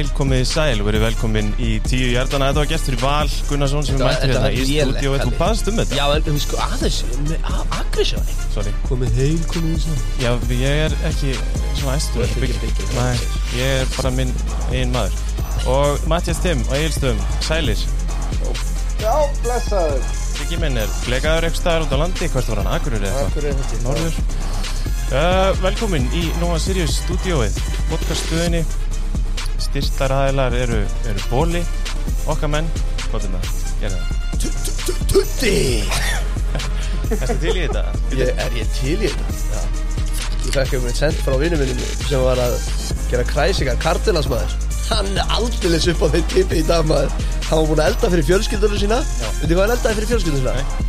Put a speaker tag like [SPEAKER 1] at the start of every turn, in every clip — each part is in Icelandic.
[SPEAKER 1] heil, komið sæl og verið velkomin í tíu hjartana. Þetta var gestur í Val Gunnarsson sem við mættum hérna í stúdíu og þú baðst um þetta.
[SPEAKER 2] Já, en þú sko aðeins Aggression
[SPEAKER 1] Sorry.
[SPEAKER 2] Komið heil, komið í svo
[SPEAKER 1] Já, ég er ekki svona æstur.
[SPEAKER 2] Þú ert ekki byggir.
[SPEAKER 1] Nei, ég er bara minn einn maður. Og Mattias Timm og Egilstöðum, sælir.
[SPEAKER 3] Já, blessaður.
[SPEAKER 1] Siggi minn er blegaður eitthvað staðar út á landi. Hvert var hann? Akurur eða eitthvað? Norður. Uh, velkomin í Nova Sirius stúdíóið, podcaststöðinni. Styrtar aðeinar eru, eru bóli, okkar menn. Hvað er það? Gerðu það.
[SPEAKER 2] Tutti
[SPEAKER 1] Erstu til í þetta?
[SPEAKER 2] Ég er ég til í þetta Já Ég fekk um einn send frá vinnum minnum sem var að gera kræsingar kardilansmaður Hann er aldeilis upp á þeim tipi í dag maður Hann var búinn að elda fyrir fjölskyldunum sína Veitir hvað hann eldaði fyrir fjölskyldunum sína?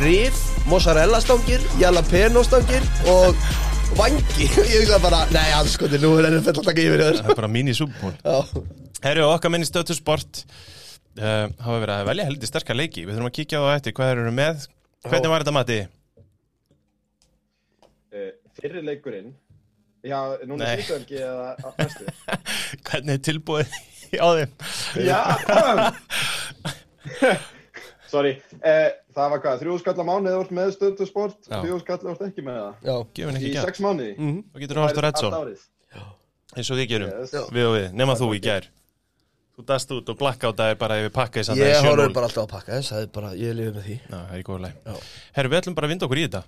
[SPEAKER 2] Rif, mozzarella stangir, jalapeno stangir og vangi Ég hugsa bara, nei alls sko, nú er NFL að taka yfir þér
[SPEAKER 1] Það er bara mini-súbból.
[SPEAKER 2] Já,
[SPEAKER 1] Herru, okkar menn í stötu sport uh, hafa verið að velja heldur sterkar leiki. Við þurfum að kíkja á það eftir hvað þeir eru með. Hvernig var þetta, Matti?
[SPEAKER 3] Uh, fyrri leikurinn. Já, núna síðan eða á- næstu.
[SPEAKER 1] Hvernig er tilbúið á þeim?
[SPEAKER 3] Já. Sorry. Uh, það var hvað, þrjú skall á mánuði úr með stöðu sport,
[SPEAKER 1] Já.
[SPEAKER 3] þrjú skall úr ekki með það.
[SPEAKER 2] já,
[SPEAKER 1] Gefum ekki
[SPEAKER 3] Í
[SPEAKER 1] gæt.
[SPEAKER 3] sex mánuði.
[SPEAKER 2] mhm
[SPEAKER 1] Þú getur hort á
[SPEAKER 3] árið.
[SPEAKER 1] eins og við gerum.
[SPEAKER 3] Yes.
[SPEAKER 1] Við og við, nema þú í gær. Þú dast út og blackoutaði bara yfir pakkaði samt
[SPEAKER 2] Ég horfður bara alltaf að pakka þess, það er bara, ég lifið með því
[SPEAKER 1] Já, það er í góða
[SPEAKER 2] Já.
[SPEAKER 1] læg. Herru, við ætlum bara að vinda okkur í þetta.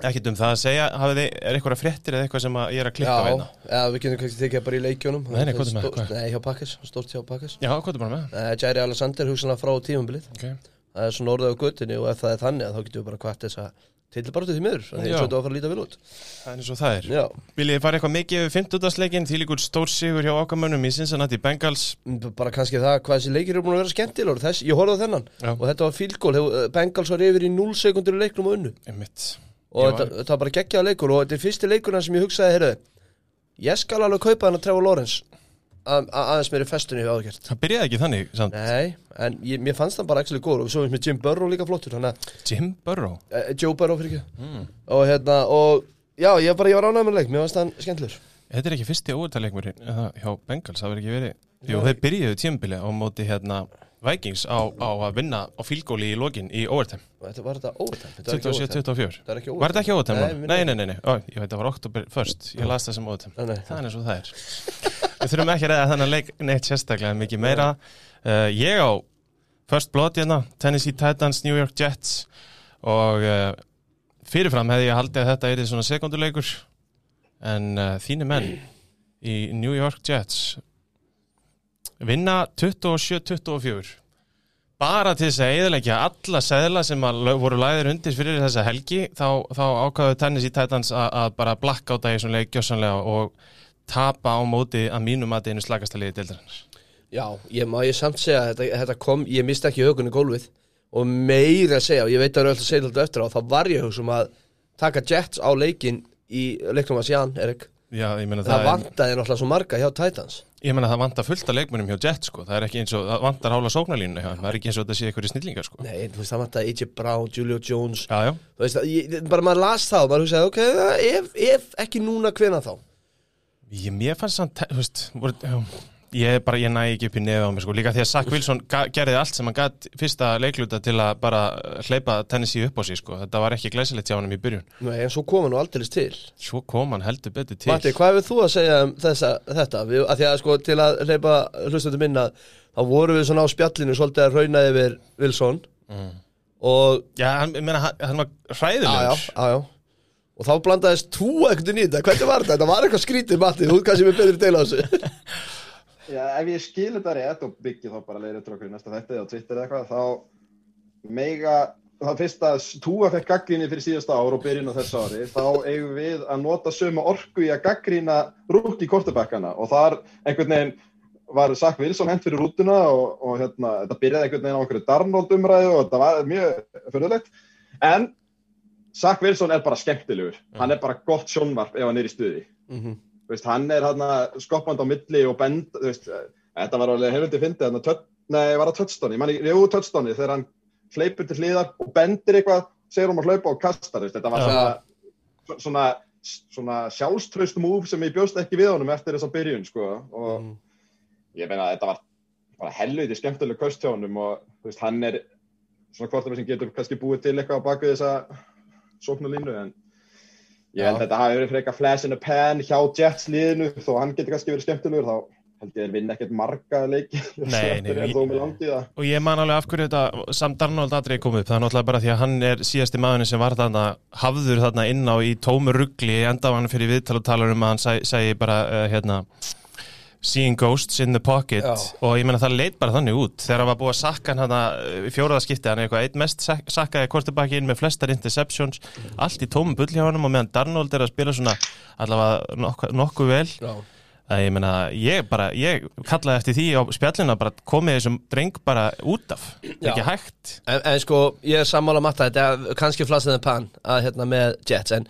[SPEAKER 1] Ekkert um það að segja, þið, er eitthvað fréttir eða eitthvað sem ég er að klikka á
[SPEAKER 2] Já,
[SPEAKER 1] hérna?
[SPEAKER 2] ja, við getum kannski tekið bara í leikjónum
[SPEAKER 1] Nei, nei, hvað er með? Hvað?
[SPEAKER 2] Nei, hjá Pakkes, stórt hjá Pakkes
[SPEAKER 1] Já, hvað er bara með?
[SPEAKER 2] uh, Jairi Alexander hugsanlega frá tímumbilið
[SPEAKER 1] Okay.
[SPEAKER 2] Það er svona orðið á göttinni og ef það er þannig þá getum við bara kvart þess að tilbartu því miður Þannig
[SPEAKER 1] Já.
[SPEAKER 2] að þetta á að fara að líta vel út
[SPEAKER 1] Það er eins og það er.
[SPEAKER 2] Já,
[SPEAKER 1] Viljið fara eitthvað mikið yfir 50. því líkur stór sigur hjá okkamönnum í Cincinnati Bengals
[SPEAKER 2] b- bara kannski það hvað þessi leikir eru búin að vera skemmtilegur Ég horfði á þennan
[SPEAKER 1] Já.
[SPEAKER 2] og þetta var fílgól Bengals var yfir í 0 sekundur í leiknum og unnu
[SPEAKER 1] Einmitt.
[SPEAKER 2] Og þetta,
[SPEAKER 1] var-
[SPEAKER 2] bara geggjaða leikur og þetta er fyrsti leikurinn sem ég hugsaði heyrðu, Ég skal alveg kaupa hann að að- að- aðeins meiri festunni við áðurkert
[SPEAKER 1] Það byrjaði ekki þannig, samt.
[SPEAKER 2] Nei, en ég, mér fannst það bara actually góður og svo með Jim Burrow líka flottur
[SPEAKER 1] Jim Burrow.
[SPEAKER 2] eh, Joe Burrow fyrir ekki
[SPEAKER 1] Mm.
[SPEAKER 2] og hérna og já, ég bara, ég var ánægð með leik, mér fannst hann skemmtlur
[SPEAKER 1] Þetta er ekki fyrsti óvertalegmurinn hjá Bengals, það verður ekki verið. Jú, þeir byrjuðu tímbili á móti hérna Vikings á, á að vinna á fílgóli í lokin í overtime.
[SPEAKER 2] Þetta var þetta overtime Þetta var ekki overtime
[SPEAKER 1] 27-24.
[SPEAKER 2] Þetta var
[SPEAKER 1] þetta ekki overtime?
[SPEAKER 2] Nei,
[SPEAKER 1] Nei, nei, nei. Ó, ég veit það var oktober first, ég las það sem overtime. Það er og það er. Við þurfum ekki að reyða þennan leik neitt sérstaklega mikið meira. Uh, ég á First Blood hérna, Tennessee Titans, New York Jets og uh, fyrirfram hefði ég haldið að þetta er svona sekunduleikur en uh, þínu menn í New York Jets vinna 27-24 bara til þess að eðalegja alla seðla sem voru læðir undir fyrir þessa helgi þá, þá ákvaðu Tennessee Titans að, að bara blackouta í þessum leik gjössanlega og tapa á móti að mínum að einu slagasta liði deildarinnar.
[SPEAKER 2] Já, ég má ég samt segja að þetta, þetta kom, ég misti ekki hökunni gólfið og meira að segja, og ég veit að það er alltaf segja þetta eftir á, þá var ég hugsa um að taka Jets á leikin í leiknum að Sján, Erik.
[SPEAKER 1] Já, ég meina
[SPEAKER 2] Það,
[SPEAKER 1] það,
[SPEAKER 2] vantaði náttúrulega svo marga hjá Titans
[SPEAKER 1] ég meina það vantar fullt af leikmennum hjá Jets sko, það er ekki eins og, það vantar hála sóknarlínu hjá þeim, það er ekki eins og þetta sé einhverju snillingar sko.
[SPEAKER 2] Nei, þú veist, það vantaði AJ Brown, Julio Jones.
[SPEAKER 1] Já, já,
[SPEAKER 2] Þú veist, ég, bara maður las það og maður hugsaði, ok, ef, ef ekki núna, hvena þá?
[SPEAKER 1] ég, mér fannst samt, þú veist, voru, já, ég bara, ég næ ekki upp í nefið á mig sko, líka því að Zach Wilson gerði allt sem hann gætt fyrsta leikluta til að bara hleypa Tennessee upp á sig sko, þetta var ekki glæsilegt hjá hann í byrjun,
[SPEAKER 2] Nei, en svo kom hann nú aldeilis til.
[SPEAKER 1] Svo kom hann heldur betur til.
[SPEAKER 2] Matti, hvað hefur þú að segja um þessa, þetta? Við, að því að sko til að hleypa hlustöndum minna þá vorum við svona á spjallinu svolítið að rauna yfir Wilson.
[SPEAKER 1] Mm.
[SPEAKER 2] og
[SPEAKER 1] Já, hann, ég meina, hann, hann var
[SPEAKER 2] já, já,
[SPEAKER 1] hræðilegur
[SPEAKER 2] já, já. Og þá blandaðist þú ekkert í þetta. Hvernig var þetta? Þetta var eitthvað skrítið Matti, þú kannski með betri deila á þessu
[SPEAKER 3] Já, ef ég skil þetta rétt og byggi þá bara leiðir til okkur í næsta þætti á Twitter eða eitthvað, þá mega, það fyrst að Túa fekk gaggrinni fyrir síðasta ár og byrjun á þessu ári, þá eigum við að nota sömu orku í að gaggrina rútt í kortebakkana og þar einhvern veginn var Zach Wilson hent fyrir rútuna og, og hérna, þetta byrjaði einhvern veginn á einhverju Darnold umræðu og þetta var mjög fyrirlegt, en Zach Wilson er bara skemmtilegur, hann er bara gott sjónvarp ef hann er í stuði.
[SPEAKER 2] mm -hmm.
[SPEAKER 3] Veist, hann er hann skoppand á milli og bend, veist, þetta var alveg hefði fyndið, að, nei, var það manni, jú, touchdowni, þegar hann hleypur til hliðar og bendir eitthvað, segir hann að hlaupa og kastar, veist, þetta var svona, svona, svona sjálfströst múf sem ég bjóst ekki við honum eftir þessa byrjun, sko, og
[SPEAKER 2] Mm.
[SPEAKER 3] ég meina að þetta var bara helviti skemmtileg köst hjá honum og veist, hann er svona hvort sem getur kannski búið til eitthvað á baku þessa sóknulínu en ég held að þetta hafi verið frekar flash in a pan hjá Jets liðinu þó hann getur kannski verið skemmtilegur þá held ég að þeir vinna ekkert marga leiki.
[SPEAKER 1] Nei, nei,
[SPEAKER 3] það.
[SPEAKER 1] Og ég man alveg af hverju þetta Sam Darnold aðrið kom upp, það er náttúrulega bara því að hann er síðasti maðurinn sem var þarna hafður þarna inn á í tómu ruggli enda var hann fyrir viðtal og talar um að hann seg- segi bara uh, hérna seeing ghosts in the pocket
[SPEAKER 2] Já.
[SPEAKER 1] og ég meina það leit bara þannig út þegar hann var búið að sakka hann hann í fjóraða skipti hann er eitthvað eitt mest sak- sakkaði quarterbacki inn með flestar interceptions allt í tómu bull hjá hann og meðan Darnold er að spila svona allavega nokkuð nokku vel
[SPEAKER 2] Já.
[SPEAKER 1] að ég meina, ég bara, ég kallaði eftir því á spjallinu að bara komið þessum dreng bara út af,
[SPEAKER 2] Já.
[SPEAKER 1] ekki hægt
[SPEAKER 2] En, en sko, ég er sammála matta Þetta kannski flassið en pan að, hérna, með Jets En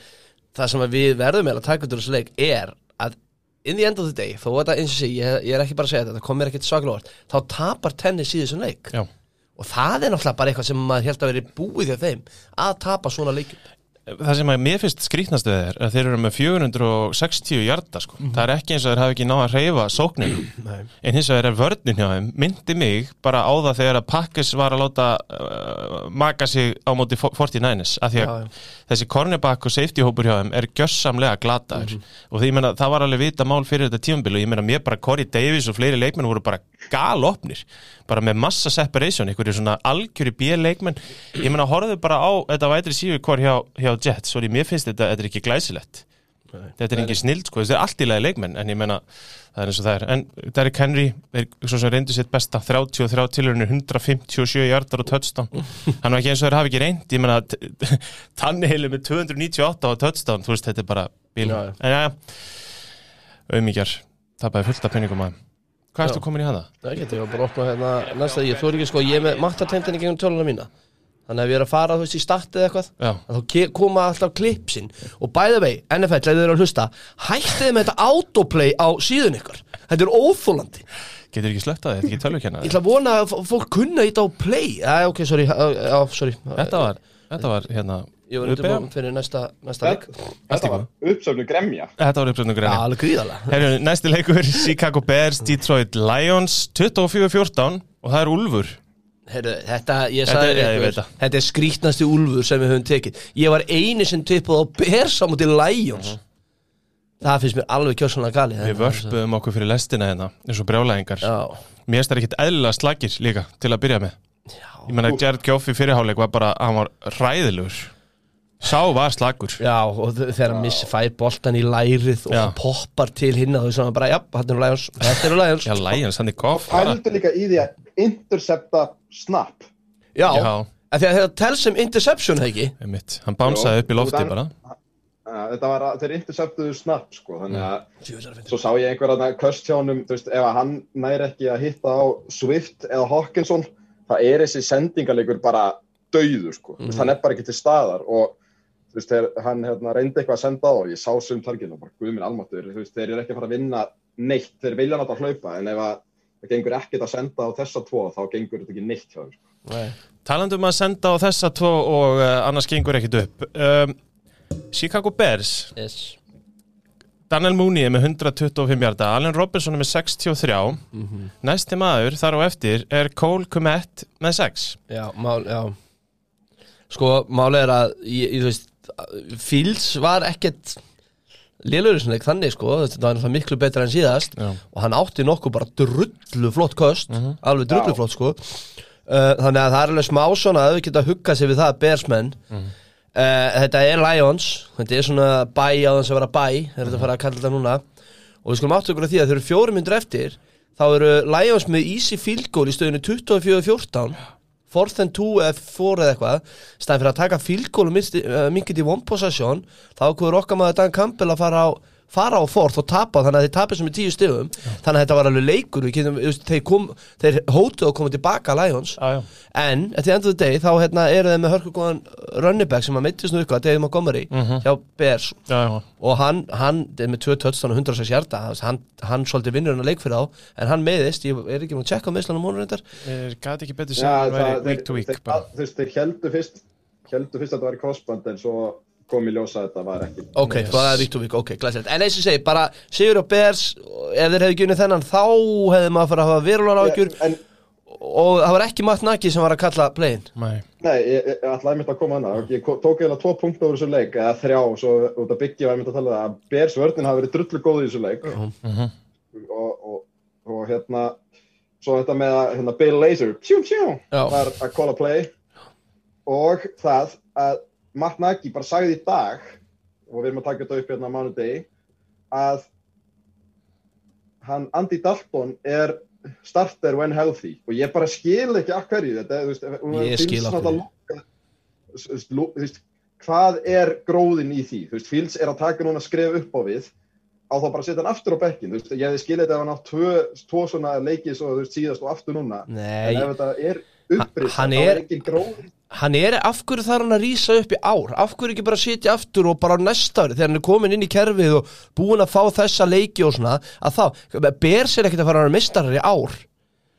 [SPEAKER 2] það sem að við verðum með að taka út úr þessu leik er að in the end of the day, þó að þetta eins og sé ég, ég er ekki bara að segja þetta, það kom mér ekkert svaklega orð þá tapar tennis í þessum leik
[SPEAKER 1] Já.
[SPEAKER 2] og það er náttúrulega bara eitthvað sem maður held að veri búið hjá þeim að tapa svona leikum
[SPEAKER 1] það sem að mér finnst skrýtnast við þeir að þeir eru með 460 hjarta sko. það er ekki eins og þeir hafi ekki náð að reyfa sókninu
[SPEAKER 2] Nei.
[SPEAKER 1] en hins vegar er vörnin hjá þeim myndi mig bara á það þegar að Pakkis var að láta uh, maka sig á móti 49ers af því að
[SPEAKER 2] Já,
[SPEAKER 1] þessi cornerback og safety hópur hjá þeim er gjössamlega glataður. Og því meina það var alveg vita mál fyrir þetta tímabil og ég meina mér bara Corey Davis og fleiri leikmenn voru bara galopnir bara með massa separation, einhverju svona algjöri B-leikmenn, ég meina horfðu bara á þetta vætri síðu hvort hjá, hjá Jets. Og mér finnst þetta, þetta er ekki glæsilegt. Þetta er ekki snild sko, þetta er allt í lagi leikmenn en ég meina, það er eins og það er. En Derrick Henry, er svo sem reyndu sitt besta 33 tilhörinu, 157 hjartar og touchdown, hann var ekki eins og þeir hafi ekki reynd, ég meina Tannehill er með 298 á touchdown þú veist, þetta er bara bíl,
[SPEAKER 2] já.
[SPEAKER 1] en já auðmíkjar, það bæði fullt af penningum að hvað ertu
[SPEAKER 2] Já.
[SPEAKER 1] komin í hana?
[SPEAKER 2] Það getur ég að bara opna hérna næsta ég, þú er ekki sko, ég er með mattatemtinni gegnum töluna mína. Þannig að ef ég er að fara, þú veist, í startið eitthvað þá koma alltaf klipsin og by the way, NFL, þið eru að hlusta hættið með þetta autoplay á síðun ykkur þetta er óþólandi
[SPEAKER 1] getur ekki slögt að þetta, ekki tölvukenna
[SPEAKER 2] ég ætla að vona að fólk kunna þetta á play. Já, ok, sorry, já, já, sorry.
[SPEAKER 1] Þetta var, þetta var hérna
[SPEAKER 2] ég var undirbúin fyrir næsta, næsta leik.
[SPEAKER 3] Þetta var uppsöfnu gremja.
[SPEAKER 1] Þetta var uppsöndum
[SPEAKER 2] já,
[SPEAKER 1] greina
[SPEAKER 2] alveg gríðalega
[SPEAKER 1] næsti leikur, Chicago Bears, Detroit Lions 24-14 og það er Úlfur.
[SPEAKER 2] Heyrðu, þetta, ég
[SPEAKER 1] Þetta
[SPEAKER 2] sagði
[SPEAKER 1] er- já,
[SPEAKER 2] ykkur, þetta er skrítnasti úlfur sem við höfum tekið. Ég var eini sem tippuð á Bears á móti Lions. Það finnst mér alveg kjörsanlega gali.
[SPEAKER 1] Við vörpuðum okkur fyrir lestina hérna eins og brjálæðingar.
[SPEAKER 2] Já,
[SPEAKER 1] Mér finnst það ekkit eðlilega slagir líka til að byrja með.
[SPEAKER 2] Já,
[SPEAKER 1] Ég menna Jared Goff í fyrirháleik var bara, hann var hræðilegur Sá var slagur
[SPEAKER 2] Já, og þegar hann missi fær boltan í lærið og hann poppar til hinn og þau svona bara, já, hann eru Lions, þetta eru Lions.
[SPEAKER 1] Já, Lions, hann er Goff bara.
[SPEAKER 3] Pældu líka í því að intercepta snap.
[SPEAKER 2] Já,
[SPEAKER 1] Já,
[SPEAKER 2] af því að þetta tel sem interception, það ekki?
[SPEAKER 1] einmitt. Hann bánsaði upp í lofti bara.
[SPEAKER 3] Þetta var að þeir interceptuðu snap sko, þannig að
[SPEAKER 2] Svo
[SPEAKER 3] svo sá ég einhver að köst hjá honum, þú veist, ef að hann næri ekki að hitta á Swift eða Hawkinson, það er þessi sendingarleikur bara dauður sko, mm.
[SPEAKER 2] Mhm.
[SPEAKER 3] hann er bara ekki til staðar og þú veist, þegar hann hérna, reyndi eitthvað að senda á og ég sá sum targinu og bara guðminn almáttur, þú veist, þeir eru ekki að fara að vinna neitt, þeir vilja náttúrulega hlaupa, en ef að það gengur ekkert að senda á þessa tvo, þá gengur þetta ekki neitt hjá þeim. Sko.
[SPEAKER 1] Talandi um að senda á þessa tvo og uh, annars gengur ekkit upp um, Chicago Bears
[SPEAKER 2] yes.
[SPEAKER 1] Daniel Mooney er með 125 hjarta Allen Robinson er með 63 Næsti maður þar á eftir er Cole Komet með 6
[SPEAKER 2] Já, mál, já Sko, málið er að ég, ég, þú veist, Fields var ekkert lélur sem leik þannig, sko. Þetta var náttúrulega miklu betra en síðast.
[SPEAKER 1] Já.
[SPEAKER 2] og hann átti nokkuð bara drullu flott kost alveg drullu
[SPEAKER 3] Já.
[SPEAKER 2] flott, sko. Uh, þannig að það er alveg smá svona að við geta huggað sér við það, bersmenn uh, þetta er Lions. Þetta er svona bæ á þess að vera bæ er þetta að fara að kalla þetta núna. Og við skulum áttu okkur að því að þeir eru fjórum myndur eftir. Þá eru Lions með easy field goal í stöðinu 24-14 fourth and two eða four eða eitthvað stæðan fyrir að taka goal og mingið í one possession þá okkur okkar maður Dan Campbell að fara á fara á fourth og tapa þannig að þeir tapir sem er tíu stigum. Þannig að þetta var alveg leikur við getum, þeir, kom, þeir hótuðu að koma tilbaka Lions.
[SPEAKER 1] Ah,
[SPEAKER 2] en at the end of the day þá hérna, eru þeir með hörkugóðan running-back sem að meittist nú ykkur að David Montgomery hjá Bears.
[SPEAKER 1] Já, já.
[SPEAKER 2] og hann, hann með 2 touchdown og 106 hjarta hann, hann svolítið vinnur hann að leik fyrir þá en hann meðist, ég er ekki nú að á meðslanum múnur reyndar.
[SPEAKER 1] Er gæti ekki betur
[SPEAKER 3] Já,
[SPEAKER 1] sem
[SPEAKER 3] það-
[SPEAKER 1] væri week to week
[SPEAKER 3] þeir, heldu fyrst heldu fyrst að þetta var í crossband en svo kom í ljósa að þetta var ekki
[SPEAKER 2] Ok, yes. það er víkt og vík, ok, glæsilegt En eins og segi, bara Sigur og Bers Ef þeir hefði gjunni þennan Þá hefði maður farið að hafa verulega ágjur
[SPEAKER 3] en,
[SPEAKER 2] Og það var ekki Matt Nagy sem var að kalla playin
[SPEAKER 1] Nei.
[SPEAKER 3] Nei, ég, ég ætlaði mitt að koma hana Ég tók eiginlega tvo punkta úr þessu leik eða þrjá, svo út að byggja var mitt að tala um það að Bears vörðin hafi verið drullu góð í þessu leik
[SPEAKER 1] Mhm.
[SPEAKER 3] og, og, og hérna svo þetta með að hérna, Bill Lazor pjú,
[SPEAKER 2] Já.
[SPEAKER 3] var að call a play og það að Matt Nagy bara sagði í dag og við erum að taka þetta upp hérna á mánudegi að hann Andy Dalton er starter when healthy. Og ég bara skil ekki af hverju þetta, veist,
[SPEAKER 2] Ég skil
[SPEAKER 3] veist, hvað er gróðin í því, veist, Fields er að taka núna skref upp á við á þá bara að setja hann aftur á bekkin, veist, ég hefði skilið þetta ef hann átt tvö, tvo svona leikið svo, síðast og aftur núna.
[SPEAKER 2] Nei,
[SPEAKER 3] en ef þetta er
[SPEAKER 2] Hann
[SPEAKER 3] þá
[SPEAKER 2] er
[SPEAKER 3] ekki gróðin
[SPEAKER 2] hann er, af hverju þarf hann að rísa upp í ár? Af hverju ekki bara sitja aftur og bara á næsta ári þegar hann er komin inn í kerfið og búin að fá þessa leiki og svona að þá, Bers er ekkert að fara að vera mistarar í ár?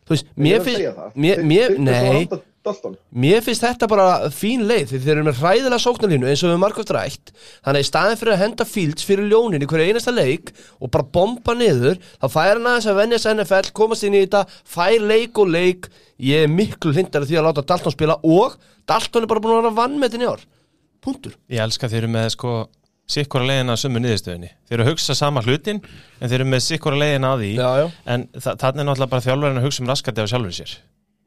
[SPEAKER 2] Þú veist, mér finnst mér, mér, nei
[SPEAKER 3] Dalton.
[SPEAKER 2] Mér finnst þetta bara fín leið því þeir eru með hræðilega sóknarlínu eins og við margóft rætt þannig að í staðin fyrir að henda Fields fyrir ljónin í hverju einasta leik og bara bomba niður þá fær hann aðeins að venjast NFL komast inn í þetta, fær leik og leik ég er miklu hlindar því að láta Dalton spila og Dalton er bara búin að vera vannmetin í ár punktur
[SPEAKER 1] Ég elska þeir eru með sko sikkora leiðina að sömu niðurstöðinni. Þeir eru að hugsa sama hlutin en þeir eru með sikkora leiðina að því
[SPEAKER 2] Já, já.
[SPEAKER 1] en þa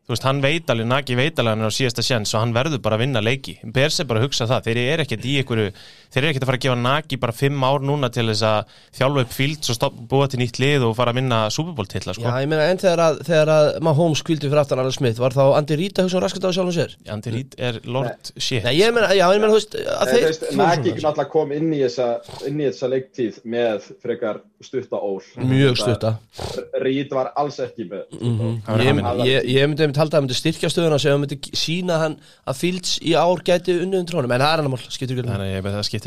[SPEAKER 1] Þú veist, hann veit alveg, Nagi veit alveg hann er á síðasta sjens og hann verður bara að vinna leiki. Bers er bara hugsa það, þeir eru ekkert í einhverju, þeir eru ekkert að fara að gefa Nagi bara fimm ár núna til þess að þjálfa upp Fields og stopp, búa til nýtt lið og fara að vinna Super Bowl titla, sko.
[SPEAKER 2] Já, ég meina en þegar að, þegar að Mahomes kvildi fyrir aftan Arnold Smith var þá Andy Reid að hugsa um raskat á sjálfum sér?
[SPEAKER 1] Andy Reid er Lord Shit.
[SPEAKER 2] Nei, ég meina, já, ég meina, þú veist að
[SPEAKER 3] Nei,
[SPEAKER 2] þeir
[SPEAKER 3] Nagy náttúrulega kom inn í þessa, inn í þessa leiktíð með frekar stutta ól.
[SPEAKER 2] Mjög stutta.
[SPEAKER 3] Rít var alls ekki með
[SPEAKER 2] Mhm.
[SPEAKER 1] Það var
[SPEAKER 2] Ég, ég, ég myndi að það myndi styrkja stöðuna sem myndi sína hann að Fields í ár gæti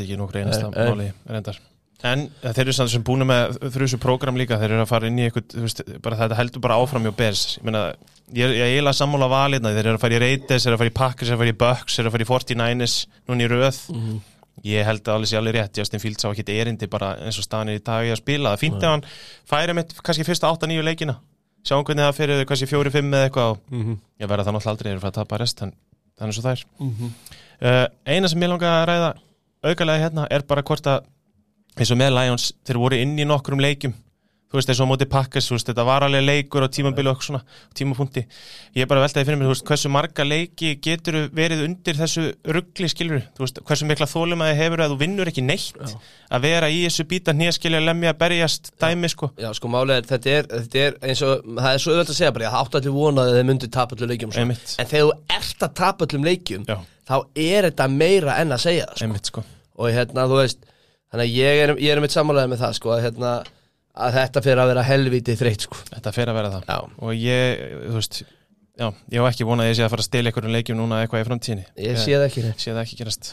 [SPEAKER 2] er skiptir ekki
[SPEAKER 1] Þannig að að nokkur einasta
[SPEAKER 2] nei.
[SPEAKER 1] máli reyndar. En þeir eru samt sem búin með þrjusu prógram líka, þeir eru að fara inn í eitthvað, þú veist, bara þetta heldur bara áfram hjá Bears. Ég meina, ég, ég eiginlega sammála valirna, þeir eru að fara í Raiders, þeir eru að fara í Packers, þeir eru að fara í Bucks, þeir eru að fara í 49ers, núna í röð.
[SPEAKER 2] Mhm.
[SPEAKER 1] Ég held að alveg sé alveg rétt, Justin Fields á ekki erindi bara eins og staðan er í dag í að spila. Það fínt ef hann færi mitt kannski fyrsta 8-9 leikina. Sjáum hvernig það fyrir kannski 4-5 eða eitthvað og
[SPEAKER 2] Mhm.
[SPEAKER 1] ég verða það náttúrulega aldrei eru að aukalega hérna er bara hvort að eins og með Lions, þeir voru inn í nokkrum leikjum. Þú veist, eins og á móti Packers þú veist, þetta var alveg leikur og tímabili og svona tímapunkti, ég er bara veltaði fyrir mér veist, hversu marga leiki getur verið undir þessu ruggli skilur veist, hversu mikla þólum að þið hefur að þú vinnur ekki neitt að vera í þessu býta hnjaskilja lemja, berjast, dæmi sko.
[SPEAKER 2] Já, sko, málega, þetta er, þetta er eins og, það er svo auðvitað að segja bara, ég átti allir vonað að þeir myndi tapa öllum leikjum. En þegar þú ert að tapa öllum leikjum,
[SPEAKER 1] Já.
[SPEAKER 2] Þá er þetta meira en að segja það, sko.
[SPEAKER 1] einmitt sko,
[SPEAKER 2] Og hérna, þú veist, þannig að ég er, ég er mitt sammálaðið með það, sko, að hérna, að þetta fyrir að vera helviti þreytt, sko.
[SPEAKER 1] þetta fer að vera það.
[SPEAKER 2] Já.
[SPEAKER 1] og ég, þú veist já, ég hef ekki vonað að ég sé að fara að stela einhverjum leikjum núna eitthvað í framtíðinni.
[SPEAKER 2] Ég sé það ekki
[SPEAKER 1] sé það ekki gerast.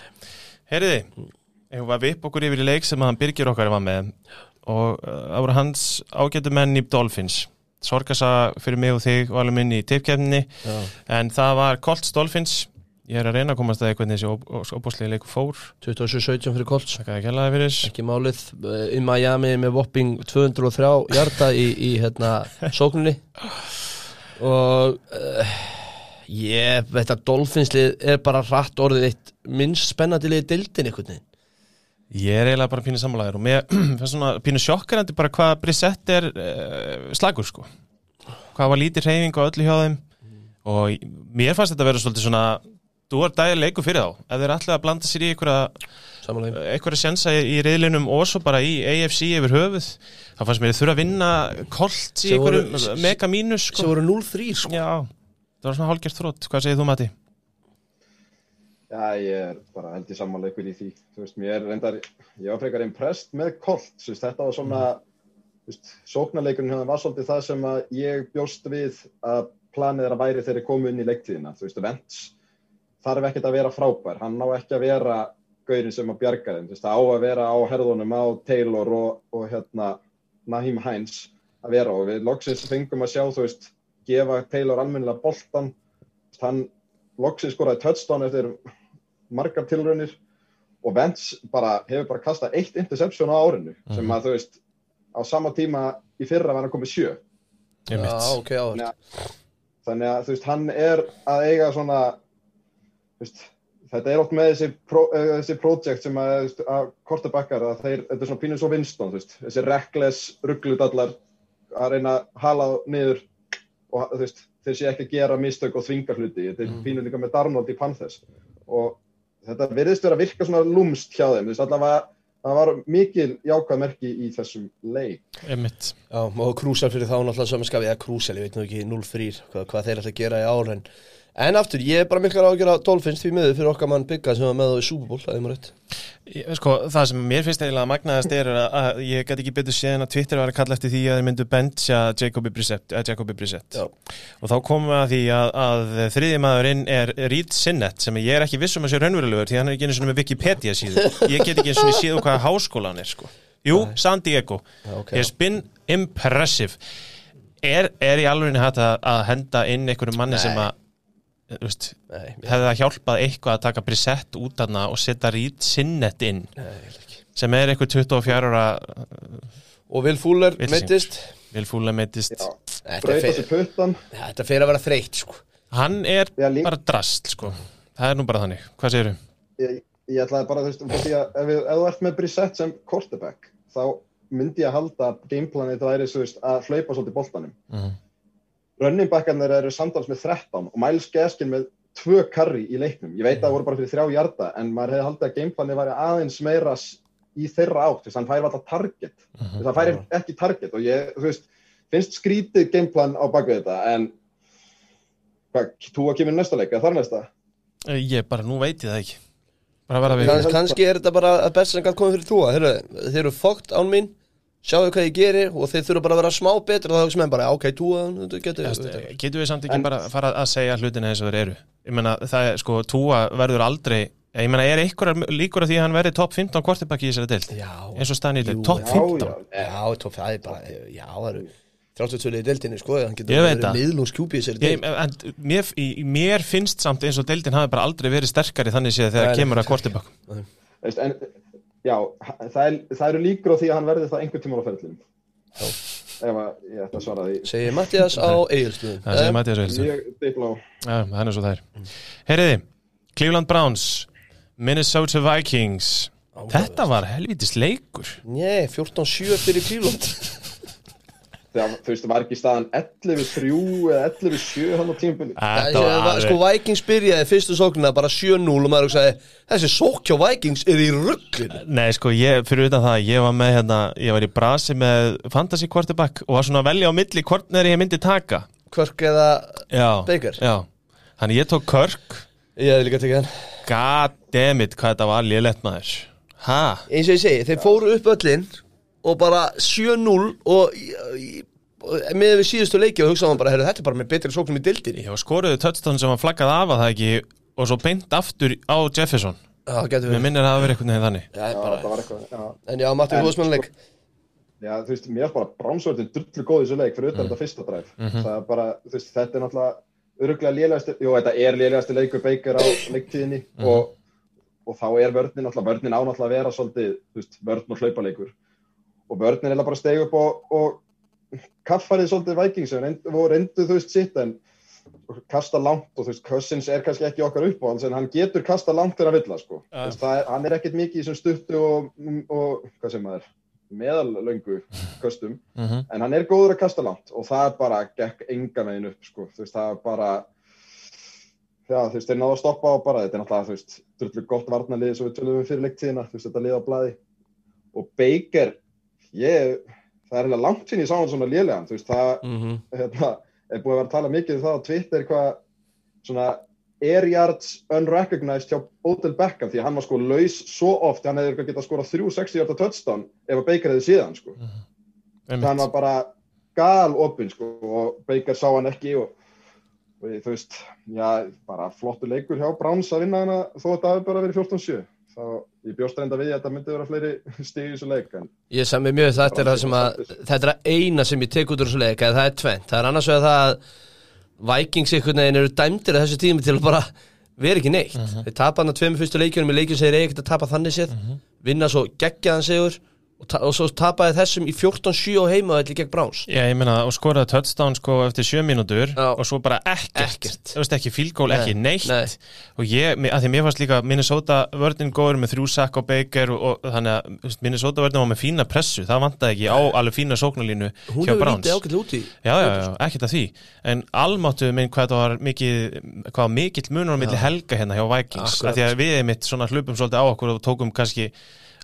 [SPEAKER 1] Heyriði, ef við vipp okkur yfir í leik sem að hann Birgir okkar var með. Og uh, það voru hans ágætu menn í Dolphins. Sorgasa fyrir mig og þig og alveg minn í tippkefninni
[SPEAKER 2] Já.
[SPEAKER 1] en það var Colts Dolphins ég er að reyna að komast að hvernig þessi óbúslega leiku fór.
[SPEAKER 2] 27-17 fyrir
[SPEAKER 1] fyrir.
[SPEAKER 2] Ekki málið, í Miami með Wopping 203 hjarta í, í hérna, sókninni. Og uh, ég veit að Dolphinslið er bara rætt orðið eitt minnst spennandi liðið dildin einhvern veginn.
[SPEAKER 1] Ég er eiginlega bara pínu sammálaður og mér finnst svona pínu sjokkarandi bara hvað Brissett er uh, slagur sko. Hvað var lítið reyfing og öllu hjá þeim. Og ég- mér fannst þetta að vera svolítið svona þú er dagið leiku fyrir þá ef þeir ætlaði að blanda sér í einhverja sensa í, í reyðlinum og svo bara í AFC yfir höfuð þá fannst mér þurfa að vinna kolt í einhverjum mega mínus
[SPEAKER 2] Sem
[SPEAKER 1] sko.
[SPEAKER 2] voru 0-3 sko.
[SPEAKER 1] Já, það var svona hálgert þrótt hvað segir þú Mati?
[SPEAKER 3] Já, ég er bara held sammála ykkur í því. Þú veist, mér reyndar, ég var frekar impressed með veist, þetta var svona, þú veist, sóknarleikurinn hérna var svolítið það sem að ég bjóst við að planið er að væri ég komu inn í leiktíðina. Þú veist, Vents þarf ekkert að vera frábær. Hann ná ekki að vera gaurin sem að bjarga þeim. Þú veist, það á að vera á herðunum á Taylor og, og hérna Naheem Hines að vera og við loksins fengum að sjá, þú veist, gefa Taylor almennilega boltan. Hann loksins skoraði touchdown eftir margar tilraunir og Vents bara hefur bara kastað eitt interception á árinu sem að þú veist á sama tíma í fyrra var hann komið sjö
[SPEAKER 2] Já,
[SPEAKER 1] Einmitt.
[SPEAKER 2] ok, áhört
[SPEAKER 3] Já. þannig að þú veist hann er að eiga svona veist, þetta er oft með þessi, pro, uh, þessi project sem að, veist, að kortabakkar að þeir, þetta er svona Winston þú veist, þessi reckless ruggludallar að reyna að hala niður og veist, þeir sé ekki að gera mistök og þvinga hluti, þetta er
[SPEAKER 2] Mhm.
[SPEAKER 3] pínum líka með Darnold í Panthers og þetta virðist vera að virka svona lúmst hjá þeim, allavega það var mikil jákvæð merki í þessum leik.
[SPEAKER 1] Einmitt.
[SPEAKER 2] Já, og krúsal fyrir þá náttúrulega samanskafi eða krúsal, ég veit nú ekki 0-3 hvað, hvað þeir ætla að gera í ár en, aftur, ég er bara ágjör að Dolphins því miður fyrir okkar mann Bigga sem var með á í Super Bowl, það er maður rétt
[SPEAKER 1] Ég- Sko, það sem mér finnst eiginlega magnaðast er að, að ég gæti ekki betur séð en að Twitter var að kalla eftir því að þeir myndu bencha Jacobi Brissett, uh, Jacobi Brissett. Og þá komum við að því að, að þriði maðurinn er Reed Sinnett sem ég er ekki viss um að sé raunverulegur því hann er ekki einu svona með Wikipedia síðu ég get ekki einu svona síðu hvaða háskóla hann er sko. Jú, San Diego
[SPEAKER 2] Já, ok.
[SPEAKER 1] It's been impressive Er, er í alveg hægt að, að henda inn einhverju manni
[SPEAKER 2] Nei.
[SPEAKER 1] sem að veist,
[SPEAKER 2] Nei,
[SPEAKER 1] hefði það hjálpað eitthvað að taka Brissett út aðna og setja Reed Sinnett inn
[SPEAKER 2] nei,
[SPEAKER 1] sem er eitthvað 24 ára
[SPEAKER 2] Og Fuller
[SPEAKER 1] Vitleysing.
[SPEAKER 2] meittist
[SPEAKER 1] vilfúlega meitist
[SPEAKER 3] Já,
[SPEAKER 2] Þetta fer að vera þreytt sko.
[SPEAKER 1] hann er
[SPEAKER 3] Já,
[SPEAKER 1] bara drast sko. það er nú bara þannig, hvað segir þú?
[SPEAKER 3] ég, ég ætlaði bara, þú veist, ef, við, ef þú ert með Brissett sem quarterback, þá myndi ég að halda gameplanið það veist, að hlaupa svolítið boltanum.
[SPEAKER 1] Mhm.
[SPEAKER 3] Running backarnir eru samtals með 13 og Miles Gaskin með tvö karri í leiknum. Ég veit að það voru bara fyrir þrjá hjarta, en maður hefði haldið að gameplanið væri aðeins meira í þeirra átt, þú veist, hann færi alltaf target. Þú veist, hann færi ekki target og ég, þú veist, finnst skrítið gameplan á bakvið þetta, en hvað, þú að kemur næsta leik, eða þar næsta?
[SPEAKER 1] ég bara, nú veit ég það ekki bara vera við
[SPEAKER 2] Kans, Kannski er þetta bara að best sem gætt komið fyrir túa Heyrðu, Þeir eru fókt án mín Sjáðu hvað ég geri og þeir þurfa bara að vera smá betur og það hugsa með bara, ok, túa þetta getur
[SPEAKER 1] Eðast, getum við samt ekki
[SPEAKER 3] En-
[SPEAKER 1] bara að fara að segja hlutina eins og þeir eru? Ég meina, það er sko, Túa verður aldrei ég meina, er einhverjar líkur að því að hann verði top 15 kvartibakki í þessari deild?
[SPEAKER 2] Já,
[SPEAKER 1] eins og stann í
[SPEAKER 2] Jú,
[SPEAKER 1] deild, top
[SPEAKER 2] já,
[SPEAKER 1] 15
[SPEAKER 3] já,
[SPEAKER 2] já, er bara, já, það eru 32 í deildinni, sko, hann getur
[SPEAKER 1] Ég veit
[SPEAKER 2] verið
[SPEAKER 1] það.
[SPEAKER 2] miðlungskjúpi í þessari
[SPEAKER 1] Ég,
[SPEAKER 2] deild
[SPEAKER 1] en mér, í, mér finnst samt eins og deildin hafi bara aldrei verið sterkari þannig séð þegar kemur að
[SPEAKER 3] en, já, það, er, það eru líkur á því að hann verði það einhvern tíma á ferðlunum.
[SPEAKER 2] Já.
[SPEAKER 3] Ef að ég ætla að svara því.
[SPEAKER 2] Segir Mattias á Egilstöðum
[SPEAKER 1] það segir Mattias Veilsson
[SPEAKER 3] Mjög dipló.
[SPEAKER 1] Já, það er svo það er Heyriði, Cleveland Browns Minnesota Vikings Þetta var helvitis leikur
[SPEAKER 2] Nei, 14-7 fyrir Cleveland
[SPEAKER 3] Þegar, þú veist, það var ekki staðan 11-3 eða 11-7 hann á
[SPEAKER 1] var,
[SPEAKER 2] Sko, Vikings byrjaði fyrstu sóknina bara 7-0 og maður hugsaði Þessi sók hjá Vikings er í rugglinu
[SPEAKER 1] Nei, sko, ég, fyrir utan það, ég var með hérna, ég var í brasi með fantasy quarterback og var svona að velja á milli hvort neður ég myndi taka.
[SPEAKER 2] Körk eða
[SPEAKER 1] Já.
[SPEAKER 2] Baker?
[SPEAKER 1] Já. Þannig ég tók Kirk,
[SPEAKER 2] Ég hefði líka tekið hann
[SPEAKER 1] god damn it, hvað þetta var lélegt maður. Ha?
[SPEAKER 2] eins og ég segi, þeir fóru upp öllin og bara 7-0 og með við síðustu leiki og hugsaðum bara, heyrðu, þetta er bara með betri sóknum í dildinni
[SPEAKER 1] var skoruðu touchdown sem var flaggað af að það ekki og svo beint aftur á Jefferson.
[SPEAKER 2] Já, getur
[SPEAKER 1] Mér
[SPEAKER 2] við
[SPEAKER 1] minnir að það verið einhvern veginn þannig.
[SPEAKER 2] Já,
[SPEAKER 3] Já,
[SPEAKER 2] bara,
[SPEAKER 3] það var eitthvað, já.
[SPEAKER 2] En já, Matti, þú veist með leik
[SPEAKER 3] Já, þú veist, mér er bara brámsvöldin drullu góð í þessu leik fyrir utan þetta fyrsta dræf. Það er bara, þú veist, þetta er náttúrulega öruglega lélegasti, jú, þetta er lélegasti leikur á leiktíðinni og, og þá er vörnin náttúrulega, vörnin á náttúrulega að vera svolítið, þú veist, vörn og hlaupaleikur. Og vörnin er bara að stegu upp og, og kaffarið svolítið Vikings og reyndu, og reyndu, þú veist, sitt en kasta langt og þú veist, Cousins er kannski ekki okkar uppáhalds en hann getur kasta langt þegar hann vill það, sko. Veist, það er, hann er ekkert mikið í þessum stuttu og, og hvað sem maður, meðallöngu köstum
[SPEAKER 1] Mm
[SPEAKER 3] en hann er góður að kasta langt og það bara gekk enga megin upp sko. þú veist, það er bara já, þú veist, þeir náðu að stoppa og bara þetta er náttúrulega, þú veist, drullu gott varnalið svo við tölum við fyrir leiktíðina, þú veist, þetta lið á blaði og Baker ég, það er hérna langt sinni ég sá hann svona lélegan, þú veist, það
[SPEAKER 2] Mhm.
[SPEAKER 3] hérna, er búið að vera að tala mikið um það á Twitter hvað svona air yards unrecognized hjá Odell Beckham því að hann var sko laus svo oft hann hefði örugglega getað skorað þrjú 60 yarda touchdown ef að Baker hefði síðan sko. Hann var bara gal opinn sko og Baker sá hann ekki og, og ég, þú veist, já, bara flottu leikur hjá Browns að vinna hana þó að það hefur bara verið 14-7 þá ég bjóst reynda við að þetta myndi vera fleiri stig í þessu leik en
[SPEAKER 2] Ég sem er mjög þetta er það sem að Þetta er að eina sem ég tek út úr þessu leik að það er tvennt, það er annars vegar það að Vikings einhvern veginn eru dæmdir að þessu tími til að bara vera ekki neitt. Þeir tapa hann að tveimur fyrstu leikjunum í þeir eiga ekkert að tapa þannig séð. Vinna svo geggjaðan sigur og, og svo tapaði þessum í 14-7 á heima gegn Browns.
[SPEAKER 1] Já, ég meina, og skoraði touchdown sko eftir sjö mínútur
[SPEAKER 2] Já.
[SPEAKER 1] og svo bara ekkert,
[SPEAKER 2] Ekkert.
[SPEAKER 1] þú veist ekki fílgól, ekki
[SPEAKER 2] Nei,
[SPEAKER 1] neitt.
[SPEAKER 2] nei.
[SPEAKER 1] og ég, að því mér fannst líka Minnesota vörðin góður með þrjú sakk og Baker og, og þannig að veist, Minnesota vörðin var með fína pressu, það vantaði ekki á alveg fína sóknarlínu
[SPEAKER 2] hún
[SPEAKER 1] hjá Browns. Já, já, já, ekkert að því. En almáttu minn hvað það var mikið hvað mikill munur á milli helga hérna hjá Vikings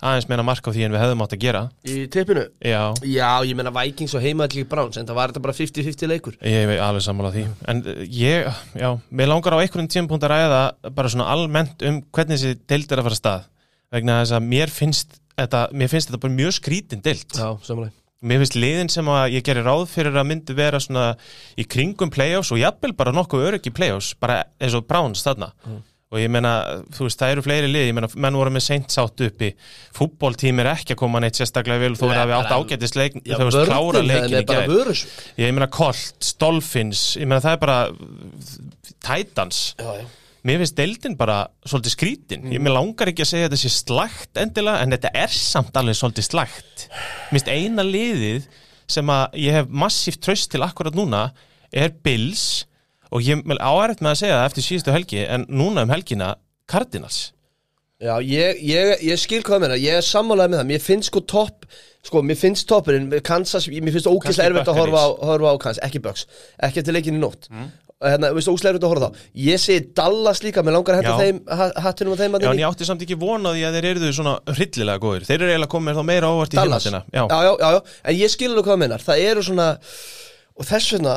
[SPEAKER 1] Að aðeins meina mark á því en við hefðum átt að gera.
[SPEAKER 2] Í tippinu?
[SPEAKER 1] Já,
[SPEAKER 2] já, ég meina Vikings og heima gegn Browns en það var þetta bara 50-50 leikur.
[SPEAKER 1] Ég er alveg sammála því. En uh, ég, já, mér langar á einhverjum tímpúnt að ræða bara svona almennt um hvernig þessi deild er að fara stað vegna þess að mér finnst þetta, mér finnst þetta bara mjög skrítin deild.
[SPEAKER 2] Já, samanlega
[SPEAKER 1] Mér finnst liðin sem að ég gerir ráð fyrir að myndi vera svona í kringum playoffs og jafnvel bara nokkuð öryggi playoffs bara eins og Browns þarna og ég meina, þú veist, það eru fleiri lið ég meina, menn voru með seint sátt uppi. Fútbóltím er ekki að koma neitt sérstaklega þó er
[SPEAKER 2] Nei,
[SPEAKER 1] að við átt
[SPEAKER 2] bara-
[SPEAKER 1] ágætist leik
[SPEAKER 2] já,
[SPEAKER 1] þú veist, klára leikin í
[SPEAKER 2] vörus
[SPEAKER 1] Ég meina Colts, Dolphins, ég meina það er bara Titans.
[SPEAKER 2] Já, já.
[SPEAKER 1] Mér finnst deildin bara svolítið skrítin. Ég mér langar ekki að segja þetta sé slægt endilega en þetta er samt alveg svolítið slægt Mér finnst eina liðið sem að ég hef massíft tröst til akkurat núna er Bills og ég áært með að segja það eftir síðustu helgi en núna um helgina Cardinals.
[SPEAKER 2] Já, ég, ég, ég skil hvað meina, ég er sammálaðið með það, mér finnst sko topp, sko, mér finnst toppurinn, Kansas, mér finnst ógeðslega erfitt að horfa á, horfa á Kansas, ekki Bucks, ekki eftir leikin í nótt, hérna, mér finnst ógeðslega erfitt að horfa þá, ég segi Dallas líka, mér langar að henda þeim, ha- hattinum á þeim að
[SPEAKER 1] Já, en ég átti samt ekki vonaði að þeir eru svona hryllilega góðir. Þeir eru eiginlega komið þá meira ávart í
[SPEAKER 2] Dallas,
[SPEAKER 1] hináttina
[SPEAKER 2] já, já, já, já, en ég skil alveg hvað meinar, það eru svona, og þess vegna,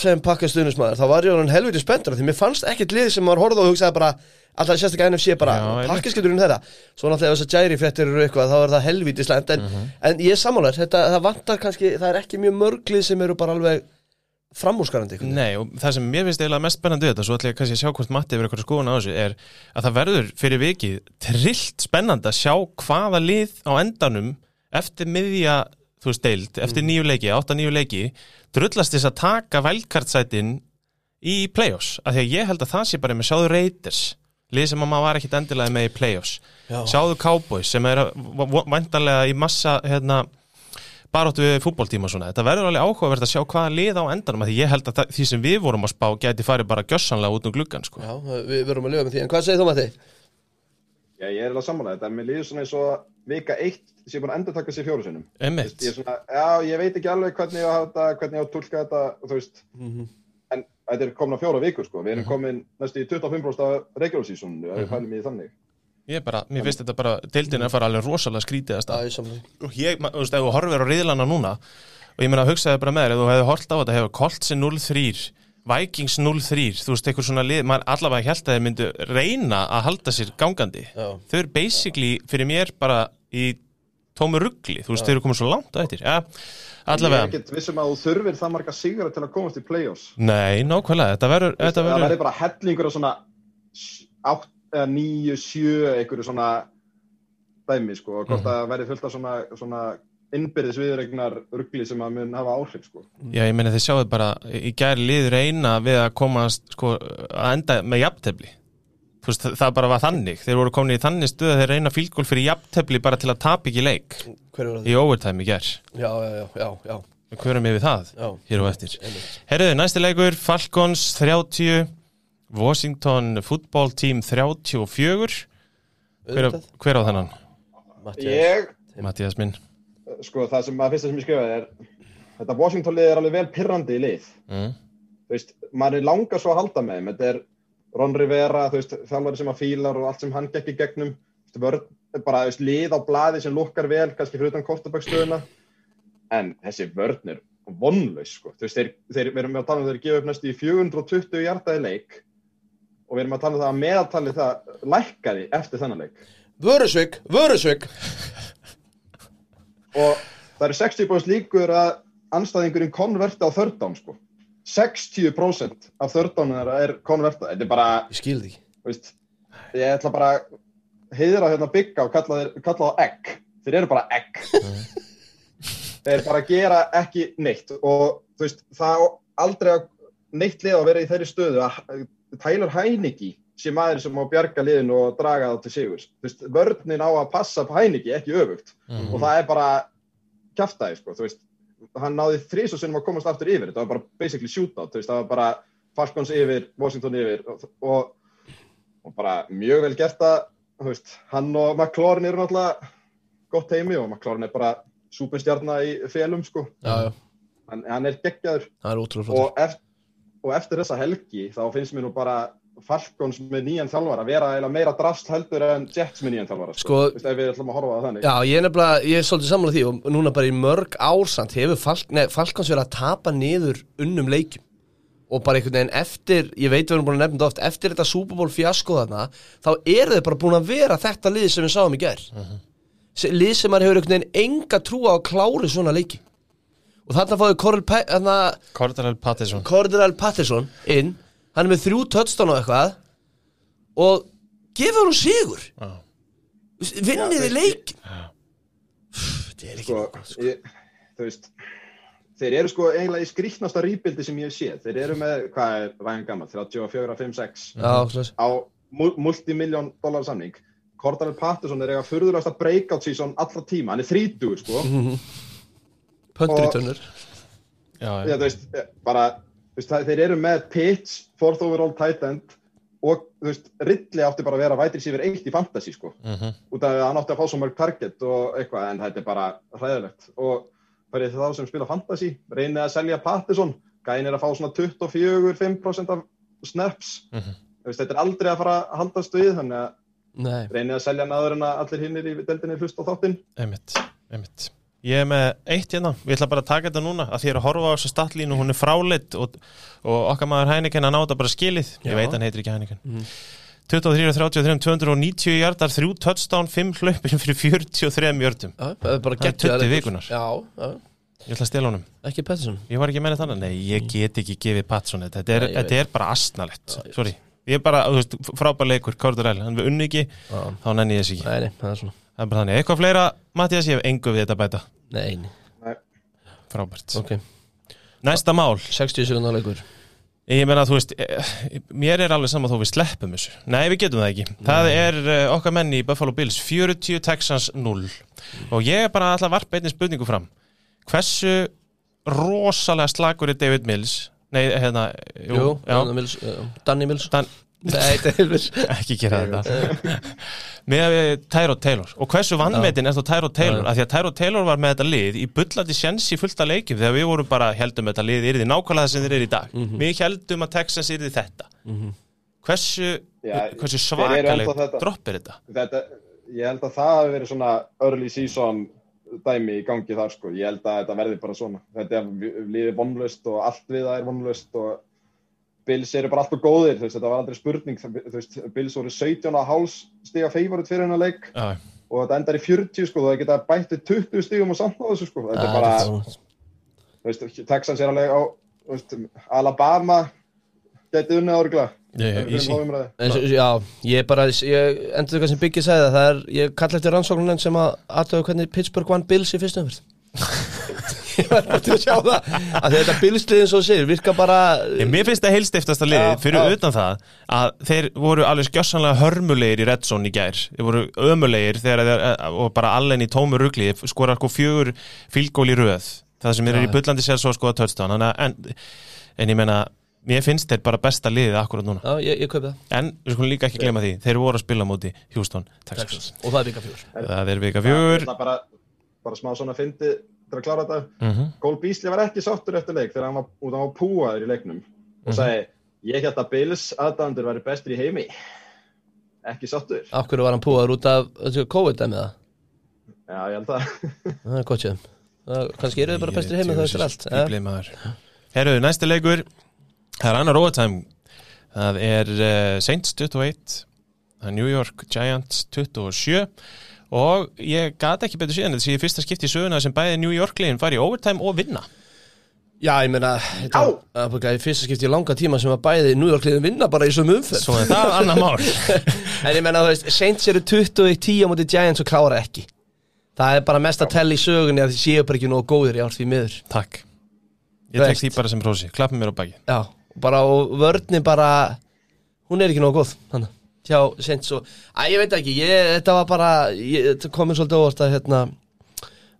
[SPEAKER 2] sem pakkað stuðnismæður, þá var ég hann helviti spenntur, því mér fannst ekkert lið sem maður horfði á og hugsaði bara, alltaf sérstaklega NFC bara,
[SPEAKER 1] einmitt.
[SPEAKER 2] pakkaskildurinn þeirra, svo náttúrulega þess að Jairi fréttir eru eitthvað, þá er það helviti slæmt, en,
[SPEAKER 1] Mhm.
[SPEAKER 2] en ég er sammálar, þetta, það vantar kannski, það er ekki mjög mörglið sem eru bara alveg framúrskarandi.
[SPEAKER 1] Nei, og það sem mér finnst eiginlega mest spennandi þetta, svo ætla ég kannski að sjá hvort Matti hefur eitthvað skoðun á þessu, er að það verður fyrir vikið trillt spennandi að sjá hvaða lið á endanum eftir miðja, þú veist, deild, eftir nýju leiki, átta nýju leiki, drullast þess að taka vældkartsætin í play-offs, af því að ég held að það sé bara með sjáðu Raiders, lið sem að maður var ekkit endilega með í play-offs,
[SPEAKER 2] Já.
[SPEAKER 1] sjáðu Cowboys sem er vantarlega í massa, hérna, baróttu við fútboltíma og svona, þetta verður alveg áhugavert að sjá hvaða lið á endanum, af því ég held að það, því sem við vorum að spá gæti farið bara gjössanlega út um gluggan sko.
[SPEAKER 2] Já, við verum að lifa með því, en hvað segir þú Matti?
[SPEAKER 3] Já, ég er alveg sammála þetta, en mér líður svona eins og vika eitt sé búin að endur taka sér fjóru sinnum. Ég er svona, já, ég veit ekki alveg hvernig ég á að hvernig ég á að tólka þetta, þú veist, en þetta er komin á fjóra vikur, sko. Við erum komin næstu í 25% af regular í því þannig.
[SPEAKER 1] Ég bara, mér finnst þetta bara, deildin er að fara alveg rosalega skrítið og ég, þú veist, ef þú horfir á riðlana núna og ég meina að hugsaði bara með þér, ef þú hefði hort á þetta hefur Coltsi 0-3, Vikings 0-3 þú veist, eitthvað svona lið, maður allavega held að þeir myndu reyna að halda sér gangandi
[SPEAKER 2] Já.
[SPEAKER 1] þau eru basically fyrir mér bara í tómu ruggli, þú veist, þau eru komið svo langt á eftir, ja,
[SPEAKER 3] Ég er
[SPEAKER 1] allavega
[SPEAKER 3] ekkert vissum að þú þurfir það marga sigra til að komast í play-offs.
[SPEAKER 1] Nei, nákvæmlega, þetta verður þetta
[SPEAKER 3] Það
[SPEAKER 1] verður,
[SPEAKER 3] verður bara hellingur af svona 8 eða 9, 7 einhverju svona dæmi sko og hvort
[SPEAKER 1] Mhm.
[SPEAKER 3] það verði fullt af svona, svona innbyrðis viðregnar ruggli sem að mun hafa áhrif sko.
[SPEAKER 1] Já, ég meina þið sjáðu bara í gæri liður eina við að komast sko, að enda með jafntefli þú veist, það, bara var þannig. Þeir voru komin í þannig stuð að þeir reyna fílgól fyrir jafntefli bara til að tapa ekki leik. Í overtime í ger
[SPEAKER 2] Já, já, já, já,
[SPEAKER 1] við hverjum yfir það
[SPEAKER 2] já.
[SPEAKER 1] hér og eftir. Herruðu, næsti leikur, Falcons 30 Washington Football Team 34 hver, hver á?
[SPEAKER 2] Mattias.
[SPEAKER 3] Ég,
[SPEAKER 1] Mattias minn.
[SPEAKER 3] Sko það sem að fyrsta sem ég skrifaði er þetta Washington lið er alveg vel pirrandi í lið.
[SPEAKER 1] Mm.
[SPEAKER 3] þú veist, maður er langar svo að halda með þeim. Þetta er Ron Rivera, þú veist, þjálfari sem að fílar og allt sem hann gekk í gegnum. Þú veist, bara þú veist, lið á blaði sem lukkar vel, kannski fyrir utan kortabækstöðuna en þessi vörn er vonlaus, sko, þú veist, þeir, þeir við erum að tala um þeir gefa upp næstu í 420 hjartaði leik. Og við erum að tala um það að meðaltali það lækkaði eftir þennan leik.
[SPEAKER 2] Vörusvik, vörusvik.
[SPEAKER 3] Og það eru 60% líkur að anstæðingurinn konverta á þörddán sko. 60% af þörddánum þeirra er konverta. Þetta er bara,
[SPEAKER 2] Ég skil því
[SPEAKER 3] veist ég ætla bara heiðra hérna bygga og kalla, það egg. Þeir eru bara egg. Þeir bara gera ekki neitt. Og þú veist það á aldrei neitt lið að vera í þeirri stöðu að Tyler Heineke sé maður sem má bjarga liðinu og draga það til sigur þú veist, vörninn á að passa på Heiniki, ekki öfugt.
[SPEAKER 1] Mhm.
[SPEAKER 3] og það er bara kjaftaði, sko, þú veist hann náði þrís og sinnum að komast aftur yfir. Þetta var bara basically shootout, veist, það var bara Falcons yfir, Washington yfir og, og, og bara mjög vel gert að, hann og McLaurin eru náttúrulega gott heimi og McLaurin er bara súpinstjarnar í félum, sko,
[SPEAKER 2] Já, já,
[SPEAKER 3] hann, hann er geggjaður.
[SPEAKER 2] Er
[SPEAKER 3] og, eft, og eftir þessa helgi þá finnst mér nú bara Falcons með nýjan þjálfara vera meira drast heldur en Jets með nýjan þjálfara
[SPEAKER 2] Sko-
[SPEAKER 3] Þú veist, ef við ætlum að horfa á það þannig.
[SPEAKER 2] Já, ég er nefnilega, ég er svolítið sammála því og núna bara í mörg ársand hefur Falk, nei, Falkons verið að tapa niður unnum leikjum. Og bara einhvern veginn eftir, ég veit við erum búin að nefna þetta oft eftir þetta Super Bowl fjasko þarna þá eru þau bara búin að vera þetta lið sem við sáum í gær. Se- lið sem maður hefur einhvern veginn enga trúa á að klári svona leiki. Og þarna fáðu
[SPEAKER 1] Cordell Patterson.
[SPEAKER 2] Cordell Patterson inn, hann er með þrjú touchdown og eitthvað og gefur hún sigur.
[SPEAKER 1] Já.
[SPEAKER 2] vinnið í leik? þetta er ekki
[SPEAKER 3] sko, ég, þú veist þeir eru sko eiginlega í skrýtnasta rýbildi sem ég hef séð, þeir eru með hvað er Ryan gammal, 34, 5, 6
[SPEAKER 2] Já, svoleiðis.
[SPEAKER 3] á mul- multimiljón dólar samning. Cordell Patterson er eiga furðulegasta breakout season alla tíma, hann er 30 sko.
[SPEAKER 2] Pöntri
[SPEAKER 3] Og-
[SPEAKER 2] tönnur
[SPEAKER 1] Já,
[SPEAKER 3] Já, þú veist, bara, veist, það- þeir eru með pitch, fourth overall tight end og, veist, Ridley átti bara að vera vætri sífur eitt í fantasy, sko
[SPEAKER 1] Mhm.
[SPEAKER 3] út af að hann átti að fá svo mörg target og eitthvað, en þetta er bara hræðilegt og fyrir þá sem spila fantasy reynið að selja Patterson gæin er að fá svona 24-5% af snaps
[SPEAKER 1] Mhm.
[SPEAKER 3] Þú veist, þetta er aldrei að fara að haldast við þannig að reynið að selja hann aður en að allir hinnir í deildinni hlust á þáttinn
[SPEAKER 1] Einmitt, einmitt. Ég er með eitt hérna, við ætla bara að taka þetta núna að því ég að horfa á þessu statlínu, hún er fráleitt og, og okkar maður Heineken að ná þetta bara skilið, ég
[SPEAKER 2] Já.
[SPEAKER 1] veit hann heitir ekki Heineken.
[SPEAKER 2] Mhm.
[SPEAKER 1] 23, 33, 290 hjartar, 3 touchdown, 5 hlaupin fyrir 43 hjörtum
[SPEAKER 2] það er bara geggjaður
[SPEAKER 1] 20
[SPEAKER 2] leikur.
[SPEAKER 1] vikunar.
[SPEAKER 2] Já, já,
[SPEAKER 1] Ég ætla að stela honum,
[SPEAKER 2] ekki Pettersson.
[SPEAKER 1] Ég var ekki að menna þannig Nei, ég get ekki gefið Patson þetta. Er,
[SPEAKER 2] Nei, ég
[SPEAKER 1] þetta er bara astnalett,
[SPEAKER 2] Já, ég
[SPEAKER 1] sorry. Ég er bara, þú veist, frábær leikur, Cordell, hann við unni ekki þá nenni ég þess ekki,
[SPEAKER 2] nei, nei, það er svona
[SPEAKER 1] það er bara þannig. Eitthvað fleira, Mattias, ég hef engu við þetta bæta.
[SPEAKER 2] Nei, nei,
[SPEAKER 1] Frábært.
[SPEAKER 2] Ok.
[SPEAKER 1] Næsta mál.
[SPEAKER 2] 60 sekundar leikur.
[SPEAKER 1] Ég meina, þú veist, eh, mér er alveg saman þó við sleppum þessu. Nei, við getum það ekki. Það er uh, okkar menn í Buffalo Bills, 40 Texans 0. Og ég er bara alltaf varpa einnig spurningu fram. Hversu rosalega slagur er David Mills? Nei, hérna, jú,
[SPEAKER 2] Jú,
[SPEAKER 1] já,
[SPEAKER 2] Danny Mills, uh, Danny Mills
[SPEAKER 1] Dan,
[SPEAKER 2] Nei, Danny Mills
[SPEAKER 1] ekki gera þetta. Með uh, Tyrod Taylor. Og hversu vannmetin er þá Tyrod Taylor? Af því að Tyrod Taylor var með þetta lið í bullandi sjens í fullta leikjum þegar við vorum bara heldum þetta lið yrði nákvæmlega það sem þeir eru í dag.
[SPEAKER 2] Mhm.
[SPEAKER 1] Við heldum að Texas yrði þetta.
[SPEAKER 2] Mhm.
[SPEAKER 1] Hversu,
[SPEAKER 3] Já,
[SPEAKER 1] hversu
[SPEAKER 3] ennþá
[SPEAKER 1] svakaleg
[SPEAKER 3] þetta.
[SPEAKER 1] dropp er þetta?
[SPEAKER 3] þetta, ég held að það hafi verið svona early season dæmi í gangi þar sko, ég held að þetta verði bara svona, þetta er liðið vonlust og allt við það er vonlust og Bills eru bara alltaf góðir, þú veist, þetta var aldrei spurning, þú veist, Bills voru 17 og háls stiga favorit fyrir hennar leik
[SPEAKER 1] Já,
[SPEAKER 3] og þetta endar í 40 sko, það geta bætti 20 stigum og samt á þessu sko, þetta er
[SPEAKER 2] Já,
[SPEAKER 3] bara,
[SPEAKER 2] er-
[SPEAKER 3] þú veist, Texans er alveg á, þú veist, Alabama gæti unnið árugla,
[SPEAKER 1] ég, easy.
[SPEAKER 2] En Já, ég bara, ég endur það sem Biggi sagði það, það er, ég kalla eftir rannsóknunin sem að aðtöðu hvernig Pittsburgh vann Bills í fyrstu umfyrst Ég var bara til að sjá það. Að þetta Bills-liðin svo segir, virka bara
[SPEAKER 1] Ég, mér finnst það heilstiftasta liðið
[SPEAKER 2] Já,
[SPEAKER 1] fyrir
[SPEAKER 2] já.
[SPEAKER 1] utan það að þeir voru alveg skjössanlega hörmulegir í Red Zone í gær. Þeir voru ömulegir þegar þeir og bara allen í tómu rugli skora sko fjögur fílgól í röð. Það sem er
[SPEAKER 2] Já,
[SPEAKER 1] í bullandi sér svo skoða touchdown. Þannig, að- en, en ég meina mér finnst þeir bara besta liðið akkurat núna.
[SPEAKER 2] Já, ég, ég kaupi það.
[SPEAKER 1] En við skulum líka ekki glema því þeir voru að spila á móti Houston, Texas.
[SPEAKER 2] Texas. Og það er vika fjör
[SPEAKER 1] það er vika fjögur.
[SPEAKER 3] Bara, bara smá svona fyndi til að klára þetta,
[SPEAKER 1] mm -hmm.
[SPEAKER 3] Cole Beasley var ekki sáttur eftir leik þegar hann var, út var púaður í leiknum og
[SPEAKER 1] Mhm.
[SPEAKER 3] sagði, ég held að Bills aðdæðandur væri bestur í heimi. Ekki sáttur.
[SPEAKER 2] Af hverju var hann púaður út af þessu COVID-dæmið það?
[SPEAKER 3] já, ég held að
[SPEAKER 2] Það er gott sér Kannski eru þið bara bestir heima það eftir allt
[SPEAKER 1] Herruðu, næsti leikur. Það er annar overtime. Það er uh, Saints 21 Það er New York Giants 27 og ég gata ekki betur síðan þetta sé í fyrsta skipti í söguna sem bæði New York liðin fari í overtime og vinna.
[SPEAKER 2] Já, ég meina það er fyrsta skipti í langa tíma sem að bæði New York liðin vinna bara í sömu umferð.
[SPEAKER 1] Svo er það annar mál.
[SPEAKER 2] En ég meina, þú veist, Saints eru 20 í 10 á móti Giants og klára ekki. Það er bara mest að tella í sögunni að þið séu bara ekki nógu góðir í ár því miður.
[SPEAKER 1] Takk. Ég tek því bara sem prósi, klappum mér á baki
[SPEAKER 2] Já, bara og vörni bara hún er ekki nógu góð hann, hjá Saints og, að ég veit ekki ég, þetta var bara, ég, þetta komið svolítið óvart að hérna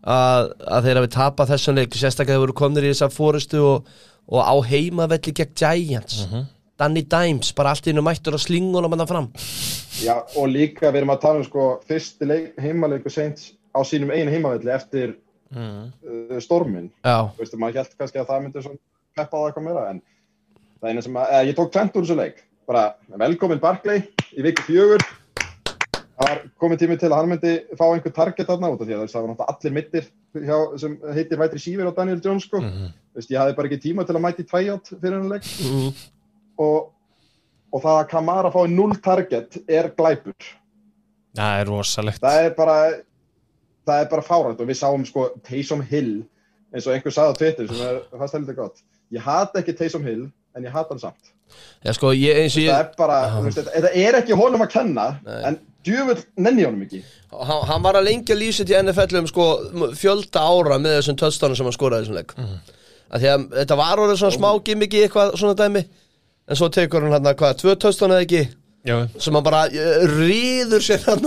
[SPEAKER 2] að, að þeir hafi tapað þessum leik sérstaklega þeir voru komnir í þessa fórustu og, og á heimavelli gegn Giants Danny Dimes, bara allt í einu mættur og slingunum hann fram
[SPEAKER 3] Já, og líka við erum að tala um sko fyrsti leik, heimaleiku Saints á sínum einu heimavelli eftir
[SPEAKER 1] mm.
[SPEAKER 3] uh, stormin.
[SPEAKER 2] Já,
[SPEAKER 3] Þú veist, maður held kannski að það myndi svona peppa á það eitthvað meira, en það er eina sem að, eða, ég tók tvent úr þessu leik. Bara, velkomin Barkley í viku fjögur. Það var komið tími til að hann myndi fá einhver target þarna út af því að það var náttúrulega allir mittir hjá, sem heitir Vætri Sýver og Daniel Jones sko.
[SPEAKER 1] Mhm.
[SPEAKER 3] Þú veist, ég hafði bara ekki tíma til að mæti tvæjátt fyrir hennar leik
[SPEAKER 2] mm,
[SPEAKER 3] og, og það að Kamara fái 0 target er glæpur.
[SPEAKER 1] Það er rosalegt
[SPEAKER 3] það er bara það er bara fárænt og við sáum sko Taysom Hill eins og einhver sagði á Twitter sem er fast heldur gott ég hata ekki Taysom Hill en ég hata hann samt
[SPEAKER 2] já sko, ég, eins og
[SPEAKER 3] það
[SPEAKER 2] ég
[SPEAKER 3] er bara, þú veist, þetta, þetta er ekki honum að kenna
[SPEAKER 2] Nei.
[SPEAKER 3] en djúvill nenni honum ekki.
[SPEAKER 2] Hann, hann var að lengja lýsit í NFL um sko fjölda ára með þessum töðstónum sem hann skoraði þessum leik. Mm. að því að þetta var orðið svona smá gimmiki eitthvað svona dæmi en svo tekur hann hann hvað, tvö töðstónu eða ekki sem hann bara uh, rýður sér hann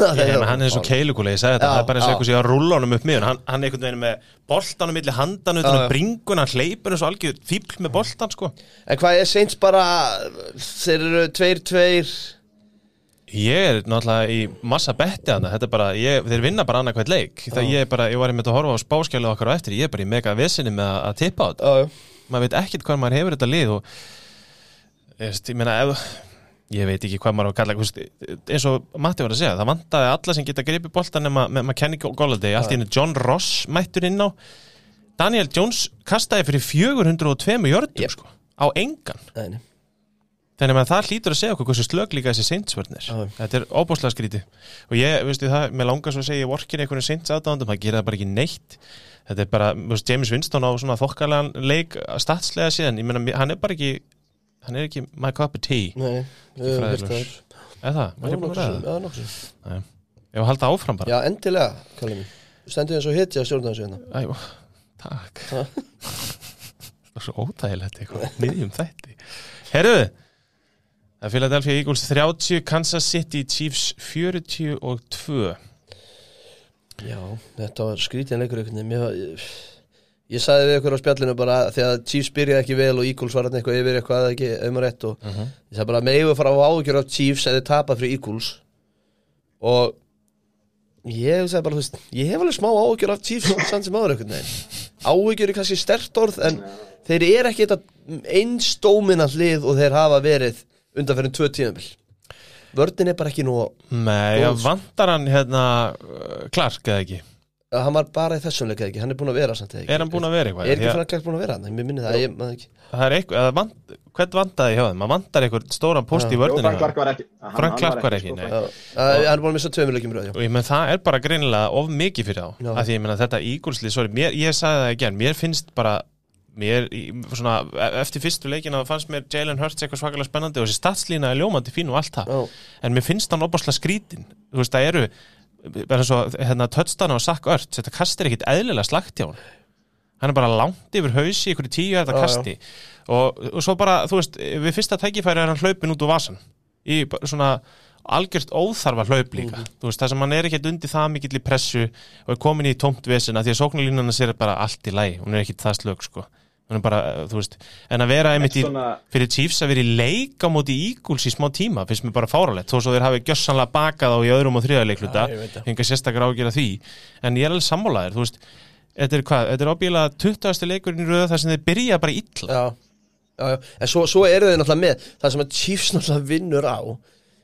[SPEAKER 1] hann er svo keilugúli, ég segi þetta, það er bara eins og eitthvað sem ég að rúlla honum upp miðun, hann, hann er einhvern veginn með boltanum milli handan utan
[SPEAKER 2] Já,
[SPEAKER 1] um
[SPEAKER 2] já.
[SPEAKER 1] bringun, hann hleypur eins og algjör fíbl með boltan, sko.
[SPEAKER 2] en hvað er seint bara þeir eru tveir, tveir?
[SPEAKER 1] Ég er náttúrulega í massa betti þetta er bara, ég, þeir vinna bara annað hvert leik, það ég er bara, ég var einmitt að horfa á spáskjálu okkar á eftir, ég er bara í mega vesinni með að, að tippa á þetta, maður veit ekkert hvað maður hefur þetta lið og, ég veist, ég meina, ef, ég veit ekki hvað maður á að kalla, eins og Matti var að segja, það vantaði alla sem geta gripið boltan nema með maður kenni Golladay, allt í henni John Ross mættur inn á, Daniel Jones kastaði fyrir 402 jördum,
[SPEAKER 2] Yep.
[SPEAKER 1] sko, á engan.
[SPEAKER 2] Nei.
[SPEAKER 1] Þannig að það hlýtur að segja okkur hversu slög líka þessi seintsvörnir. Þetta er óbúslega skríti. Og ég, veistu það, með langar svo að segja, ég vorkin einhvern seints aðdáðandum, það gera það bara ekki neitt. Þetta er bara, veist, James Winston á svona þokkalega leik statslega síðan. Ég meina, hann er bara ekki, hann er ekki my cup of tea.
[SPEAKER 2] Nei,
[SPEAKER 1] fræðilegur.
[SPEAKER 2] það.
[SPEAKER 1] Eða maður er búin að ræða. Ég var að halda áfram bara.
[SPEAKER 2] Já, endilega, kallið mér stendur eins og hitja að stjórna þessu hérna
[SPEAKER 1] Æ, ó, takk. það er svo óþægilegt eitthvað, miðjum þætti. Herruðu, það er Philadelphia Eagles 30, Kansas City Chiefs 42.
[SPEAKER 2] Já, þetta var skrítin leikur einhvern veginn Mér var- Ég, sagði við ykkur á spjallinu bara þegar Chiefs byrjaði ekki vel og Eagles var hann eitthvað yfir eitthvað eða ekki auðvitað rétt og ég sagði bara megum við fara á áhugjur af Chiefs eða tapað fyrir Eagles? Og ég sagði bara, þú veist, ég hef alveg smá áhugjur af Chiefs samt sem áður einhvern veginn. Áhugjur er kannski stert orð en þeir eru ekki þetta einstómina hlið og þeir hafa verið undan fyrir tvö tíðanbill vördin er bara ekki nú
[SPEAKER 1] Nei, vantar hann hérna uh, Clark eða ekki?
[SPEAKER 2] Hann var bara í þessum leika ekki, hann er búin að vera samt eða ekki?
[SPEAKER 1] Er hann búin að vera eitthvað?
[SPEAKER 2] Er ekki
[SPEAKER 1] Því að
[SPEAKER 2] Frank Clark búin að vera? Mér minni það, ég maður ekki.
[SPEAKER 1] Það er eitthvað, eða vant, hvern vantaði hjá þeim? Maður vantar eitthvað stóran post í
[SPEAKER 3] Jó,
[SPEAKER 1] vörninu
[SPEAKER 3] Frank Clark var ekki. Hann-
[SPEAKER 1] Frank Clark var ekki,
[SPEAKER 3] sko,
[SPEAKER 1] nei.
[SPEAKER 2] Að- Hann er búin að missa tveimur leikjum röð,
[SPEAKER 1] Og ég menn það er bara greinilega of mikið fyrir þá.
[SPEAKER 2] Já.
[SPEAKER 1] Af því ég menna þetta ígúlsli, sorry, mér, ég sagði það ekki Mér finnst bara mér, í- svona, e- eftir fyrstu leikina fannst mér Jalen Hurts eitthvað svakalega spennandi og þessi statslína er ljómandi fín og allt það.
[SPEAKER 2] Já,
[SPEAKER 1] en mér finnst hann opaslega skrítin þú veist, það eru bara og hérna, tötstana og sakk ört þetta kastir ekkit eðlilega slagt hjá hann hann er bara langt yfir hausi í ykkur tíu er
[SPEAKER 2] Já,
[SPEAKER 1] þetta kasti. Og, og svo bara, þú veist, við fyrsta tækifæri er hann hlaupin út úr vasan í svona algjört óþarfa hlaup líka.
[SPEAKER 2] Mhm.
[SPEAKER 1] þú veist, það sem hann er ekkert undir það mikill í pressu og er komin í tómt vesina því að sóknarlínuna sér bara allt í læg hún er ekkit það slög, sko bara, þú veist, en að vera einmitt í
[SPEAKER 3] Svona,
[SPEAKER 1] fyrir Chiefs að vera í leik á móti Eagles í smá tíma, finnst mér bara fáralegt þó svo þeir hafi gjössanlega bakað á í öðrum og þriðarleikluta, enga sérstakar ágjör því en ég er alveg sammálaðir, þú veist þetta er hvað, þetta er ábíðlega 20. leikurinn í röða þar sem þeir byrja bara illa
[SPEAKER 2] já, já, já. En svo, svo eru þeir náttúrulega með Það sem að Chiefs náttúrulega vinnur á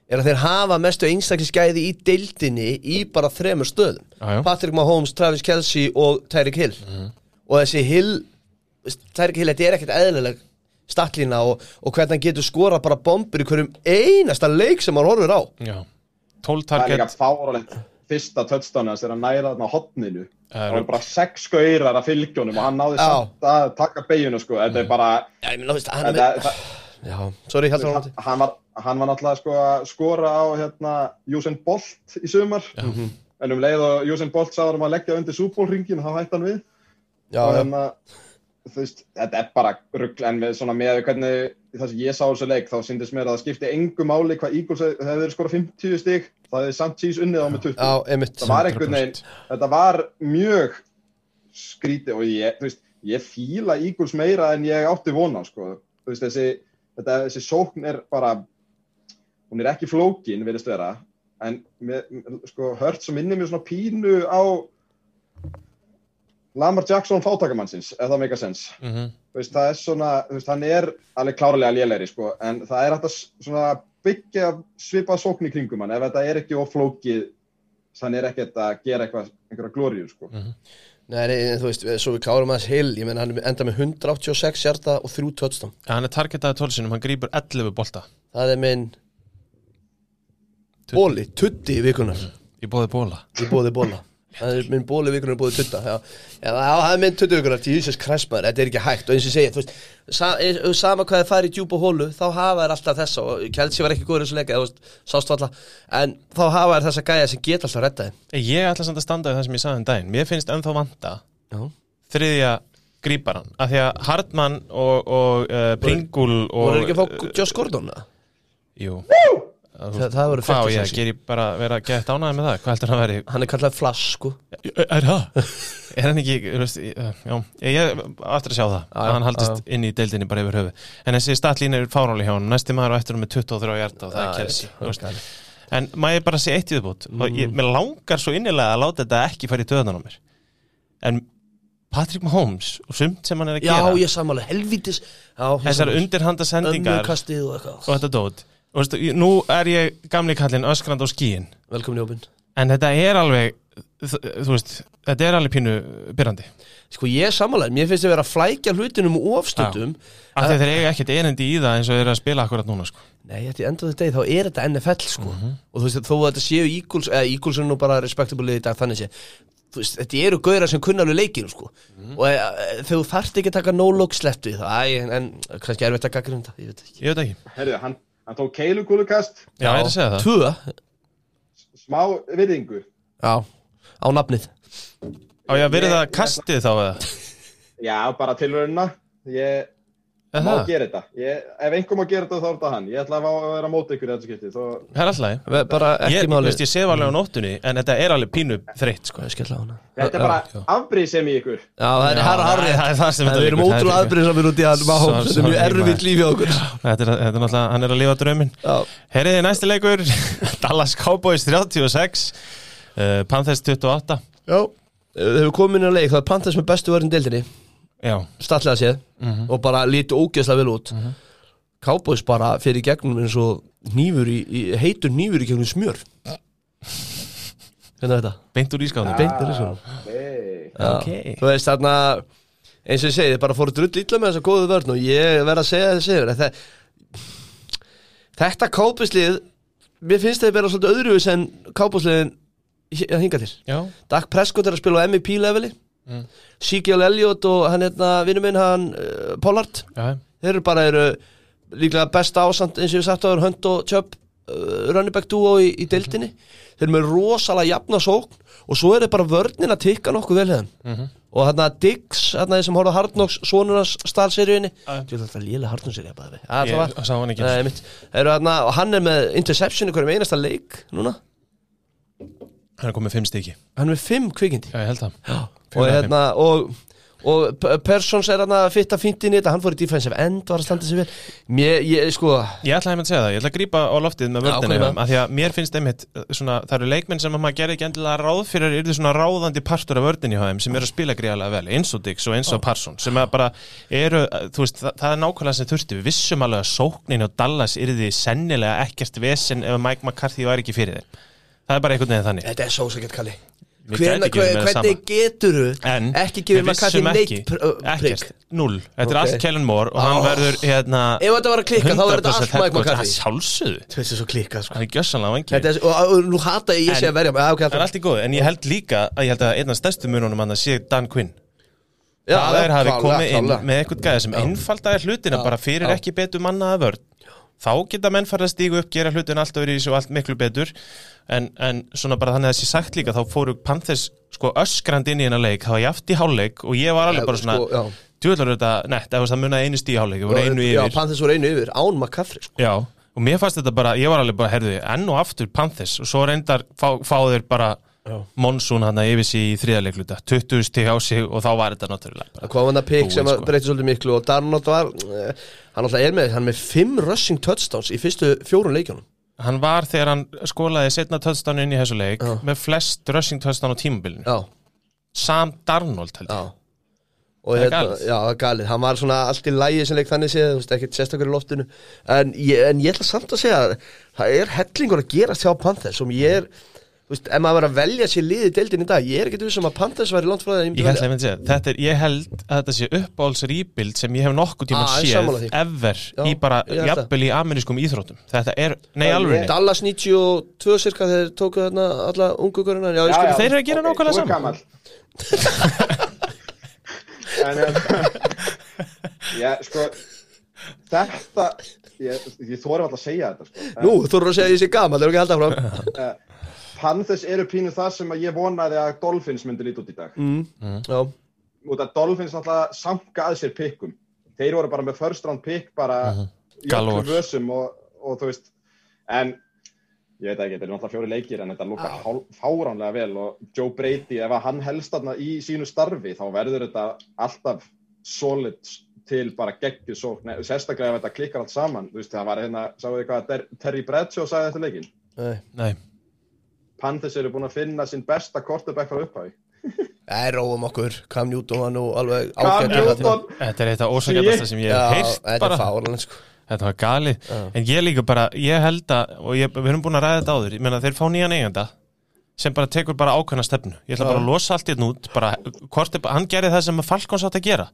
[SPEAKER 2] Er að þeir hafa mestu einstaklisgæði í deildinni Í bara þremur stöðum
[SPEAKER 1] Já, já.
[SPEAKER 2] Patrick Mahomes, Travis Kelsey og Tyreek Hill Og þessi Hill veist, Tyreek Hill, þetta er ekkert eðlileg Statlína og, og hvernig hann getur skorað bara bombur í hverjum einasta leik sem hann horfir á.
[SPEAKER 1] Já. 12
[SPEAKER 3] það er
[SPEAKER 1] target
[SPEAKER 3] fáralegt fyrsta touchdownu hans er að næra þarna á hotninu
[SPEAKER 1] Það
[SPEAKER 3] það
[SPEAKER 1] er-
[SPEAKER 3] var bara sex skaurar að fylgjónum og hann náði
[SPEAKER 2] Já.
[SPEAKER 3] samt að taka beiguna sko, þetta er bara
[SPEAKER 2] Já, ég meina, veist, hann er
[SPEAKER 3] það,
[SPEAKER 2] Já, sorry, heldur hann
[SPEAKER 3] hann, hann, var, hann var náttúrulega sko að skora á hérna Usain Bolt í sumar. En um leið og Usain Bolt sáður um að leggja undir súbólringin þá hætti hann við.
[SPEAKER 2] Já,
[SPEAKER 3] og
[SPEAKER 2] já,
[SPEAKER 3] hérna þú veist, þetta er bara rugl en við svona með hvernig það sem ég sá á þessu leik, þá syndist mér að það skipti engu máli hvað Eagles hef- hefði verið skora 50 stig, það hefði samt Chiefs unnið á með 20.
[SPEAKER 2] Já, einmitt
[SPEAKER 3] það var einhvern veginn,
[SPEAKER 1] 100%.
[SPEAKER 3] þetta var mjög skrítið og ég, þú veist, ég fíla Eagles meira en ég átti vona, sko. Þú veist, þessi, þetta, þessi sókn er bara, hún er ekki flókin, verðist vera, en með, sko, hört sem minnir mér svona pínu á Lamar Jackson fátakamannsins, ef það meika sens.
[SPEAKER 1] Mhm.
[SPEAKER 3] Þú veist, það er svona, veist, hann er alveg klárlega lélegri, sko, en það er hægt að byggja svipað sókn í kringum hann, ef þetta er ekki oflókið, hann er ekkert að gera eitthvað, einhverja glóriur, sko.
[SPEAKER 2] Nei, nei, en þú veist, svo við klárum aðeins Hill Ég menn hann enda með 186 hjarta og þrjú touchdown.
[SPEAKER 1] Ja, hann er targetaði tólsinum, hann grýpur 11 bolta.
[SPEAKER 2] Það er minn Bóli, tutti vikunar
[SPEAKER 1] í bóði bóla
[SPEAKER 2] Í bóði bóla Það er minn bóli vikunar bóði tutta. Já, já það er minn tutti vikunar Jesus Christ maður, þetta er ekki hægt. Og eins og ég segi, þú veist sa, Sama hvað þið farið í djúpa hólu Þá hafa þær alltaf þessa Og Kelsey var ekki góður í þessu leika, þú veist, sást valla En þá hafa þær þessa gæja sem geta alltaf rettaði
[SPEAKER 1] Ég ætla samt að standa við það sem ég sagði um daginn. Mér finnst ennþá vanta
[SPEAKER 2] Já.
[SPEAKER 1] þriðja gríparan af því að Hartmann og, og uh, Pringul og
[SPEAKER 2] Voru ekki að?
[SPEAKER 1] Jú
[SPEAKER 2] Það, það voru
[SPEAKER 1] Hvað á ég að gera bara vera gett ánæði með það? Hvað heldur hann að veri?
[SPEAKER 2] Hann er kallað Flash, sko
[SPEAKER 1] Er það? Er hann ekki, þú veist, ég- já, ég á eftir að sjá það
[SPEAKER 2] Já,
[SPEAKER 1] að hann
[SPEAKER 2] já,
[SPEAKER 1] haldist inn í deildinni bara yfir höfu en þessi statlín er fáráli hjá hann næsti maður á eftir hann með 23 hjarta og það er veist. en maður ég bara sé eitt í
[SPEAKER 2] Mm.
[SPEAKER 1] ég, mér langar svo innilega að láta þetta ekki fara í töðan á mér en Patrick Mahomes og sumt sem hann er að
[SPEAKER 2] Já,
[SPEAKER 1] gera
[SPEAKER 2] ég sammála, helvítis Já,
[SPEAKER 1] þessar undirhanda sendingar
[SPEAKER 2] og
[SPEAKER 1] þetta dót og veistu, ég- nú er ég gamli kallinn öskrand á skíin
[SPEAKER 2] Velkomin í opinn.
[SPEAKER 1] En þetta er alveg þú veist, þetta er alveg pínu byrrandi.
[SPEAKER 2] Sko ég er sammálaður, mér finnst þið vera að flækja hlutinum ofstundum
[SPEAKER 1] af því að þeir eiga ekkert erindi í það eins og þeir eru að spila akkurat núna sko.
[SPEAKER 2] Nei, þetta er endur þetta deg, þá er þetta NFL sko. Og þú veist, þó að þetta séu Eagles Eða Eagles er nú bara respectable í dag þannig sé. Þú veist, þetta eru gauðra sem kunna alveg leikinu sko. Og e, þegar þú þarft ekki að taka no-look sleppt við það en, en kannski er þetta gaggrinn það, ég veit ekki
[SPEAKER 3] hann, tók keilugúlukast,
[SPEAKER 1] já, ég er að segja það.
[SPEAKER 2] Tvö,
[SPEAKER 3] smá virðingu.
[SPEAKER 2] já, á nafnið.
[SPEAKER 1] Á ég að verið það kastið þá eða?
[SPEAKER 3] Já, bara tilraunina. Ég má
[SPEAKER 1] það?
[SPEAKER 3] gera þetta. Ég, ef einhver má gera þetta þá er þetta hann. Ég ætla að að vera mót ykkur í þetta skipti. Þó,
[SPEAKER 1] það er alltaf
[SPEAKER 2] Bara ekki
[SPEAKER 1] ég,
[SPEAKER 2] máli
[SPEAKER 1] veist, ég sef alveg á nóttunni en þetta er alveg pínu þreytt sko.
[SPEAKER 2] Ég skella á hana
[SPEAKER 3] þetta er bara afbrýð sem í ykkur.
[SPEAKER 2] Já, það er
[SPEAKER 1] Já,
[SPEAKER 2] harra harri
[SPEAKER 1] það er það sem þetta
[SPEAKER 2] Við erum
[SPEAKER 1] liggur, það er
[SPEAKER 2] ótrúlega
[SPEAKER 1] líka-
[SPEAKER 2] aðbyrðis út í hann Þetta er mjög erfitt
[SPEAKER 1] maður.
[SPEAKER 2] lífi á okkur
[SPEAKER 1] þetta, er, þetta er náttúrulega, hann er að lifa drauminn
[SPEAKER 2] Já,
[SPEAKER 1] Herriði næsti leikur Dallas Cowboys 36 uh, Panthers 28
[SPEAKER 2] já Þegar við komum inn á leik, það er Panthers með bestu vörðin deildinni Statlega séð
[SPEAKER 1] Mhm.
[SPEAKER 2] Og bara líti ógeðslega vel út Cowboys bara fyrir í gegnum eins og nýfur í, í heitur nýfur í gegnum smjör Hvernig er þetta?
[SPEAKER 1] beint úr ískáðum
[SPEAKER 2] Beint úr ískáðum.
[SPEAKER 3] Hey.
[SPEAKER 2] Já.
[SPEAKER 1] Ok.
[SPEAKER 2] Þú veist þarna eins og ég segi, þið bara fóru drull illa með þessa góðu vörn og ég verð að segja þessi yfir þetta, þetta kápuslið mér finnst þið vera svolítið öðruvis en kápusliðin að hinga til
[SPEAKER 1] já,
[SPEAKER 2] Dak Prescott er að spila á MVP leveli
[SPEAKER 1] Mm.
[SPEAKER 2] Sigil Elliot og hann hérna vinnu minn hann uh, Pollard
[SPEAKER 1] já,
[SPEAKER 2] þeir eru bara eru líklega besta ásand eins og ég sagt áður Hunt og Chubb uh, running back duo í, í deildinni. Þeir eru með rosalega jafna sókn og svo er þeir bara vörnin að tikka nokkuð vel hefðum
[SPEAKER 1] Mhm.
[SPEAKER 2] og þarna Diggs, þarna sem horfði á Hardnox svonunars stalseríunni
[SPEAKER 1] Já.
[SPEAKER 2] Þú veit þetta lélega
[SPEAKER 1] hann
[SPEAKER 2] Nei, mitt, eru þarna, og hann er með interception í hverjum einasta leik núna.
[SPEAKER 1] Hann er komið fimm stiki.
[SPEAKER 2] Hann er með fimm kvikindi.
[SPEAKER 1] Já, ég held það
[SPEAKER 2] og hérna og, og Persons er hann að fitta fínt inn í þetta. Hann fór í defensive end, var að standa sig vel. Mér, ég, sko,
[SPEAKER 1] Ég ætla að segja það, ég ætla að grípa á loftið með ja, af því að mér finnst einmitt uh, svona, það eru leikmenn sem að maður gerði ekki endilega ráð fyrir eru svona ráðandi partur af vördinu hjá þeim sem eru að spila gríðarlega vel, eins og Dix og eins og Parsons sem að bara eru, uh, þú veist, það, það er nákvæmlega sem þurfti, við vissum alveg að sóknin og Dallas yrði sennilega ekkert vesen ef Mike McCarthy var ekki fyrir þeim. Það er bara einhvern veginn þannig.
[SPEAKER 2] Þetta er svo sækert kalli
[SPEAKER 1] Það
[SPEAKER 2] hvernig geturu
[SPEAKER 1] En
[SPEAKER 2] ekki gefið maður
[SPEAKER 1] vissum
[SPEAKER 2] neitt
[SPEAKER 1] ekki,
[SPEAKER 2] pr- ö, prik?
[SPEAKER 1] Ekkert, null. Þetta er allt Kellen Moore og hann verður hérna
[SPEAKER 2] ef þetta var að klikka þá verður þetta
[SPEAKER 1] 100%
[SPEAKER 2] allt
[SPEAKER 1] head
[SPEAKER 2] Mike
[SPEAKER 1] coach.
[SPEAKER 2] McCarthy.
[SPEAKER 1] Að Sjálfsögðu,
[SPEAKER 2] þetta er svo klikkað sko.
[SPEAKER 1] hann er gjössanlega vangi
[SPEAKER 2] er, og, nú hata ég, ég sé að verja
[SPEAKER 1] Það er allt í góð, en ég held líka að ég held að einn af stærstu mununum hann að sé Dan Quinn. Það er hafi
[SPEAKER 2] klárlega,
[SPEAKER 1] komið inn með eitthvað gæði sem einfaldaði hlutina bara fyrir ekki betur mannaða vörn Þá geta menn farið að stígu upp, gera hlutin allt öðru í þessu og allt miklu betur en, en svona bara þannig að þessi sagt líka þá fóru Panthers sko öskrand inn í hennar leik það var jaft í hálfleik og ég var alveg bara svona
[SPEAKER 2] Sko, já.
[SPEAKER 1] djúðlar þetta nett, það munaði einu stíháleik voru einu
[SPEAKER 2] Já,
[SPEAKER 1] yfir
[SPEAKER 2] Panthers voru einu yfir, án McCaffrey sko.
[SPEAKER 1] Já, og mér fannst þetta bara, ég var alveg bara, herðu, enn og aftur Panthers og svo reyndar fá, fá þeir bara
[SPEAKER 2] Já.
[SPEAKER 1] Monsun hann að yfir sig í þriðaleikluta 20 stík á sig og þá var þetta náttúrulega.
[SPEAKER 2] Það kom hann að
[SPEAKER 1] Búið,
[SPEAKER 2] sem
[SPEAKER 1] sko.
[SPEAKER 2] breytti svolítið miklu og Darnold var, eh, hann alltaf er með hann er með fimm rushing touchdowns í fyrstu fjórun leikjónum
[SPEAKER 1] Hann var þegar hann skólaði setna touchdown inn í þessu leik
[SPEAKER 2] Já.
[SPEAKER 1] með flest rushing touchdown á tímabilinu
[SPEAKER 2] Já,
[SPEAKER 1] Sam Darnold held
[SPEAKER 2] já
[SPEAKER 1] ég
[SPEAKER 2] Og
[SPEAKER 1] Það er
[SPEAKER 2] hérna,
[SPEAKER 1] galið.
[SPEAKER 2] já, það er galið, hann var svona allt í lægi sem leik þannig séð, þú veist, ekkert sérstakur í loftinu en ég, en ég ætla samt að segja það er hellingur að gerast hjá Panthers og ég er, þú veist, ef maður verið að velja sér liði deildin í dag, ég er ekkert vissum að Panthers væri langt frá það að ég myndi
[SPEAKER 1] Ég,
[SPEAKER 2] velja
[SPEAKER 1] velja. Segja, þetta er, ég held að þetta sé uppáhalds rýbild sem ég hef nokkuð tíma
[SPEAKER 2] Ah,
[SPEAKER 1] séð ever
[SPEAKER 2] Já,
[SPEAKER 1] í bara
[SPEAKER 2] held
[SPEAKER 1] jafnvel í amerískum íþróttum Þetta er, nei
[SPEAKER 3] Já,
[SPEAKER 1] alveg
[SPEAKER 2] Dallas 92 cirka þegar tóku þarna alla ungu göruna Já,
[SPEAKER 3] Já, já,
[SPEAKER 1] þeir eru að gera
[SPEAKER 3] ok,
[SPEAKER 1] nákvæmlega
[SPEAKER 3] þú er
[SPEAKER 1] sama.
[SPEAKER 3] gamall. en ég, sko þetta ég, ég þóri alltaf að segja þetta sko.
[SPEAKER 2] Nú, þú eru að segja er
[SPEAKER 3] uh, Panthers eru pínu það sem að ég vonaði að Dolphins myndi líti út í dag
[SPEAKER 2] mm. Já,
[SPEAKER 3] út að Dolphins alltaf sanka að sér pikkum þeir voru bara með first round pick bara í öllum
[SPEAKER 1] Mhm. Galore.
[SPEAKER 3] vössum og, og þú veist en ég veit ekki, þetta er náttúrulega fjóri leikir en þetta lúkar
[SPEAKER 2] Já.
[SPEAKER 3] fáránlega vel og Joe Brady, ef að hann helst þarna í sínu starfi, þá verður þetta alltaf solid til bara geggju svo, Nei, sérstaklega ef þetta klikkar allt saman, þú veist, það var hérna sáðu þið hvað Terry Bradshaw sagði þetta leikin
[SPEAKER 2] nei
[SPEAKER 1] Nei,
[SPEAKER 3] Panthers eru búin að finna sinn besta quarterback frá upphæði
[SPEAKER 2] Nei, róum okkur, Cam Newton var nú alveg.
[SPEAKER 3] Newton!
[SPEAKER 1] Þetta er þetta ósækjandasta sem ég hef heyrt
[SPEAKER 2] þetta
[SPEAKER 1] bara.
[SPEAKER 2] er fáranlega sko.
[SPEAKER 1] Þetta var galið,
[SPEAKER 2] Já.
[SPEAKER 1] en ég líka bara, ég held að, og ég, við erum búin að ræða þetta áður, ég meina þeir fá nýjan eiganda sem bara tekur bara ákveðna stefnu. Ég ætla bara að losa allt hérna út, bara, er, hann gerði það sem Falkons átt að gera,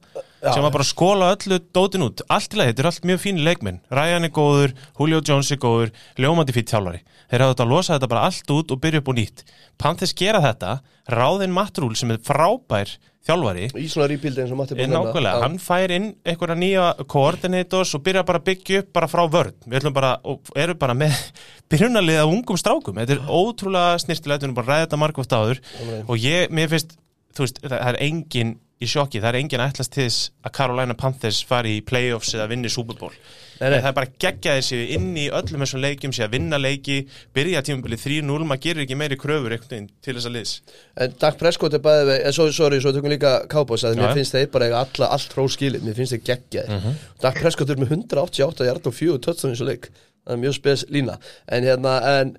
[SPEAKER 2] Já.
[SPEAKER 1] sem var bara að skóla öllu dótin út, allt í lagi, þetta eru allt mjög fíni leikmenn, Ryan er góður, Julio Jones er góður, Ljómandi fýtt þjálfari. Þeir hafði þetta að losa þetta bara allt út og byrja upp og nýtt. Panthers gera þetta, ráðinn Mattrúl sem er frábær þjálfari,
[SPEAKER 2] Í svona rebuildi eins og Matti
[SPEAKER 1] Er nákvæmlega, hann fær inn einhverja nýja koordinators og byrja bara að byggja upp bara frá vörn. Við ætlum bara, og eru bara með byrjunarlið af ungum strákum, þetta er ótrúlega snirtilegt, við erum bara ræða þetta margóft áður. Og ég, mér finnst, veist það er engin í sjokki, það er engin ætlast til þess að Carolina Panthers fari í playoffs eða vinni Super Bowl. Það er bara geggja þessi inn í öllum þessum leikjum, sé að vinna leiki byrja tímabilið 3-0, maður gerir ekki meiri kröfur veginn til þess að liðs.
[SPEAKER 2] En Dak Prescott er bæðið við, eh, sorry, svo tökum líka Cowboys að
[SPEAKER 1] Já,
[SPEAKER 2] mér finnst þeir bara alla, allt hróskilið, mér finnst þeir geggjaðir
[SPEAKER 1] Mhm.
[SPEAKER 2] Dak Prescott er með 188 hjart og 4 töttstunni svo leik, það er mjög spes lína. En hérna, en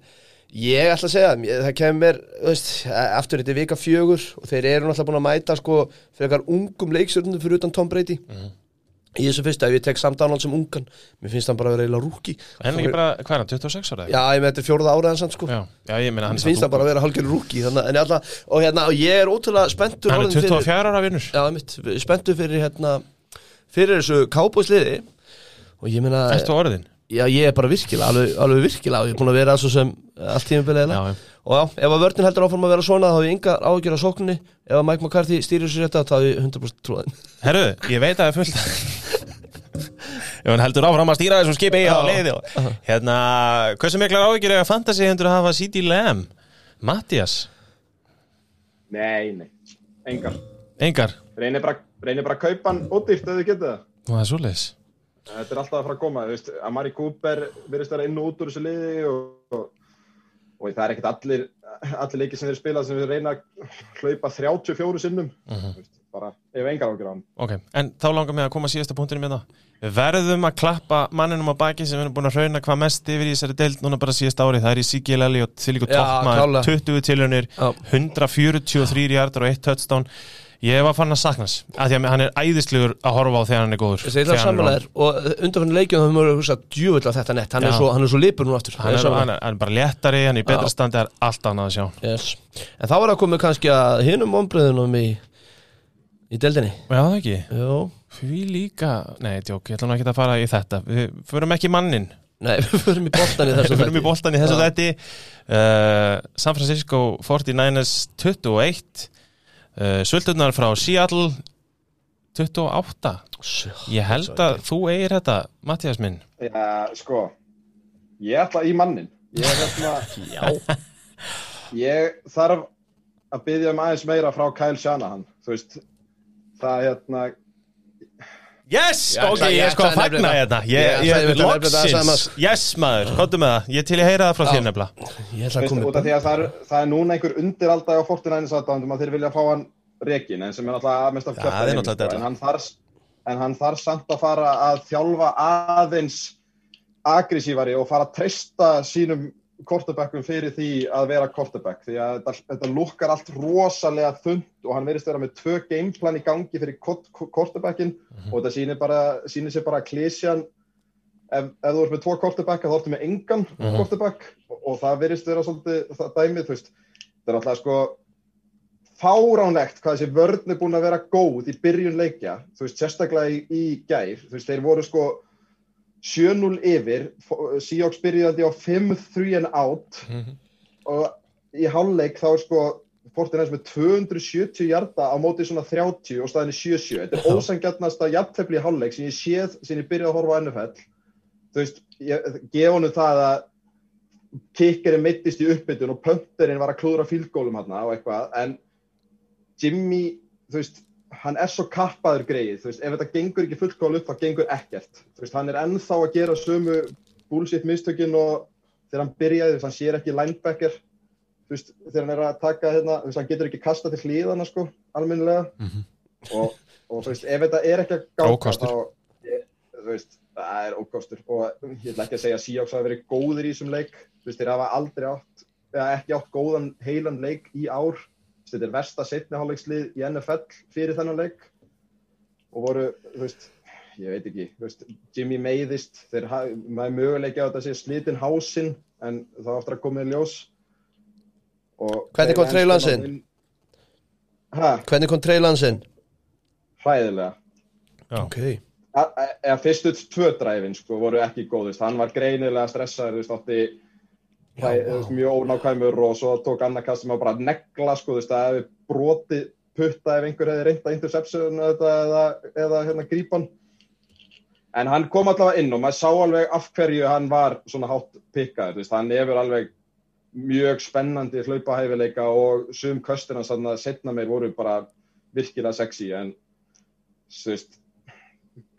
[SPEAKER 2] ég ætla að segja, mér- það kemur veist, aftur þetta vika fjögur og þeir eru náttúrulega búin að mæta sko fyrir eitthvað ungum leikstjórnum fyrir utan Tom Brady
[SPEAKER 1] Mhm.
[SPEAKER 2] Í þessu fyrsta, ef ég tek Sam Donald sem ungan, mér finnst hann bara að vera eiginlega rúki
[SPEAKER 1] en ekki bara, hvað er hann, 26 ára?
[SPEAKER 2] Já, ég með þetta er fjórða áraðan samt sko
[SPEAKER 1] Já, já, ég meina hann
[SPEAKER 2] Mér finnst það bara að vera hálfgerður rúki en og hérna, og ég er ótrúlega spenntur
[SPEAKER 1] Hann er
[SPEAKER 2] orðinn
[SPEAKER 1] 24 ára vinnur
[SPEAKER 2] Já, mitt, spenntur fyrir hérna fyrir þessu kábúsliði og ég meina? Já, ég er bara virkilega alveg, alveg virkilega, og ég er búin að vera svo sem allt tímabilið
[SPEAKER 1] Já,
[SPEAKER 2] hérna.
[SPEAKER 1] Já.
[SPEAKER 2] og já, ef að vörnin heldur áfram að vera svona þá hef ég engar ágjör á sókninni. Ef að Mike McCarthy stýrir sér þetta þá hef ég 100% trúðin
[SPEAKER 1] Herru, ég veit að það er fullt Ef hann heldur áfram að stýra þessum skipi á leiði og, Hérna, hversu miklar áhyggjur eða fantasy hendur að hafa CD Lamb? Mattias,
[SPEAKER 3] nei, nei, engar.
[SPEAKER 1] Engar?
[SPEAKER 3] Reynir bara, reynir bara að kaupa hann ódýrt ef þið getið það Þetta er alltaf að fara að koma, þú veist, Amari Cooper virðist vera inn og út úr þessu liði og, og, og það er ekkert allir, allir leikir sem þeir spila sem við reyna að hlaupa 34 sinnum,
[SPEAKER 1] Mhm.
[SPEAKER 3] þú veist, bara ef engar ágjur á hann.
[SPEAKER 1] Ok, en þá langar mig að koma síðasta punktinum með það Við verðum að klappa manninum á baki sem við erum búin að hrauna hvað mest yfir í þessari deild núna bara síðasta ári, það er í Sigil Elliot til líka
[SPEAKER 2] klárlega.
[SPEAKER 1] 20 tilhörnir
[SPEAKER 2] Já.
[SPEAKER 1] 143 hjartar og 1 touchdown Ég var fann að saknas, að því að hann er æðislegur að horfa á þegar hann er góður
[SPEAKER 2] það
[SPEAKER 1] er
[SPEAKER 2] samanlegar og undanfæðin leikjum þá höfum við hugsað djúvill á þetta nett. Hann er svo, hann er svo lipur nú aftur.
[SPEAKER 1] Hann er, hann, er, hann er bara léttari, hann er í betra standi það er allt annað að sjá.
[SPEAKER 2] Yes. En þá var það komið kannski að hinum ombriðunum í í deildinni.
[SPEAKER 1] Já, það ekki,
[SPEAKER 2] Jó,
[SPEAKER 1] því líka Nei, tjók, ég ætla nú ekki að fara í þetta. Við förum ekki mannin
[SPEAKER 2] nei, við förum í boltan í þessu
[SPEAKER 1] Við förum í boltan í þessu þetti uh, San Francisco 49ers 21 uh, Svöldurnar frá Seattle 28 Ég held að þú eigir þetta, Mattias minn.
[SPEAKER 3] Já, sko, ég ætla í mannin. Ég, er hérna,
[SPEAKER 2] Já,
[SPEAKER 3] ég þarf að byggja um aðeins meira frá Kyle Shanahan, þú veist, það hérna,
[SPEAKER 1] Yes,
[SPEAKER 2] Ég
[SPEAKER 1] ok, ég
[SPEAKER 2] ég
[SPEAKER 1] er sko að fagna hérna
[SPEAKER 2] það.
[SPEAKER 1] Ég,
[SPEAKER 2] Ég
[SPEAKER 1] ég,
[SPEAKER 2] það
[SPEAKER 1] loksins.
[SPEAKER 2] sama.
[SPEAKER 1] Yes maður, komdu með það. Ég til að heyra það frá þér nefnilega.
[SPEAKER 2] Ég
[SPEAKER 3] það er, er núna einhver undiraldag á 49 aðdáðandum að þeir vilja fá hann rekin en sem er náttúrulega mest af
[SPEAKER 1] er della.
[SPEAKER 3] en hann þarf en hann þarf samt að fara að þjálfa aðeins aggressívari og fara að treysta sínum kortabekkum fyrir því að vera kortabekk því að þetta, þetta lukkar allt rosalega þund og hann verðist vera með tvö gameplan í gangi fyrir kortabekkin og þetta sýnir bara sýnir sér bara klísjan ef, ef þú ert með tvo kortabekka þá ertu með engan
[SPEAKER 1] Mhm.
[SPEAKER 3] kortabekk og, og það verðist vera svolítið það dæmið, veist. Það er alltaf sko fáránlegt hvað þessi vörn er búin að vera góð í byrjun leikja, þú veist, sérstaklega í, í gær, þú veist, þeir voru sko 7-0 yfir Seahawks byrjaði á 5-3 and out.
[SPEAKER 1] Mhm.
[SPEAKER 3] og í hálfleik þá er sko Fortin með 270 hjarta á móti svona 30 og staðinni 77 þetta er ósangjarnasta jafntefli í hálfleik sem ég séð sem ég byrjaði að horfa á NFL þú veist, ég gef honum það að kikkerinn mittist í uppbytun og pönterinn var að klúðra fílgólum hann og eitthvað, en Jimmy, þú veist, hann er svo kappaður greið, þú veist, ef þetta gengur ekki fullkól upp, þá gengur ekkert. Þú veist, hann er ennþá að gera sömu bullshit mistökin og þegar hann byrjaði, þú veist, hann sér ekki linebacker þú veist, þegar hann er að taka hérna, þú veist, hann getur ekki kasta til hlýðana, sko, almennilega.
[SPEAKER 1] Mhm.
[SPEAKER 3] og, og þú veist, ef þetta er ekki að gáta þá, þú veist, það er ókostur. Og ég ætla ekki að segja að Seahawks hafa verið góðir í þessum leik, þú veist, þeir hafa aldrei átt, eða ekki átt góðan heilan leik í ár, þetta er versta setniháleikslið í NFL fyrir þennan leik og voru, þú veist, ég veit ekki, þú veist, Jimmy meiðist, þeir maður möguleiki á þetta sé slitin hásinn, en það áttur að koma í ljós og
[SPEAKER 2] Hvernig kom Trey Lance inn?
[SPEAKER 3] Hæ,
[SPEAKER 2] Hvernig kom Trey Lance inn?
[SPEAKER 3] hræðilega
[SPEAKER 1] Já.
[SPEAKER 2] Ok
[SPEAKER 3] eða fyrstu tvö dræfin sko, voru ekki góð, þú veist, hann var greinilega stressaður, þú veist, átti
[SPEAKER 2] Vá.
[SPEAKER 3] þú veist, mjög ónákvæmur og svo tók annar kast sem var bara að negla, sko, þú veist, að ef broti putta ef einhver hefði reynt að interception eða, eða, eða hérna grípan en hann kom allavega inn og maður sá alveg af hverju hann var svona hátt pikkaður, þú veist, hann hefur alveg mjög spennandi hlaupahæfileika og sum köstina sann að setna meir voru bara virkilega sexy en þú veist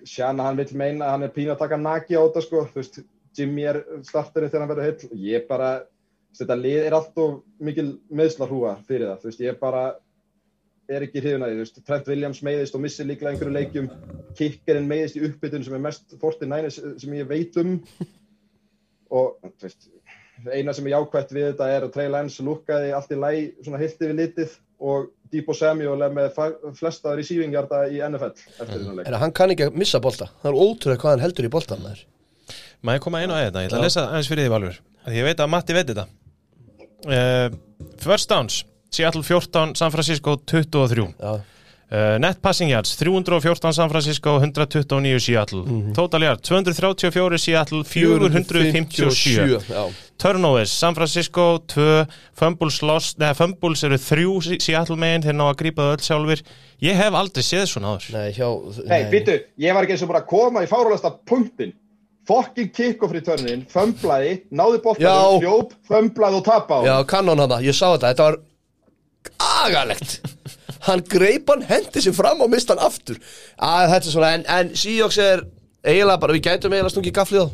[SPEAKER 3] Sjana hann vil meina að hann er pín að taka naki á þetta sko, þú veist, Jimmy er starterinn þegar hann verður heill, ég bara þetta lið er alltof mikil meðslarhúa fyrir það, veist, ég bara er ekki hrifin að því, Trent Williams meiðist og missir líklega einhverju leikjum. Kikkerinn meiðist í uppbytun sem er mest 49 sem ég veit um. Og, veist eina sem er jákvætt við þetta er að Trey Lance lukkaði allt í læ svona hilti við litið og Debo Samuel er með flesta receiving yarda í NFL eftir leik.
[SPEAKER 2] En hann kann ekki að missa bolta. Það er ótrúlega hvað hann heldur í bolta maður
[SPEAKER 1] Má ég koma einu að þetta? Ég ætla að lesa aðeins fyrir því Valur. Því ég veit að Matti veit þetta. Uh, First downs Seattle 14, San Francisco 23
[SPEAKER 2] Já,
[SPEAKER 1] uh, Net passing yards 314 San Francisco 129 Seattle. Total yards 234 Seattle 457
[SPEAKER 2] Já,
[SPEAKER 1] Turnovers San Francisco 2 Fumbles lost Nei, Fumbles eru 3 Seattle megin Þeir ná að grípa það öll sjálfur Ég hef aldrei séð svona áður.
[SPEAKER 2] Nei,
[SPEAKER 3] býttu, ég var ekki eins og bara að koma í fáralasta punktin Fucking kick-off returnin, fömblaði, náði
[SPEAKER 2] Já.
[SPEAKER 3] boltanum, hljóp, fömblaði og tapa á
[SPEAKER 2] Já, kannon hann það, ég sá þetta Þetta var agalegt Hann greip hann, hendi sér fram og mist hann aftur. Að þetta er svona, en, en Seahawks er eiginlega bara, við gætum eiginlega stungið gaflið á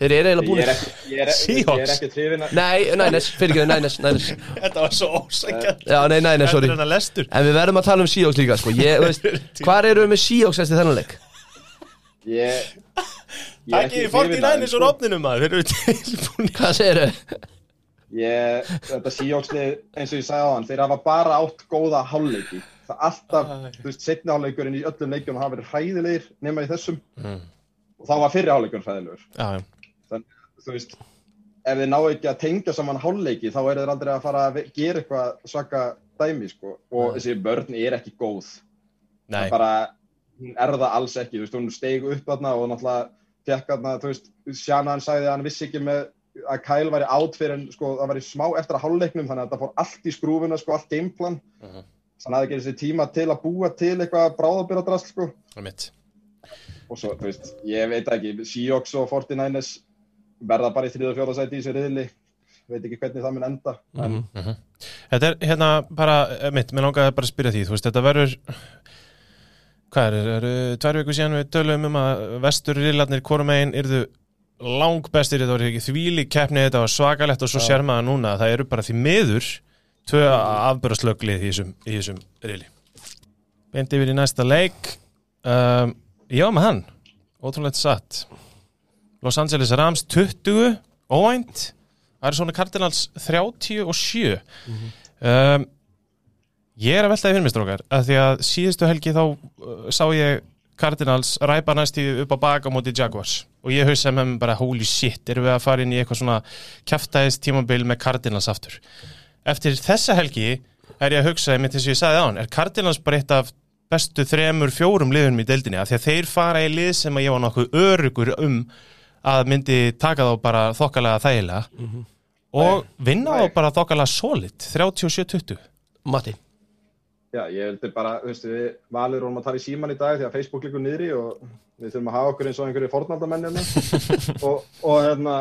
[SPEAKER 2] Þeir eru eiginlega
[SPEAKER 3] er er, ég
[SPEAKER 1] Seahawks.
[SPEAKER 2] Nei, Nænes, fyrir ekki, Nænes, Nænes
[SPEAKER 1] Þetta var svo ósækjant
[SPEAKER 2] Já, nei, Nænes, sorry.
[SPEAKER 1] Þetta er lestur
[SPEAKER 2] En við verðum að tala um Seahawks líka, sko. Ég, veist, Hvar eru við með Seahawks eftir þennan leik?
[SPEAKER 3] Ég, er
[SPEAKER 1] Takk
[SPEAKER 3] ekki
[SPEAKER 1] í 49
[SPEAKER 3] hrifinn af þeim,
[SPEAKER 1] úr opninum maður Þeir eru tilbúin
[SPEAKER 2] Hvað segir þau?
[SPEAKER 3] Ég, þetta síjóksni, eins og ég sagði á hann, þeir hafa bara átt góða hálfleiki. Það er alltaf,
[SPEAKER 1] Æ.
[SPEAKER 3] þú veist, setni hálfleikurinn í öllum leikjum hafa verið hræðilegir nema í þessum.
[SPEAKER 1] Mm.
[SPEAKER 3] Og þá var fyrri hálfleikurinn hræðilegur.
[SPEAKER 1] Já, já
[SPEAKER 3] Þú veist, ef þeir ná ekki að tengja saman hálfleiki, þá eru þeir aldrei að fara að gera eitthvað svaka dæmi, sko. Og þessi börn er ekki góð.
[SPEAKER 1] Nei,
[SPEAKER 3] Það bara, hún er það alls ekki, þú veist, hún steig upp þarna og náttúrulega fekk þarna, þú veist, Shannon sagði að hann vissi ekki með að Kyle væri átt fyrir en sko það væri smá eftir að hálfleiknum þannig að þetta fór allt í skrúfuna sko, allt gameplan
[SPEAKER 1] Mhm.
[SPEAKER 3] þannig að það ekki þessi tíma til að búa til eitthvað bráðabyrðadrast sko
[SPEAKER 1] það
[SPEAKER 3] og svo, þú veist, ég veit það ekki Seahawks og 49ers verða bara í þriða og fjóra sæti í þessu riðli veit ekki hvernig það mun enda en
[SPEAKER 2] Mhm.
[SPEAKER 1] Þetta er hérna bara, mitt, mér langaði bara að spyrja því, þú veist, þetta verður hvað er, eru tvær viku síðan við tölum um að vestur riðlarnir hvorum einn yrðu lang bestir þetta var ekki þvíli keppni, þetta var svakalegt og svo sér maður núna að það eru bara því miður tvö afbörðslöglið í þessum, í þessum riðli. Beint yfir í næsta leik. Um, var með hann. Ótrúlega satt. Los Angeles Rams 20 óvænt. Arizona Cardinals 37 um, ég er að veltaði fyrir mig strókar að því að síðustu helgi þá uh, sá ég Cardinals ræpa næst í upp á baka móti Jaguars. Og ég hausa með mér bara holy shit, erum við að fara inn í eitthvað svona kjaftaðist tímabil með Cardinals aftur? Eftir þessa helgi er ég að hugsa, einmitt eins og ég sagði á hann er Cardinals bara eitt af bestu þremur, fjórum liðunum í deildinni? Af því að þeir fara í lið sem að ég var nokkuð örugur um að myndi taka þá bara þokkalega þægilega og vinna þá bara þokkalega solid 37-20
[SPEAKER 2] Matti
[SPEAKER 3] Já, ég vildi bara, þú veist, við valur vorum að tala í síman í dag því að Facebook liggur niðri og við þurfum að hafa okkur eins og einhverju fornaldamenn hérna og, og hérna,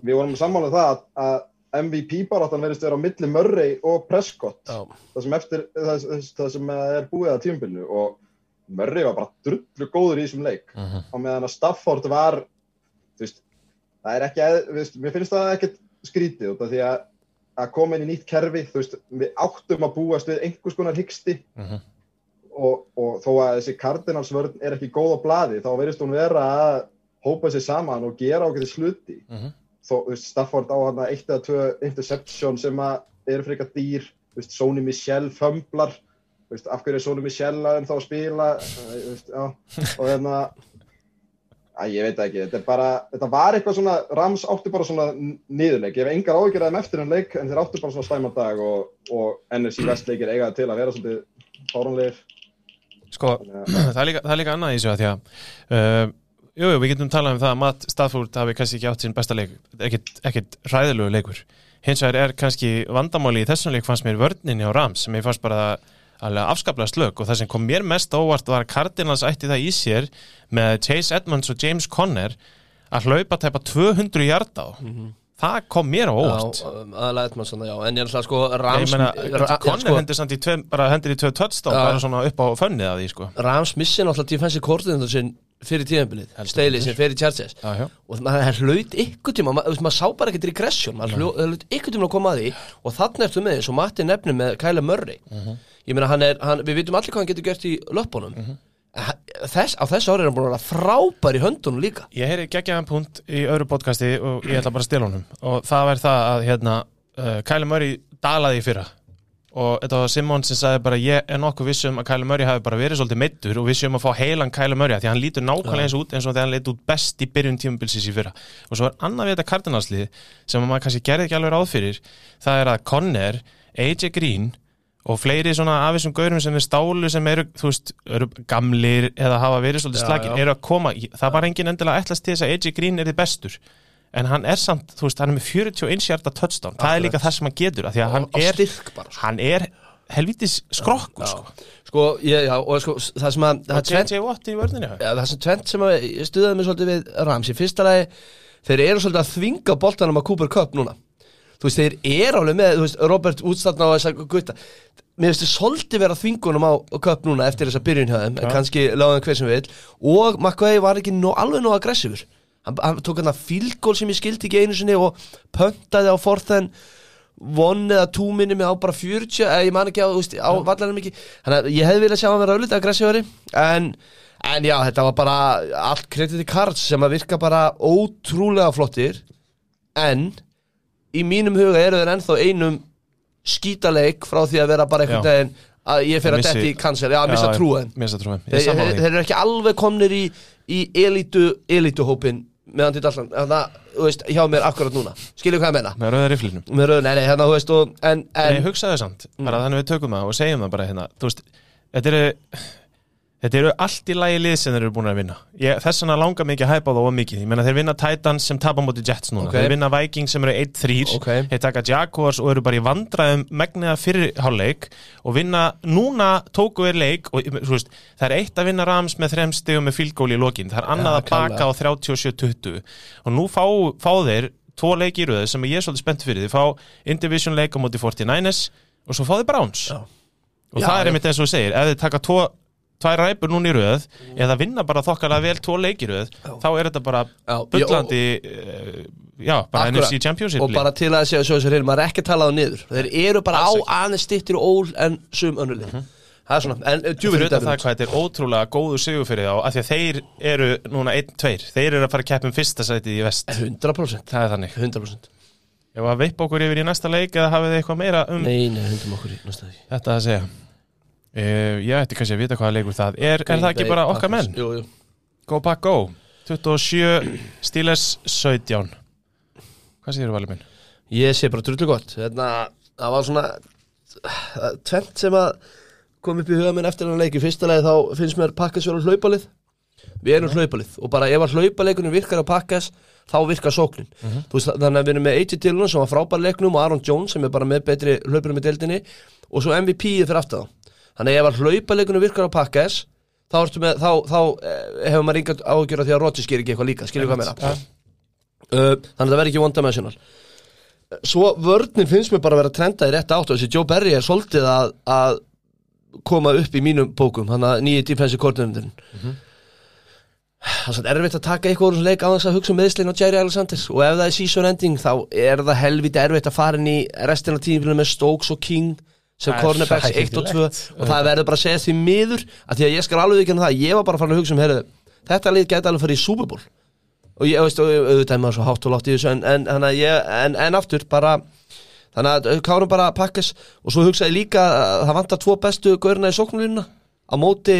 [SPEAKER 3] við vorum sammála um það að, að MVP baráttan verðist vera á milli Murray og Prescott.
[SPEAKER 2] Já,
[SPEAKER 3] það sem eftir, það, það, sem er búið að tímabilinu og Murray var bara drullu góður í þessum leik. Á meðan að Stafford var þú veist, það er ekki mér finnst það ekkert skrítið út af því að að koma inn í nýtt kerfi, veist, við áttum að búast við einhvers konar hyggsti
[SPEAKER 1] Mhm.
[SPEAKER 3] og, og þó að þessi kardinalsvörn er ekki góð á blaði, þá verðist hún vera að hópa sér saman og gera ákveði sluti.
[SPEAKER 1] Mhm.
[SPEAKER 3] Þó, þú veist, Stafford á hann eitt eða tvö interception sem að eru frekar dýr, þú veist, Sony Michel fömblar, af hverju er Sony Michel að þá að spila, veist, og hérna, að ég veit ekki, þetta er bara, þetta var eitthvað svona, Rams áttu bara svona niðurleik, ég hef engar þeim eftir en leik, en þeir áttu bara svona stæmandag og, og NFC West leikir eiga til að vera svolítið fáránlegir.
[SPEAKER 1] Sko, það er líka, það er líka annað í þessu að því að uh, jú, jú, við getum talað um það að Matt Stafford hafi kannski ekki átt sinn besta leik ekkit hræðilegu leikur. Hins vegar er kannski vandamáli í þessum leik fannst mér vörninni á Rams sem ég fannst bara alveg afskaplega slög og það sem kom mér mest óvart var að Cardinals ætti það í sér með Chase Edmonds og James Conner að hlaupa tæpa 200 hjarta á. Það kom mér á óvart.
[SPEAKER 2] aðalega svona, já, en ég er alltaf sko Rams,
[SPEAKER 1] meina,
[SPEAKER 2] Ra-
[SPEAKER 1] Conner
[SPEAKER 2] sko,
[SPEAKER 1] hendur samt í tvö, bara hendur í tvö touchdown
[SPEAKER 2] Já.
[SPEAKER 1] bara svona upp á fönnið að því sko.
[SPEAKER 2] Rams missi náttúrulega defensive coordinator sinn fyrir tíðanbilið, Staley sem fyrir Chargers. Og maður hlaut ykkur tíma maður, maður sá bara ekkert regression hljó- hlaut ykkur tíma að koma að því. Og þannig ertu með eins og Matti nefnir með Kyle Murray ég meina hann er, hann, við vitum allir hvað hann getur gert í löpunum En þess, á þessu ári er hann búin að vera frábær í höndunum líka.
[SPEAKER 1] Ég heyri geggjaðan punkt í öðru podcasti og ég ætla bara að stila honum. Og það var það að hérna uh, Kyle Murray dalaði í fyrra. Og þetta var Simon sem sagði bara ég er nokkuð vissum að Kyle Murray hafi bara verið svolítið meittur og vissum að fá heilan Murray af því hann lítur nákvæmlega eins út eins og þegar hann leit út best í byrjun tímabilsins í fyrra. Og svo er annað við þetta kardinalslið sem maður kannski gerði ekki alveg ráð fyrir og fleiri svona af þessum gaurum sem er stálu sem eru, þú veist, eru gamlir eða hafa verið svolítið
[SPEAKER 2] Já,
[SPEAKER 1] slagir
[SPEAKER 2] já.
[SPEAKER 1] eru að koma, það var engin endilega ætlast til þess að AJ Green er þið bestur. En hann er samt, þú veist, hann er með 41 hjarta touchdown, það er líka það sem hann getur því að hann
[SPEAKER 2] á
[SPEAKER 1] er,
[SPEAKER 2] sko.
[SPEAKER 1] hann er helvitis skrokkur,
[SPEAKER 2] Já.
[SPEAKER 1] sko.
[SPEAKER 2] Sko, ég, já, og sko, það sem að það
[SPEAKER 1] í vörðinu
[SPEAKER 2] það sem tvent sem stuðaði mig svolítið við Rams í fyrsta lagi, þeir eru svolítið að þvinga boltanum að Cooper Cup núna þú veist, þeir eru alveg með, þú veist, Robert útstatna á þess að gutta. Mér finnst þið svolítið vera þvingunum á Cup núna eftir þessa byrjun hjá þeim, en
[SPEAKER 1] Já.
[SPEAKER 2] kannski láðan hver sem vil og McVay var ekki nó, alveg nóg aggressífur. Hann, hann tók hann að fílgól sem ég skildi ekki einu sinni og pöntaði á forþenn von eða túminni með á bara 40 eða ég man ekki á, veist, á vallanum ekki. Þannig að ég hefði viljað sjá hann vera auðvitað aggressífari en, en já, þetta var bara allt krediti cards sem að virka bara ótrúlega flottir. En í mínum huga eru þeir ennþá einum skítaleik frá því að vera bara einhvern veginn að ég fer að detti í cancel, já, að missa
[SPEAKER 1] ég
[SPEAKER 2] þeir, eru ekki alveg komnir í, í elítu, elítuhópin meðan til allan, þannig að, þú veist, hjá mér akkurat núna, skilju hvað ég meina?
[SPEAKER 1] Með rauða riflinu
[SPEAKER 2] með rauð, nei, nei, hérna, þú veist, og, en,
[SPEAKER 1] En ég hugsaði samt, bara þannig við tökum það og segjum það bara hérna, þú veist, þetta eru þetta eru allt í lagi lið sem þeir eru búin að vinna. Ég, þess vegna langar mikið að hæpa þá of mikið. Ég meina þeir vinna Titans sem tapa móti Jets núna.
[SPEAKER 2] Ok.
[SPEAKER 1] þeir vinna Vikings sem eru 1-3
[SPEAKER 2] Ok.
[SPEAKER 1] þeir taka Jaguars og eru bara í vandræðum megniða fyrir hálfleik og vinna, núna tóku við leik og veist, það er eitt að vinna Rams með þrem stegum með fylgóli í lokin. Það er annað
[SPEAKER 2] Ja,
[SPEAKER 1] að baka á 37-20 og nú fá, fá þeir tvo leiki í röðu sem ég er svolítið spennt fyrir. Þeir fá Indivision leik á móti 49ers og svo fá þeir Browns.
[SPEAKER 2] Já.
[SPEAKER 1] og
[SPEAKER 2] Já,
[SPEAKER 1] það er einmitt eins og þú segir ef þið taka tvo tvær ræpur núna í röð eða vinna bara þokkalega vel tvo leik í röð þá er þetta bara
[SPEAKER 2] Já,
[SPEAKER 1] bullandi uh, já, bara
[SPEAKER 2] Akkurat.
[SPEAKER 1] NFC Championship
[SPEAKER 2] og bara til að segja svo þessu hrein maður er ekki að tala á niður. Þeir eru bara á aðeins stittir ól en sum önnulið það er svona, en djúvill
[SPEAKER 1] utan það hvað er ótrúlega góðu sigur fyrir þá af því að þeir eru núna 1-2 þeir eru að fara að keppum fyrsta sætið í vest.
[SPEAKER 2] 100%
[SPEAKER 1] það er þannig.
[SPEAKER 2] 100%
[SPEAKER 1] Ef að veipa okkur yfir í næsta leik eða hafið þið eitthvað meira um
[SPEAKER 2] nei, nei, hundum okkur í næsta því
[SPEAKER 1] þetta að segja uh, Ég ætti kannski að vita hvaða leikur það er. Er það ekki bara okkar menn?
[SPEAKER 2] jú, jú.
[SPEAKER 1] Go Pack Go. 27 Steelers 17 Hvað þú valið minn?
[SPEAKER 2] ég sé bara drullu gott. Þarna, það var svona uh, tvent sem að kom upp í huga minn eftir hann leik. Í fyrsta leið þá finnst mér pakkas vera hlaupalið. Við erum hlaupalið. Og bara ef að hlaupaleikunum virkar að pakkas þá virkar sóknin. Þú veist, þannig að við erum með AJ Dillon sem var frábær leiknum og Aaron Jones sem er bara með betri hlaupurum í deildinni. Og svo MVP-ið fyrir aftur þá þannig ef að hlaupaleikunum virkar að pakkas þá, með, þá, þá eh, hefur maður áhugjur af því að Rodgers gerir ekki eitthvað líka skilur hvað meira
[SPEAKER 1] Ja.
[SPEAKER 2] uh, þannig að það verður ekki one dimensional. Svo vörninn finnst mér bara að vera að trenda í rétt átt og þessi Joe Berry er svolítið að, að koma upp í mínum bókum hann að nýja defensive coordinatorinn. Það er erfitt að taka eitthvað úr þessum leik á þess að hugsa um meðslinn á Jerry Alexander. Og ef það er season ending þá er það helviti erfitt að fara inn í restina tímfélum með Stokes og King sem
[SPEAKER 1] er
[SPEAKER 2] cornerbacks 1 og 2
[SPEAKER 1] hræðilegt.
[SPEAKER 2] og það verður bara að segja því miður að því að ég skal alveg ekki það ég var bara að fara að hugsa um heyrðu, þetta lið gæti alveg að fara í Super Bowl og ég veist, og auðvitað er maður svo hátt og látt í þessu en, en, en, ég, en, en aftur bara þannig að uh, kárum bara pakkas og svo hugsaði líka að það vantar tvo bestu gaurina í sóknulínuna á móti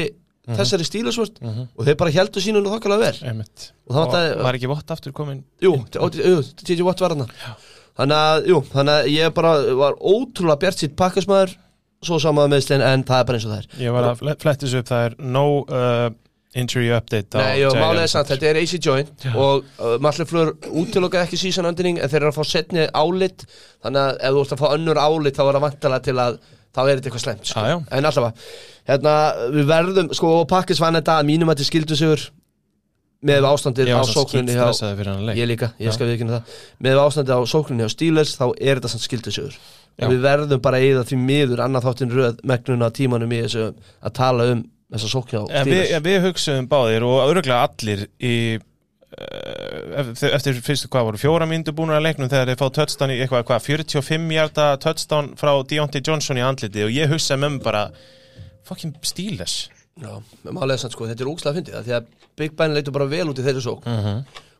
[SPEAKER 2] þessari stílusvört og þeir bara heldur sínunum þokkalega vel
[SPEAKER 1] Einmitt.
[SPEAKER 2] Og það vantaði-
[SPEAKER 1] var ekki vott aftur komin
[SPEAKER 2] Jú, T.J. Watt var hann Þannig að, jú, þannig að ég bara var ótrúlega bjart sitt pakkasmaður svo samaða meðslinn en það er bara eins og það er.
[SPEAKER 1] Ég var að fle- fletta þessu upp, það er no uh, injury update
[SPEAKER 2] Nei, jú, málega er samt, þetta er AC joint og uh, Malliflur útilokaði ekki season ending en þeir eru að fá setni álit. Þannig að ef þú ert að fá önnur álit þá er það vantalega til að þá er þetta eitthvað slemt sko.
[SPEAKER 1] Já, já.
[SPEAKER 2] en allavega, hérna, við verðum sko, vann þetta að mínum að þetta skildu sigur með ástandið á
[SPEAKER 1] leik.
[SPEAKER 2] Ég líka, ég skal viðkynna það. Með ástandið á sókninni hjá Steelers þá er þetta og við verðum bara að eyða því miður annað þáttinn röð megnuna tímanum í þessu að tala um þessa
[SPEAKER 1] En við,
[SPEAKER 2] Steelers.
[SPEAKER 1] ja, við hugsaðum báðir og örgulega allir í uh, eftir, eftir fyrstu hvað voru fjóra mínútur búin að leiknum þegar þeir fá touchdown í eitthvað, hvað, 45 hjarta touchdown frá Deontay Johnson í andliti og ég hugsaði með mér bara fucking Steelers.
[SPEAKER 2] Já, með málega sann sko, þetta er úkslega fyndið það því að Big Ben leitur bara vel út í þeirri sókn.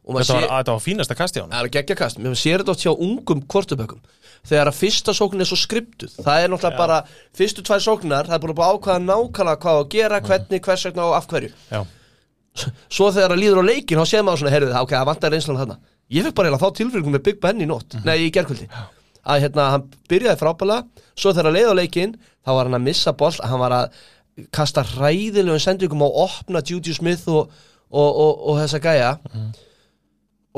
[SPEAKER 2] Og maður
[SPEAKER 1] þetta var,
[SPEAKER 2] sé,
[SPEAKER 1] var fínasta kasti á hann
[SPEAKER 2] það er geggja kast. Maður sér þetta oft hjá ungum kvortubökkum þegar að fyrsta sóknin er svo skriptuð það er náttúrulega bara, fyrstu tvær sóknar það er búin að búin að ákvaða nákvæmlega hvað að gera hvernig, hvers vegna og af hverju.
[SPEAKER 1] Já,
[SPEAKER 2] svo þegar það líður á leikin þá séð maður svona, heyrðu það, ok, það vantar reynslan þarna. Ég fekk bara þá tilfyrkning með Big Ben í nótt. Nei, í gerkvöldi að hérna, hann byrjaði frábælega svo þegar að leið kasta hræðilegum sendingum og opna Juju Smith og, og, og, og þessa gæja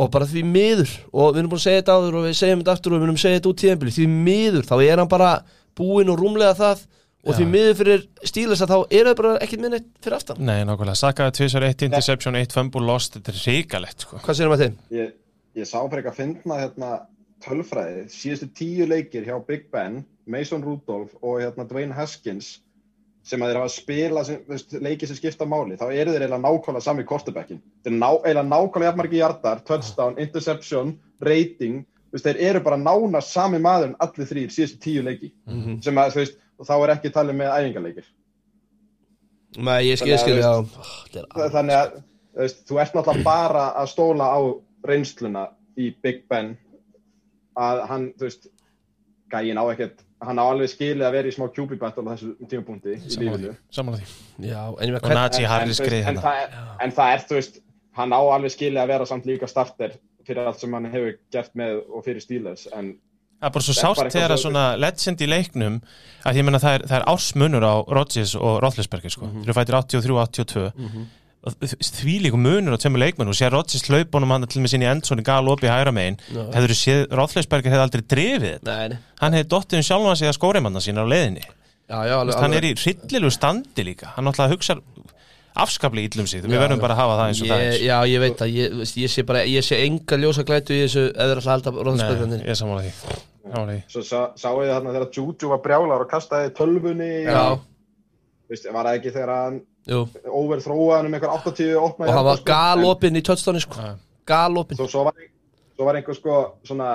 [SPEAKER 2] og bara því miður og við erum búin að segja þetta áður og við segjum þetta aftur og við erum að segja þetta út tíðanbili því miður, þá er hann bara búinn og rúmlega það og því
[SPEAKER 1] Já.
[SPEAKER 2] miður fyrir stílis að þá er það bara ekkert minn eitt fyrir aftan
[SPEAKER 1] nei, nákvæmlega, tvisar eitt interception, eitt fumble lost, þetta er ríkalegt sko.
[SPEAKER 2] hvað sérum að þeim?
[SPEAKER 3] Ég, ég sá fyrir ekki að finna hérna tölfræði, síðustu tíu leikir hjá Big Ben, Mason Rudolph og hérna Dwayne Haskins sem að þeir hafa spila sem, þú veist, leiki sem skipta máli, þá eru þeir eiginlega nákvæmlega sami kortebackin. Þeir ná, eiginlega nákvæmlega jafnmargi hjartar, touchdown, interception, rating, veist, þeir eru bara nánast sami maður en allir þrýr síðustu tíu leiki sem að, þú veist, og þá er ekki talið með æfingarleikir.
[SPEAKER 2] Nei, ég skil,
[SPEAKER 3] Þannig að,
[SPEAKER 2] skil,
[SPEAKER 3] veist,
[SPEAKER 2] alveg-
[SPEAKER 3] Þannig að, þú veist, þú ert náttúrulega bara að stóla á reynsluna í Big Ben að hann, þú veist, gægin á ekkert, hann á alveg skilið að vera í smá battle á þessu tímapunkti í
[SPEAKER 1] Samanlega
[SPEAKER 3] lífinu.
[SPEAKER 1] því, samanlega því
[SPEAKER 2] Já, en
[SPEAKER 3] en,
[SPEAKER 1] hérna
[SPEAKER 3] það er, en það er, þú veist, hann á alveg skilið að vera samt líka starter fyrir allt sem hann hefur gert með og fyrir Steelers, en
[SPEAKER 1] Það er bara svo
[SPEAKER 3] eitthvað
[SPEAKER 1] þegar að
[SPEAKER 3] svo-
[SPEAKER 1] svona legend í leiknum að ég menna það er, það er ársmunur á Rodgers og Roethlisberger sko.
[SPEAKER 3] Mhm.
[SPEAKER 1] þeir eru fættir 83-82 og því líku munur á tveimur leikmenn og sér Rodgers hlaupunum hann til með sinni endsoni gal opið hægra megin. Hefur séð Roethlisberger hefði aldrei drifið þetta?
[SPEAKER 2] Nei, nei.
[SPEAKER 1] Hann hefði dottið um sjálfan sig að skóreimanna sína á leiðinni.
[SPEAKER 2] Já, já, alveg
[SPEAKER 1] hann er í hryllilu standi líka. Hann náttúrulega hugsa afskaplega illum sig. Við verðum bara að hafa það eins og það
[SPEAKER 2] ég,
[SPEAKER 1] er.
[SPEAKER 2] Já, ég veit það, ég, ég sé bara, ég sé enga ljósa glætu í þessu eða alltaf róðspöðunni
[SPEAKER 1] ég samanlega því, því.
[SPEAKER 3] svo sá, sáðu þið þarna þegar Juju var brjálar og kastaði tölvunni Hann
[SPEAKER 2] Jú.
[SPEAKER 3] overþróaðan um einhver 80 opna
[SPEAKER 2] Og hann var
[SPEAKER 3] sko.
[SPEAKER 2] galopinn í touchdowni sko. Galopinn
[SPEAKER 3] svo, svo, var, svo var einhver sko svona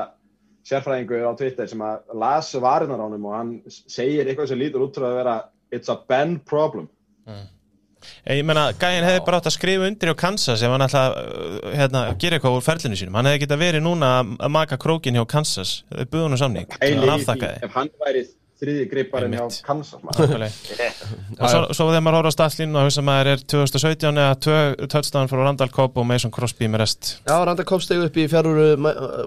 [SPEAKER 3] sérfræðingur á Twitter sem að las varinnar á honum og hann segir eitthvað sem lítur út frá að vera it's a Ben problem
[SPEAKER 1] Ég meina, gæinn hefði bara átt að skrifa undir á Kansas ef hann ætla að uh, hérna, gera eitthvað úr ferlinu sínum. Hann hefði geta verið núna að- maka krókin hjá Kansas. Þau buðu hann samning. Hann afþakkaði.
[SPEAKER 3] ef hann væri þriði gripparinn hjá. Kansas
[SPEAKER 1] og svo, svo þegar maður horfður á statslínu og hugsa maður er 2017 eða touchdown frá Randall Cobb og Mason Crosby með rest?
[SPEAKER 2] Já, Randa kom stegu upp í fjárúru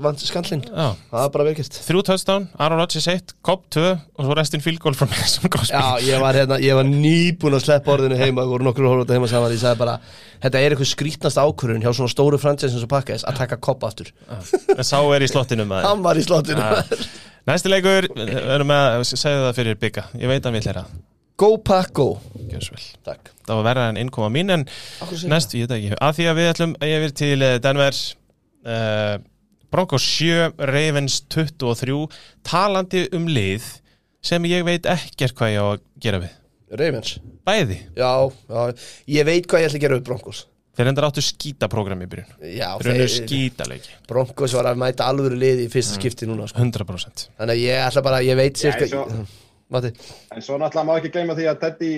[SPEAKER 2] vant skallin
[SPEAKER 1] Já.
[SPEAKER 2] Það er bara velkist
[SPEAKER 1] þrjú touchdown, Aaron Rodgers 1, Cobb 2 og svo restin field goal frá Mason Crosby.
[SPEAKER 2] Já, ég var, hérna, ég var nýbúin að sleppa orðinu heima og voru nokkur horfður heima saman Ég sagði bara, þetta er eitthvað skrítnast ákvörðun hjá svona stóru franchise eins og Pakkas að taka kopp aftur.
[SPEAKER 1] En sá er í slottinu maður Næsti leikur, við erum með að segja það fyrir bygga, ég veit að við ætla
[SPEAKER 2] Go Pack Go
[SPEAKER 1] Það var verða en innkoma mín en næst, ég veit það ekki, að því að við ætlum yfir til eh, Denver uh, Broncos 7, Ravens 23 talandi um lið sem ég veit ekkert hvað ég á að gera við.
[SPEAKER 2] Ravens.
[SPEAKER 1] Bæði,
[SPEAKER 2] Já, já, ég veit hvað ég ætla að gera upp Broncos
[SPEAKER 1] þeir endur áttu skítaprógram í byrjun.
[SPEAKER 2] Já,
[SPEAKER 1] Þeir unnu skítaleiki,
[SPEAKER 2] Broncos var að mæta alvöru liði í fyrsta skipti núna sko.
[SPEAKER 1] 100%
[SPEAKER 2] Þannig að ég ætla bara, ég veit cirka
[SPEAKER 3] svo- En svo náttúrulega má ekki gleyma því að Teddy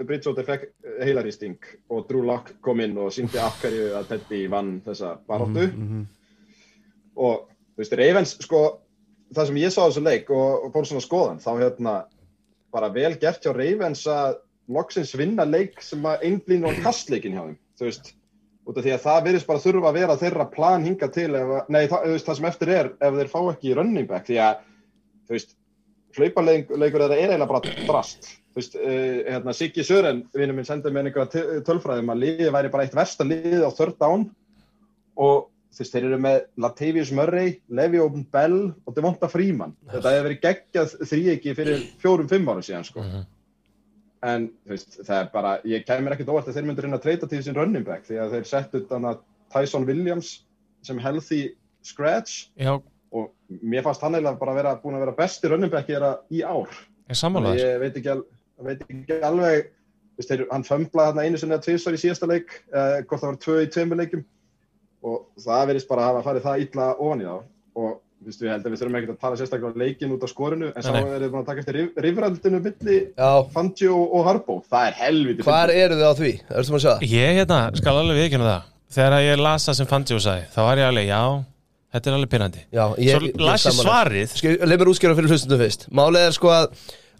[SPEAKER 3] Bridgewater fekk heilaristing og Drew Lock kom inn og síndi af hverju að Teddy vann þessa baróttu og þú veist, Ravens sko, það sem ég sá á þessu leik og, og fór svona skoðan, þá hérna bara vel gert hjá Ravens að loksins vinna leik sem að einblín og kastleikin hjá þeim, þú veist út af því að það virðist bara þurfa að vera þeirra plan hinga til, ef, nei, það, veist, það sem eftir er ef þeir fá ekki running back, því að þú veist, hlaupaleikur þeirra er eiginlega bara drast. Þú veist, uh, hérna, Siggi Sören vinnur minn sendið með einhverja tölfræðum að liðið væri bara eitt versta liðið á third down og þú veist, þeir eru með Latavius Murray, Levi Open Bell og Devonta Freeman. Þetta hefur verið geggjað þríegi fyrir fjórum-fimm árum síðan sko. En veist, það er bara ég kemur ekkert óvart að þeir myndur inn að treyta til sín running back því að þeir settu þannig að Tyson Williams sem healthy scratch.
[SPEAKER 1] Já,
[SPEAKER 3] og mér fannst hann eiginlega bara vera búin að vera besti running back í ár.
[SPEAKER 1] Ég
[SPEAKER 3] ég veit ekki, al, veit ekki alveg veist, þeir, hann fömblaði hann einu sinni að tvisvar í síðasta leik eh, hvort það var tvö í tveimur leikum og það verðist bara að hafa farið það illa ofan í þá. Og veist, við heldum við þurfum ekkert að tala sérstaklega um leikin út á skorinu en sá
[SPEAKER 1] Nei, nei.
[SPEAKER 3] er þið búin að taka eftir rif, rifraldinu milli Fangio og Harbo það er helviti
[SPEAKER 2] hvar eru þið á því? Erstu maður að sjá?
[SPEAKER 1] Ég hérna, skal alveg viðkynna það. Þegar að ég las það sem Fangio sagði þá var ég alveg, já, þetta er alveg
[SPEAKER 2] ég,
[SPEAKER 1] Svo las ég svarið.
[SPEAKER 2] Skil, leið mér útskjöra fyrir hlustundum fyrst. Málið er sko að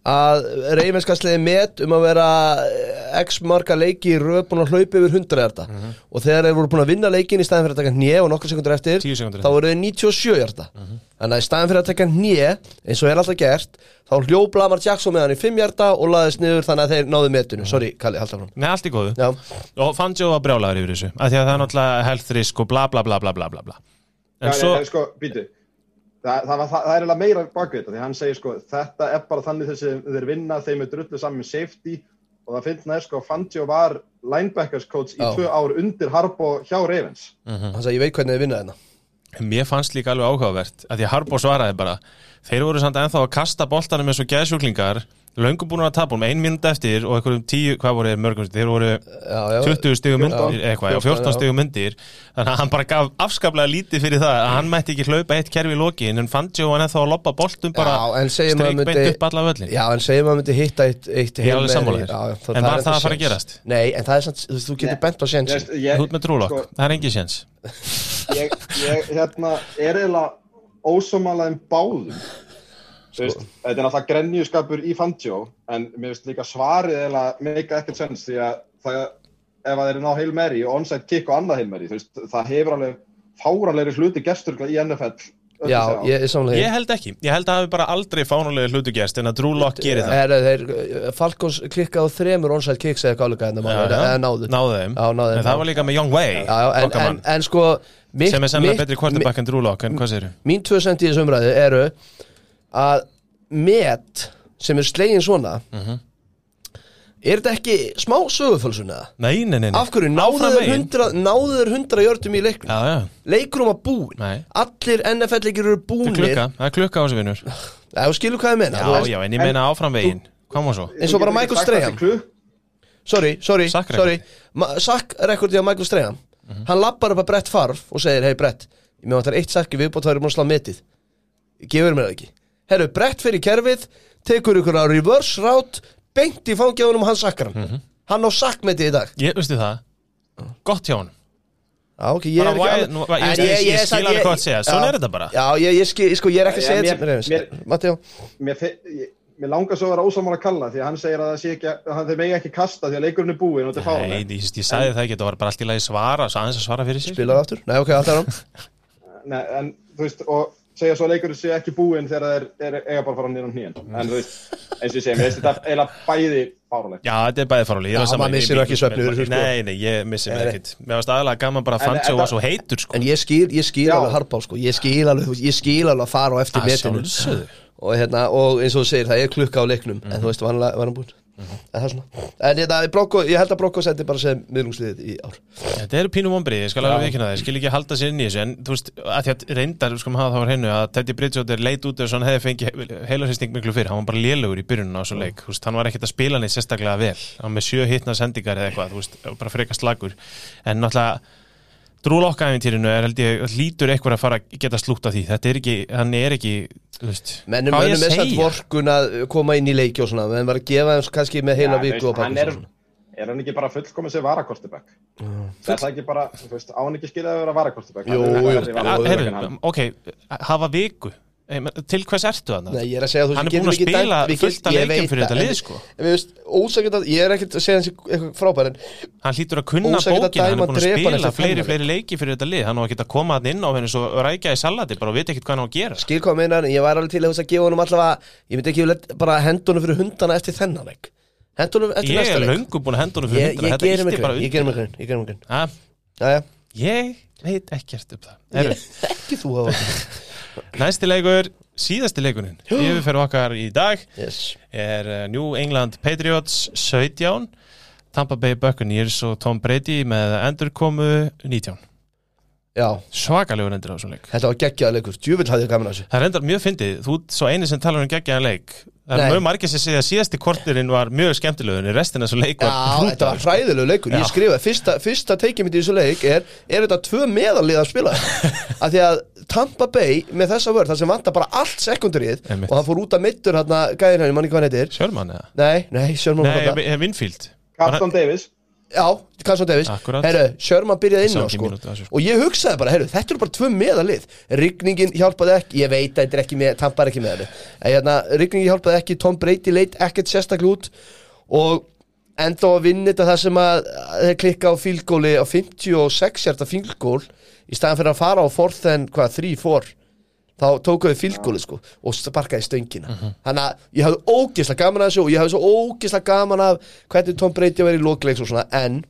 [SPEAKER 2] að reyfinskastliði met um að vera eh, x marga leiki í röð búin að hlaupa yfir 100 hjarta.
[SPEAKER 1] Mhm.
[SPEAKER 2] og þegar þeir voru búin að vinna leikin í staðin fyrir að taka hnje og nokkur sekundur eftir
[SPEAKER 1] 10 sekúndur
[SPEAKER 2] þá voru þeir 97 hjarta.
[SPEAKER 1] Mhm.
[SPEAKER 2] þannig að í staðin fyrir að taka hnje eins og er alltaf gert þá hljóp Lamar Jackson með hann í 5 hjarta og laðist niður þannig að þeir náðu metinu. Sorry, Kalli, halda frá
[SPEAKER 1] Nei, allt í góðu.
[SPEAKER 2] Já,
[SPEAKER 1] Og Fangio var brjálagur yfir þessu af Því að það er náttúrulega health risk og bla bla bla bla bla bla En
[SPEAKER 3] Já,
[SPEAKER 1] svo,
[SPEAKER 3] nei, sko, það, það, var- það, það er eiginlega meira bakvið þetta því hann segir sko, þetta er bara þannig þessi þeir vinna, þeim er drullu saman með safety. Og það finnst næst sko, Fangio var linebackers coach í
[SPEAKER 2] Já.
[SPEAKER 3] tvö ár undir Harbo hjá Ravens.
[SPEAKER 2] Hann sagði ég veit hvernig þið vinna þennan
[SPEAKER 1] mér fannst líka alveg áhugavert að Því að Harbo svaraði bara Þeir voru samt ennþá að kasta boltanum eins og geðsjúklingar Löngu búin að tapa um ein mínúti eftir og einhverjum tíu, hvað voru þeir mörgum þeir voru
[SPEAKER 2] já, já,
[SPEAKER 1] 20 stigum myndir eitthvað, já,
[SPEAKER 2] 14,
[SPEAKER 1] 14 stigum myndir. Þannig að hann bara gaf afskaplega lítið fyrir það að hann mætti ekki hlaupa eitt kerfi í lokin en Fangio hann eða að loppa boltum bara streik beint
[SPEAKER 2] myndi-
[SPEAKER 1] upp alla völlin
[SPEAKER 2] Já, en segjum að myndi hitta eitt, eitt já,
[SPEAKER 1] En var það að fara að gerast?
[SPEAKER 2] Nei, en það er samt, þú getur bent á séns.
[SPEAKER 3] Ég- ég-
[SPEAKER 1] út með trúlokk,
[SPEAKER 3] sko,
[SPEAKER 1] það er engin séns.
[SPEAKER 3] Ég, ég hérna, er Þú veist, þetta er náttúrulega grenjuskapur í Fangio en mér finnst líka svarið eiginlega meika ekkert sens því að það, ef að þeir eru ná Hail Mary og onside kick og annað Hail Mary þú veist, það hefur alveg fáranlegri hluti gestur í NFL
[SPEAKER 2] Já, ég er
[SPEAKER 1] Ég held ekki, ég held að það hafi bara aldrei fánulegi hlutu gerst en að Drew Lock gerir það.
[SPEAKER 2] Er, þeir, Falcons klikkaði á þremur onside kicks eða hérna
[SPEAKER 1] Já, já.
[SPEAKER 2] eða náðu.
[SPEAKER 1] Náðu þeim,
[SPEAKER 2] Já, náðu þeim,
[SPEAKER 1] en það var líka með Young Way
[SPEAKER 2] Já, já, en, en, en sko mitt,
[SPEAKER 1] sem er
[SPEAKER 2] mitt-
[SPEAKER 1] betri quarterback en Drew Lock en hvað segir
[SPEAKER 2] Mín tvö þessu umræðu eru að met sem er slegin svona
[SPEAKER 1] Mhm.
[SPEAKER 2] er þetta ekki smá sögufölsun eða?
[SPEAKER 1] Nei, nei, nei, nei.
[SPEAKER 2] Af hverju náðu þeir
[SPEAKER 1] veginn.
[SPEAKER 2] 100 náðu þeir 100 jördum í leiknum
[SPEAKER 1] Já, já,
[SPEAKER 2] Leikur um að búin
[SPEAKER 1] nei
[SPEAKER 2] Allir NFL-leikir eru
[SPEAKER 1] Það er
[SPEAKER 2] búnir
[SPEAKER 1] klukka, það er klukka á þessu vinnur
[SPEAKER 2] Já, þú skilur hvað ég meina þú
[SPEAKER 1] Já, já, en ég meina áfram veginn Hvað má svo?
[SPEAKER 2] Eins og bara Michael Strahan. sorry, sorry,
[SPEAKER 1] Sack
[SPEAKER 2] sorry Sakk rekordi á Michael Strahan
[SPEAKER 1] Mhm.
[SPEAKER 2] Hann lappar upp að Brett Favre og segir Hei Brett, ég með vantar eitt sakk í viðbót Það er búin að slá metið Gefur mér það ekki Herru, Brett fyrir kerfið Tekur ykkur á reverse route Beint í fangjáðunum og hann sakkar hann
[SPEAKER 1] Mhm.
[SPEAKER 2] Hann á sakkmetið í dag.
[SPEAKER 1] Ég, veistu það, gott hjá hann
[SPEAKER 2] Já, ok, ég
[SPEAKER 1] Bara
[SPEAKER 2] er ekki alveg-
[SPEAKER 1] ég-
[SPEAKER 2] En
[SPEAKER 1] ég- ég skil alveg hvað þú segja, svona er þetta bara.
[SPEAKER 2] Já, ég, ég skil, sko, ég er ekki að segja
[SPEAKER 3] mér-
[SPEAKER 2] þetta
[SPEAKER 3] mér-
[SPEAKER 2] Matti, já
[SPEAKER 3] Mér, langar svo að vera ósamála kalla því að hann segir að það sé ekki að hann þeir megi ekki kasta því að leikurinn er búinn og þetta er
[SPEAKER 1] Nei,
[SPEAKER 3] fárlega.
[SPEAKER 1] ég, ég sagði það ekki, þetta var bara allt í lagi svara svo aðeins að svara fyrir sig
[SPEAKER 2] Spilaðu aftur? Nei, ok, alltaf hann
[SPEAKER 3] Nei, en þú veist, og segja svo að leikurinn sé ekki búinn þegar það er, er eiga bara að fara nýra á hnýjan. En þú veist, eins og ég segi, mér finnst þetta eiginlega bæði fárlega.
[SPEAKER 1] Já, þetta er bæði fáráli
[SPEAKER 2] Já, maður missir ekki þessu, sko.
[SPEAKER 1] Nei, nei, ég missi mér
[SPEAKER 2] Nei, nei.
[SPEAKER 1] ekkit Mér varst aðalega gaman bara að
[SPEAKER 3] En
[SPEAKER 1] fann
[SPEAKER 3] þetta-
[SPEAKER 1] svo var svo heitur sko
[SPEAKER 2] En ég skil, ég skil alveg harpa sko. Ég skil alveg, ég skil alveg að fara á eftir metinu og, hérna, og eins og þú segir, það er klukka á leiknum
[SPEAKER 1] Mhm.
[SPEAKER 2] En þú veist, vanlega var hann búinn En það er svona. En hérna, Brokko, ég held að Brokko sendi bara sem miðlungsliðið í ár.
[SPEAKER 1] Þetta eru pínu vombrið, ég skal alveg veikina það. Ég skil ekki halda sér inn í þessu En þú veist, að því að reyndar, sko maður hafa það á hreinu Að Teddy Bridgewater leit út og hann hefði fengið heilarsýsting miklu fyrir Hann var bara lélugur í byrjunum á þessu leik. Þú veist, Hann var ekkert að spila neitt sérstaklega vel. Hann var með sjö hittna sendingar eða eitthvað Þú veist, bara freka slagur En náttúrulega Drúlokka-æfintýrinu er held ég lítur eitthvað að fara að geta slúta því. Þetta er ekki, hann er ekki veist,
[SPEAKER 2] Mennum
[SPEAKER 1] ég
[SPEAKER 2] mönnum
[SPEAKER 1] að
[SPEAKER 2] vorkun að koma inn í leiki og svona Menn var að gefa þeim kannski með heila
[SPEAKER 3] Já,
[SPEAKER 2] viku og pakka
[SPEAKER 3] er, er hann ekki bara fullkomið sér varakortibæk? Það er það ekki bara, þú veist, á hann ekki skiljaði að vera varakortibæk?
[SPEAKER 1] Ah,
[SPEAKER 2] jú,
[SPEAKER 1] heyrðu, Ok, hafa viku Til hvers ertu þannig?
[SPEAKER 2] Nei, ég er að segja að þú
[SPEAKER 1] Hann er
[SPEAKER 2] getum
[SPEAKER 1] að
[SPEAKER 2] ekki
[SPEAKER 1] spila
[SPEAKER 2] dæmt- við
[SPEAKER 1] fullt af
[SPEAKER 2] get- ég
[SPEAKER 1] leikjum
[SPEAKER 2] veit
[SPEAKER 1] fyrir
[SPEAKER 2] það,
[SPEAKER 1] þetta lið, sko.
[SPEAKER 2] En við veist, ósækjand að, ég er ekkert að segja hans eitthvað frábær en
[SPEAKER 1] Hann hlýtur að kunna
[SPEAKER 2] að
[SPEAKER 1] bókina, hann er búin að spila fleiri, fleiri leiki fyrir þetta lið. Hann á ekki að koma hann inn á henni svo rækja í salati bara veit ekkert hvað hann á að gera.
[SPEAKER 2] Skil hvað meina en ég var alveg til að, að gefa honum allavega ég myndi ekki bara henda honum fyrir hundana eftir þennan eftir
[SPEAKER 1] Ég er búin að fyrir veit ekkert upp það.
[SPEAKER 2] Ég- ekki þú hafa
[SPEAKER 1] Næsti leikur, síðasti leikurinn Yfirferð okkar í dag
[SPEAKER 2] yes.
[SPEAKER 1] er uh, New England Patriots 17 Tampa Bay Buccaneers og Tom Brady með endurkomu 19
[SPEAKER 2] já,
[SPEAKER 1] Svakalegur endur á þessum leik.
[SPEAKER 2] Þetta var geggjaða leikur. Djúvill hafði ég gaman að þessu.
[SPEAKER 1] Það er endar mjög fyndið, þú ert svo eini sem talar um geggjaðan leik. Það
[SPEAKER 2] Nei.
[SPEAKER 1] er mjög margir sem segja að síðasti kortirinn var mjög skemmtilegur en restin af þessu leik var
[SPEAKER 2] Já, þetta var hræðilegu leikur,
[SPEAKER 1] Já.
[SPEAKER 2] ég skrifaði fyrsta, fyrsta teikið mitt í þessu leik er er þetta tvö meðalið að spila? Af því að Tampa Bay með þessa vörð þar sem vantar bara allt sekundarið og hann fór út að mittur hérna gæðin hann, ég manni hvað hann heitir.
[SPEAKER 1] Sjörmann eða?
[SPEAKER 2] Nei, nei, Sherman var
[SPEAKER 1] Nei,
[SPEAKER 2] þarna.
[SPEAKER 1] Vi- Winfield.
[SPEAKER 3] Carlton Davis.
[SPEAKER 2] Já, Davis.
[SPEAKER 1] Akkurat.
[SPEAKER 2] Herru, Sherman byrjaði inn á sko.
[SPEAKER 1] þessu, sko.
[SPEAKER 2] Og ég hugsaði bara, herru, þetta eru bara tvö meðalið. Rigningin hjálpaði ekki, ég veit að þetta er ekki með Tampa er ekki með þetta En hérna, rigningin hjálpaði ekki, Tom Brady leit ekkert sérstaklega út Og enda á að vinna þetta það sem að þeir klikka á fílgóli á 56 hjarta fílgól Í staðan fyrir að fara á fourth and, hvað, 3-4 þá tókuðu fílgóli sko og sparkaði stöngina. Þannig að ég hafði ógislega gaman að þessu og ég hafði svo ógislega gaman af hvernig Tom Brady var í lokleiks og svona en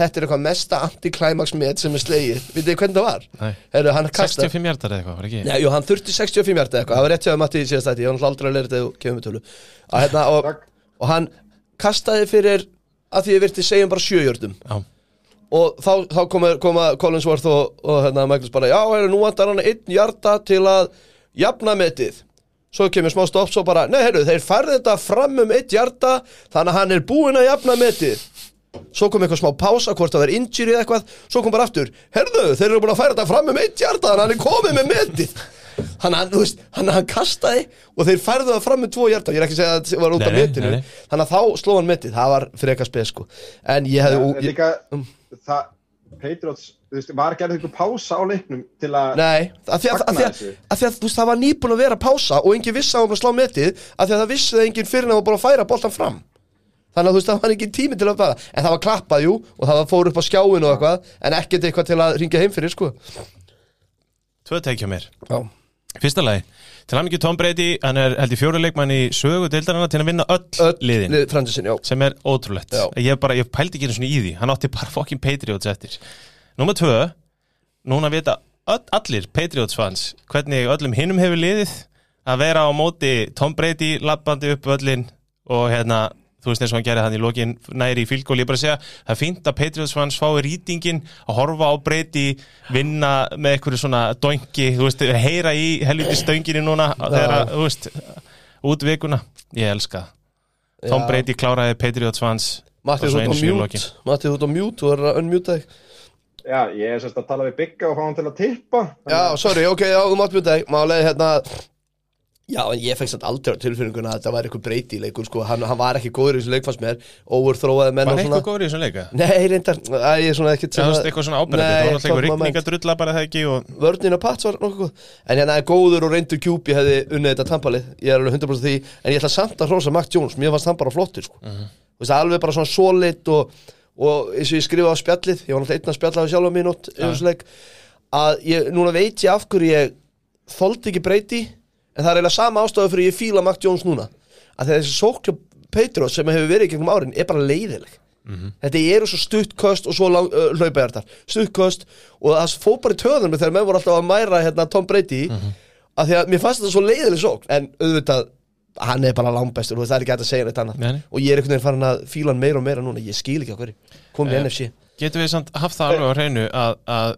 [SPEAKER 2] þetta er eitthvað mesta anti-climax með sem er slegið, vitið þið hvernig það var?
[SPEAKER 1] Nei.
[SPEAKER 2] Heru, hann kastaði
[SPEAKER 1] 65 hjartar eða eitthvað, var ekki?
[SPEAKER 2] Nei, jú, hann þurfti 65 hjarta eitthvað, það var rétt hjá Matti í síðast þetta, ég var náttúrulega aldrei að leira þetta og kemur með tölu að, hérna, og, og hann kastaði fyrir að því ég virti segjum bara sjöjörnum
[SPEAKER 1] Já,
[SPEAKER 2] og þá, þá koma, koma Collinsworth og, og hérna, Michaels bara, já, heru, nú vantar hann einn hjarta til að jafna metið. Svo kemur smá stopp, svo bara, nei, heyrðu, þeir færði þetta fram um eitt hjarta þannig að hann er búinn að jafna metið. Svo kom eitthvað smá pása, hvort það var injury eitthvað, svo kom bara aftur herðu, þeir eru búin að færa þetta fram um eitt hjarta þannig að hann er komið með metið hann, hann, þú veist, hann, hann kastaði og þeir færðu það fram með tvo hjarta. Ég er ekki að segja að það var út af metinu þannig að þá sló hann metið, það var frekar spes sko. en ég hefði ég,
[SPEAKER 3] líka,
[SPEAKER 2] um.
[SPEAKER 3] það, Patriots, veist, var gerðið ykkur pása á leiknum til að,
[SPEAKER 2] Nei, að því að, að,
[SPEAKER 3] Fagna
[SPEAKER 2] því að,
[SPEAKER 3] þessu.
[SPEAKER 2] að, því að þú veist, það var nýbúin að vera pása og enginn vissi að hann var að slá metið að því að það vissi það enginn fyrir en það var bara að færa boltan fram. Þannig að þú veist, það var enginn tími til að fara. En það var klappað, jú, og það var fór upp á skjáin og eitthvað, en ekkert eitthvað til að ringja heim fyrir, sko.
[SPEAKER 1] Tvö tekja mér.
[SPEAKER 2] Já,
[SPEAKER 1] Fyrsta lagi, til hann ekki Tom Brady hann er held í fjóri leikmann í sögu deildarana til að vinna öll, liðin.
[SPEAKER 2] lið,
[SPEAKER 1] sem er ótrúlegt.
[SPEAKER 2] Já.
[SPEAKER 1] ég, bara, ég pældi ekki einu svona í því. Hann átti bara fokkin Patriots eftir. Númer tvö, núna vita öll, allir Patriots fans hvernig öllum hinnum hefur liðið að vera á móti Tom Brady lappandi upp öllin og hérna þú veist eins og hann gerði hann í lokin næri í fylgól ég bara segja, það er fínt að Patriots fans fái rýtingin að horfa á Brady vinna með einhverju svona döngi, þú veist, heyra í helviti stönginni núna þegar, að, þú veist út vikuna, ég elska
[SPEAKER 2] Já.
[SPEAKER 1] Brady kláraði Patriots fans
[SPEAKER 2] Matti,
[SPEAKER 1] Og
[SPEAKER 2] þú ert á. Matti, þú er að unmute þig
[SPEAKER 3] Já, ég er sérst að tala við Bigga og fá hann til að tippa.
[SPEAKER 2] Já, sorry, ok, já, þú mátt mute þig Málega hérna Já, en ég fekk samt aldrei á tilfinninguna að þetta var eitthvað breyti í leikur, sko Hann, hann var ekki góður í þessu leikfans mér Overthrowaði menn
[SPEAKER 1] Var
[SPEAKER 2] og
[SPEAKER 1] eitthvað
[SPEAKER 2] svona
[SPEAKER 1] góður í þessum leika?
[SPEAKER 2] Nei, reyndar, að ég er svona ekkert
[SPEAKER 1] Það var eitthvað svona ábyrðið, það var náttúrulega eitthvað
[SPEAKER 2] rigning
[SPEAKER 1] rigningadrulla bara það ekki og
[SPEAKER 2] Vörnin og Pats var nokkuð En hérna er góður og reyndur kjúpi hefði unnið þetta tampalið Ég er alveg 100% því En ég ætla samt að hrósa Mac Jones Mér fannst hann bara flottur sko.
[SPEAKER 1] Mhm.
[SPEAKER 2] Þú veist, alveg bara svona solid og, og eins og ég skrifaði á spjallið Ég var náttúrulega einn að spjalla á sjálfa mínút ja. Að ég, núna veit ég af hverju ég Þoldi ekki breyti En það er eiginlega sama ástæðu fyrir ég fíla Mac Jones núna. Að þessi sókja Patriots sem hefur verið gegnum árin Er bara leiðileg Þetta eru svo stuttköst og svo uh, hlaupæjartar Stuttköst og það fór bara í töðunum þegar menn voru alltaf að mæra hérna, Tom Brady mm -hmm. að því að mér fannst þetta svo leiðileg sókn. En auðvitað, hann er bara langbestur og það er ekki hægt að segja neitt annað.
[SPEAKER 1] Nei.
[SPEAKER 2] og ég er einhvern veginn farin að fíla hann meira og meira núna. Ég skil ekki á hverju, komið í
[SPEAKER 1] Eh,
[SPEAKER 2] NFC
[SPEAKER 1] getum við samt haft það alveg á hreinu að, að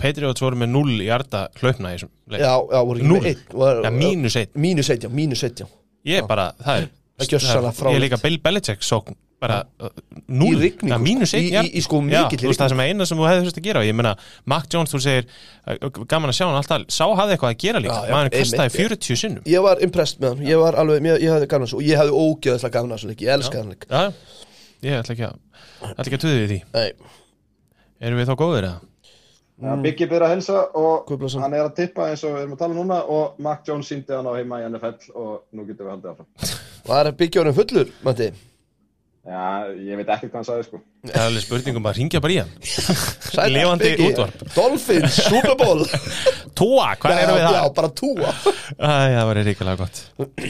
[SPEAKER 1] Patriots voru með 0 í arda hlaupna í þessum leik.
[SPEAKER 2] Já, já, voru ekki með einn var-
[SPEAKER 1] Ja, mínus einn.
[SPEAKER 2] Mínus einn, já, mínus einn, já.
[SPEAKER 1] Ég er bara, það er
[SPEAKER 2] Það
[SPEAKER 1] Ég er líka Bill Belichick sókn bara uh,
[SPEAKER 2] Í rigningu,
[SPEAKER 1] ja, mínus
[SPEAKER 2] sko.
[SPEAKER 1] einn
[SPEAKER 2] Í-
[SPEAKER 1] já.
[SPEAKER 2] í- í sko
[SPEAKER 1] Já,
[SPEAKER 2] mikilli
[SPEAKER 1] þú veist það sem er eina sem þú hefði þurft að gera og ég meina, Mac Jones, þú segir uh, gaman að sjá hann alltaf, sá hafði eitthvað að gera líka.
[SPEAKER 2] Já, já,
[SPEAKER 1] maður kastaði
[SPEAKER 2] einmitt.
[SPEAKER 1] 40 sinnum.
[SPEAKER 2] Ég var impressed með hann, ég var alveg, ég, ég hafði gaman þessu og ég hafði ógeðslega gaman þessu leik, ég elskaði hann
[SPEAKER 1] Já, já. ég ætla ekki að ætla ekki að tuði við því.
[SPEAKER 2] Nei,
[SPEAKER 1] Erum við þá góðir eða?
[SPEAKER 3] Ja, Biggi byrja að helsa og
[SPEAKER 2] blessa hann.
[SPEAKER 3] hann er að tippa eins og við erum að tala núna og Mac Jones síndi hann á heima í NFL og nú getum við haldið áfram.
[SPEAKER 2] var byggjónum fullur, Matti
[SPEAKER 3] Já, ég veit ekkert hvað hann sagði sko.
[SPEAKER 1] Það er alveg spurningum að ringja bara í hann
[SPEAKER 2] Biggi.
[SPEAKER 1] útvarp.
[SPEAKER 2] Dolphins, Super Bowl
[SPEAKER 1] Tóa, hvað erum við það?
[SPEAKER 2] já, bara túa
[SPEAKER 1] Æ, það var ríkilega gott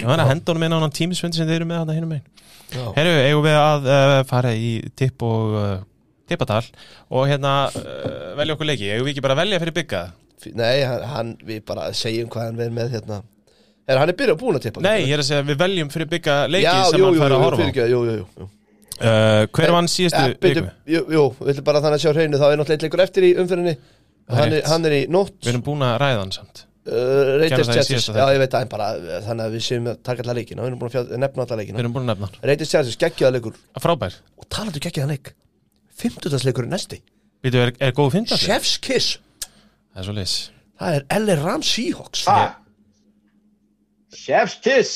[SPEAKER 1] var að henda honum inn á hann tímisfund sem þeir eru með hann að hinum einn
[SPEAKER 2] Já.
[SPEAKER 1] Herru, eigum við að uh, fara í tipp og uh, tippadal og hérna uh, velja okkur leiki. Eigum við ekki bara velja fyrir bygga
[SPEAKER 2] Nei, hann, hann, við bara segjum hvað hann verð með hérna. Er hann er byrjað búin að tippa
[SPEAKER 1] Nei, ég er að segja að við veljum fyrir bygga leiki
[SPEAKER 2] Já,
[SPEAKER 1] sem
[SPEAKER 2] jú,
[SPEAKER 1] hann
[SPEAKER 2] jú,
[SPEAKER 1] fær að horfa á.
[SPEAKER 2] fyrirgefðu, jú, jú, jú,
[SPEAKER 1] uh, Hver vann síðustu
[SPEAKER 2] Eh, byrju,
[SPEAKER 1] viku?
[SPEAKER 2] Jú, jú, við ætlum bara þannig að sjá hreinu þá er náttúrulega eitt leikur eftir í umfyrinni hann, er-
[SPEAKER 1] rétt.
[SPEAKER 2] hann er í nótt.
[SPEAKER 1] Við erum búin að ræða hann samt.
[SPEAKER 2] Uh, Reytist
[SPEAKER 1] það í
[SPEAKER 2] Chelsea.
[SPEAKER 1] síðasta
[SPEAKER 2] Já,
[SPEAKER 1] þætti.
[SPEAKER 2] ég veit það, en bara uh, þannig að við séum að taka alla leikina. Við erum búin að fjall, nefna alla
[SPEAKER 1] Við
[SPEAKER 2] leikina
[SPEAKER 1] erum búin að nefna hann.
[SPEAKER 2] Reytist Chelsea, geggjaða leikur.
[SPEAKER 1] Frábær.
[SPEAKER 2] Og talandu geggjaða leik 50. leikur er næsti
[SPEAKER 1] Býtu, er, er góð fynda?
[SPEAKER 2] Chef's Kiss
[SPEAKER 1] Það er svo leis
[SPEAKER 2] Það er LA Rams Seahawks
[SPEAKER 3] Ha! Chef's Kiss!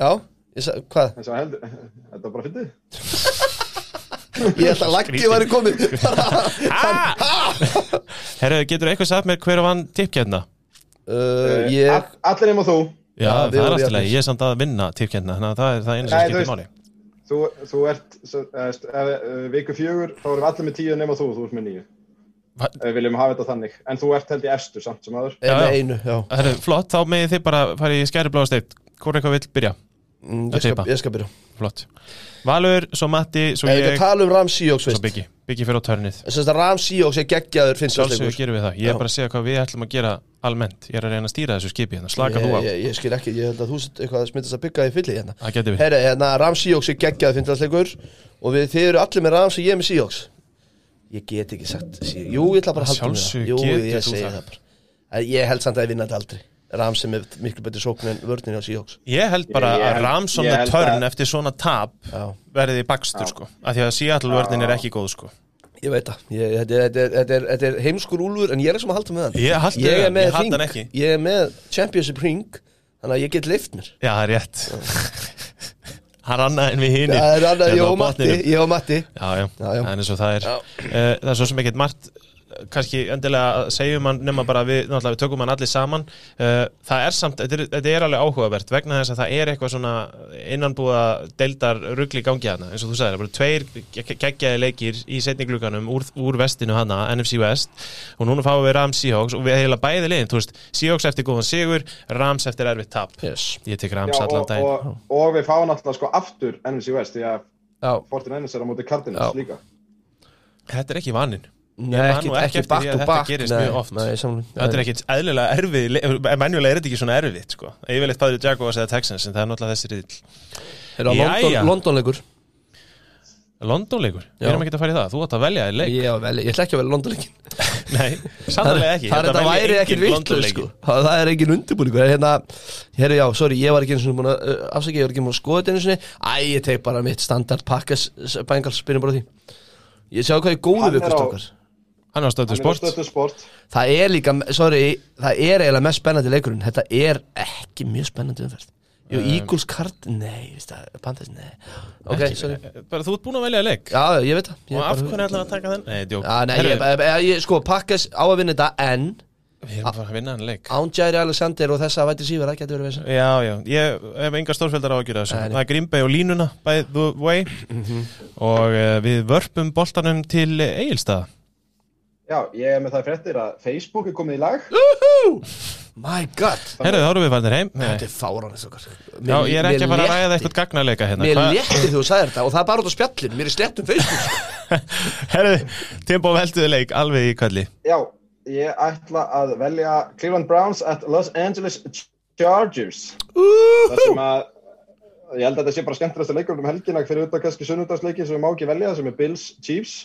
[SPEAKER 2] Já, ég sagði, hvað?
[SPEAKER 3] Og heldur, þetta var bara fyndið.
[SPEAKER 2] Ég ætla að laggi væri komið
[SPEAKER 1] Herru, getur eitthvað sagt mér hver vann tippkjörna?
[SPEAKER 2] uh, Ég
[SPEAKER 3] All- Allir nema þú.
[SPEAKER 1] Já,
[SPEAKER 2] Já,
[SPEAKER 1] það er
[SPEAKER 2] allir.
[SPEAKER 1] ég er samt að vinna tippkjörna Þannig að það er það eina sem
[SPEAKER 3] þú
[SPEAKER 1] skiptir máli
[SPEAKER 3] Þú, þú ert, eh, viku fjögur, þá erum allir með tíu nema þú, þú ert með Ef Við viljum hafa þetta þannig. En þú ert held í efstu samt sem aður.
[SPEAKER 2] er
[SPEAKER 1] Já,
[SPEAKER 2] með
[SPEAKER 1] já.
[SPEAKER 2] einu, já
[SPEAKER 1] Herru, flott, þá megið þið bara fara í skæri bláða steitt Hvor eitthvað vill byrja?
[SPEAKER 2] Mm, Ég skal, ég skal byrja.
[SPEAKER 1] Flott. Valur, svo Matti, svo
[SPEAKER 2] við
[SPEAKER 1] ég
[SPEAKER 2] tala um Rams Seahawks
[SPEAKER 1] Svo Biggi, Biggi fyrir á törnið.
[SPEAKER 2] Rams Seahawks er geggjaður
[SPEAKER 1] Sjálfsögur gerum við það. Ég er bara að segja hvað við ætlum að gera almennt. Ég er að reyna að stýra þessu skipi hérna, slaka
[SPEAKER 2] ég,
[SPEAKER 1] þú á.
[SPEAKER 2] ég, ég skil ekki, ég held að þú smittast að bygga í fylli hérna. Herra, hérna, Rams Seahawks er geggjaður finnst Og við, þið eru allir með Rams og ég er með Seahawks. Ég get ekki sagt Jú, ég ætla bara að halda
[SPEAKER 1] Sjálfsögðu
[SPEAKER 2] það. Jú,
[SPEAKER 1] getur
[SPEAKER 2] ég
[SPEAKER 1] þú það.
[SPEAKER 2] Ég held samt að ég vinna þetta aldrei Rams er með miklu betur sókn en vörnin á Seahawks.
[SPEAKER 1] Ég held bara
[SPEAKER 3] Ég- ég
[SPEAKER 1] að
[SPEAKER 3] held-
[SPEAKER 1] Ramson
[SPEAKER 3] ég
[SPEAKER 1] með törn
[SPEAKER 3] að-
[SPEAKER 1] eftir svona tap
[SPEAKER 2] Já,
[SPEAKER 1] verði í bakstur sko. Af því að Seattle vörnin er ekki góð sko.
[SPEAKER 2] Ég veit það. Ég, þetta, er, þetta, er, þetta, er, þetta er heimskur úlfur En ég er ekki sem að halda með hann.
[SPEAKER 1] Ég
[SPEAKER 2] Ég er með
[SPEAKER 1] ekki.
[SPEAKER 2] Ég er með Championship ring Þannig að ég get lift mér.
[SPEAKER 1] Já, það er rétt. Hann annaði en við hini
[SPEAKER 2] Það er annað,
[SPEAKER 1] Hérna
[SPEAKER 2] ég og Matti.
[SPEAKER 1] botninum.
[SPEAKER 2] Ég og Matti.
[SPEAKER 1] Já, já,
[SPEAKER 2] Já, já.
[SPEAKER 1] það er eins og það er.
[SPEAKER 2] Já.
[SPEAKER 1] Eh, Það er svo sem ekkert margt kannski endilega segjum hann nema bara við, náttúrulega við tökum hann allir saman Eh, það er samt, þetta er, þetta er alveg áhugavert vegna þess að það er eitthvað svona innanbúða deildar rugli í gangi hana eins og þú sagðir, það voru tveir ge- geggjaði leikir í setningluganum úr, úr vestinu hana, NFC West og núna fáum við Rams Seahawks og við heila bæði liðin, þú veist, Seahawks eftir góðan sigur Rams eftir erfitt tap
[SPEAKER 2] yes.
[SPEAKER 1] ég tek Rams
[SPEAKER 3] Já,
[SPEAKER 1] allan
[SPEAKER 3] og,
[SPEAKER 1] daginn
[SPEAKER 3] og, og við fáum alltaf sko aftur NFC West því að
[SPEAKER 2] Já,
[SPEAKER 3] 49ers er á móti Cardinals
[SPEAKER 2] Já.
[SPEAKER 3] líka.
[SPEAKER 1] þetta er ekki vaninn
[SPEAKER 2] Nei, ekki,
[SPEAKER 1] ekki því að
[SPEAKER 2] to
[SPEAKER 1] þetta
[SPEAKER 2] back
[SPEAKER 1] gerist
[SPEAKER 2] nei,
[SPEAKER 1] mjög oft.
[SPEAKER 2] nei, samlum,
[SPEAKER 1] Þetta er ekkit eðlilega erfið, menjulega er þetta ekki svona erfitt sko. Yfirleitt bæður Jaguars eða Texans en það er náttúrulega þessi riðil
[SPEAKER 2] Er það Londonleikur?
[SPEAKER 1] Londonleikur, við erum ekki að fara í það. Þú átt að velja þér leik.
[SPEAKER 2] Ég, á vel, ég ætla ekki að vera Londonleikin
[SPEAKER 1] Nei, sannlega ekki.
[SPEAKER 2] Það er
[SPEAKER 1] Ég
[SPEAKER 2] þetta
[SPEAKER 1] velja
[SPEAKER 2] væri ekki
[SPEAKER 1] engin
[SPEAKER 2] vitlu
[SPEAKER 1] Londonleiki.
[SPEAKER 2] sko. það, er engin undirbúningur. Hérna, hérna já, sorry, ég var ekki einu svona búin að uh, afsækja, ég var ekki búin að skoða þetta einu sinni. Æ, ég tek bara mitt standard pakkas Bengals, byrjum bara því. Ég sjá hvað er góðu við
[SPEAKER 3] er á-
[SPEAKER 2] okkar
[SPEAKER 1] Hann er á stöðu sport.
[SPEAKER 3] sport.
[SPEAKER 2] Það er líka, sorry, það er eiginlega mest spennandi leikurinn. Þetta er ekki mjög spennandi umferð. Jú,
[SPEAKER 1] Um,
[SPEAKER 2] Eagles kart, nei, veist það, Panthers, nei. Ok,
[SPEAKER 1] Ekki-
[SPEAKER 2] sorry.
[SPEAKER 1] Bara þú ert búin að velja leik.
[SPEAKER 2] Já, ég veit það. Ég
[SPEAKER 1] Og af
[SPEAKER 2] bara-
[SPEAKER 1] hverju ætlar að taka þenn? Nei, djók.
[SPEAKER 2] Já, nei, ég, ég, ég, ég, sko, pakkas á að vinna þetta En
[SPEAKER 1] Við erum að fara að vinna hann leik.
[SPEAKER 2] Án Jairi Alexander og þessa væti sífara Getur verið veginn
[SPEAKER 1] Já, já, ég hef enga stórfjöldar á að gera þessu. Það er Green Bay og línuna by the way. Og uh, við vörpum boltanum til Egilstaða
[SPEAKER 3] Já, ég er með það fréttir að Facebook er komið í lag.
[SPEAKER 2] My god.
[SPEAKER 1] Herðu, þá erum við farnir heim.
[SPEAKER 2] Þetta er fáránist okkar
[SPEAKER 1] Já, ég er ekki að fara að ræða eitthvað gagnarleika hérna.
[SPEAKER 2] Mér léttir þú sagðir þetta og það er bara út á spjallin Mér er slett um Facebook sko.
[SPEAKER 1] Herðu, Timbo velduði leik alveg í kvalli
[SPEAKER 3] Já, ég ætla að velja Cleveland Browns at Los Angeles Chargers. Það sem að ég held að þetta sé bara skemmtilegsta leikur um helgina fyrir utan kannski sunnudagsleiki sem við má ekki velja sem er Bills Chiefs.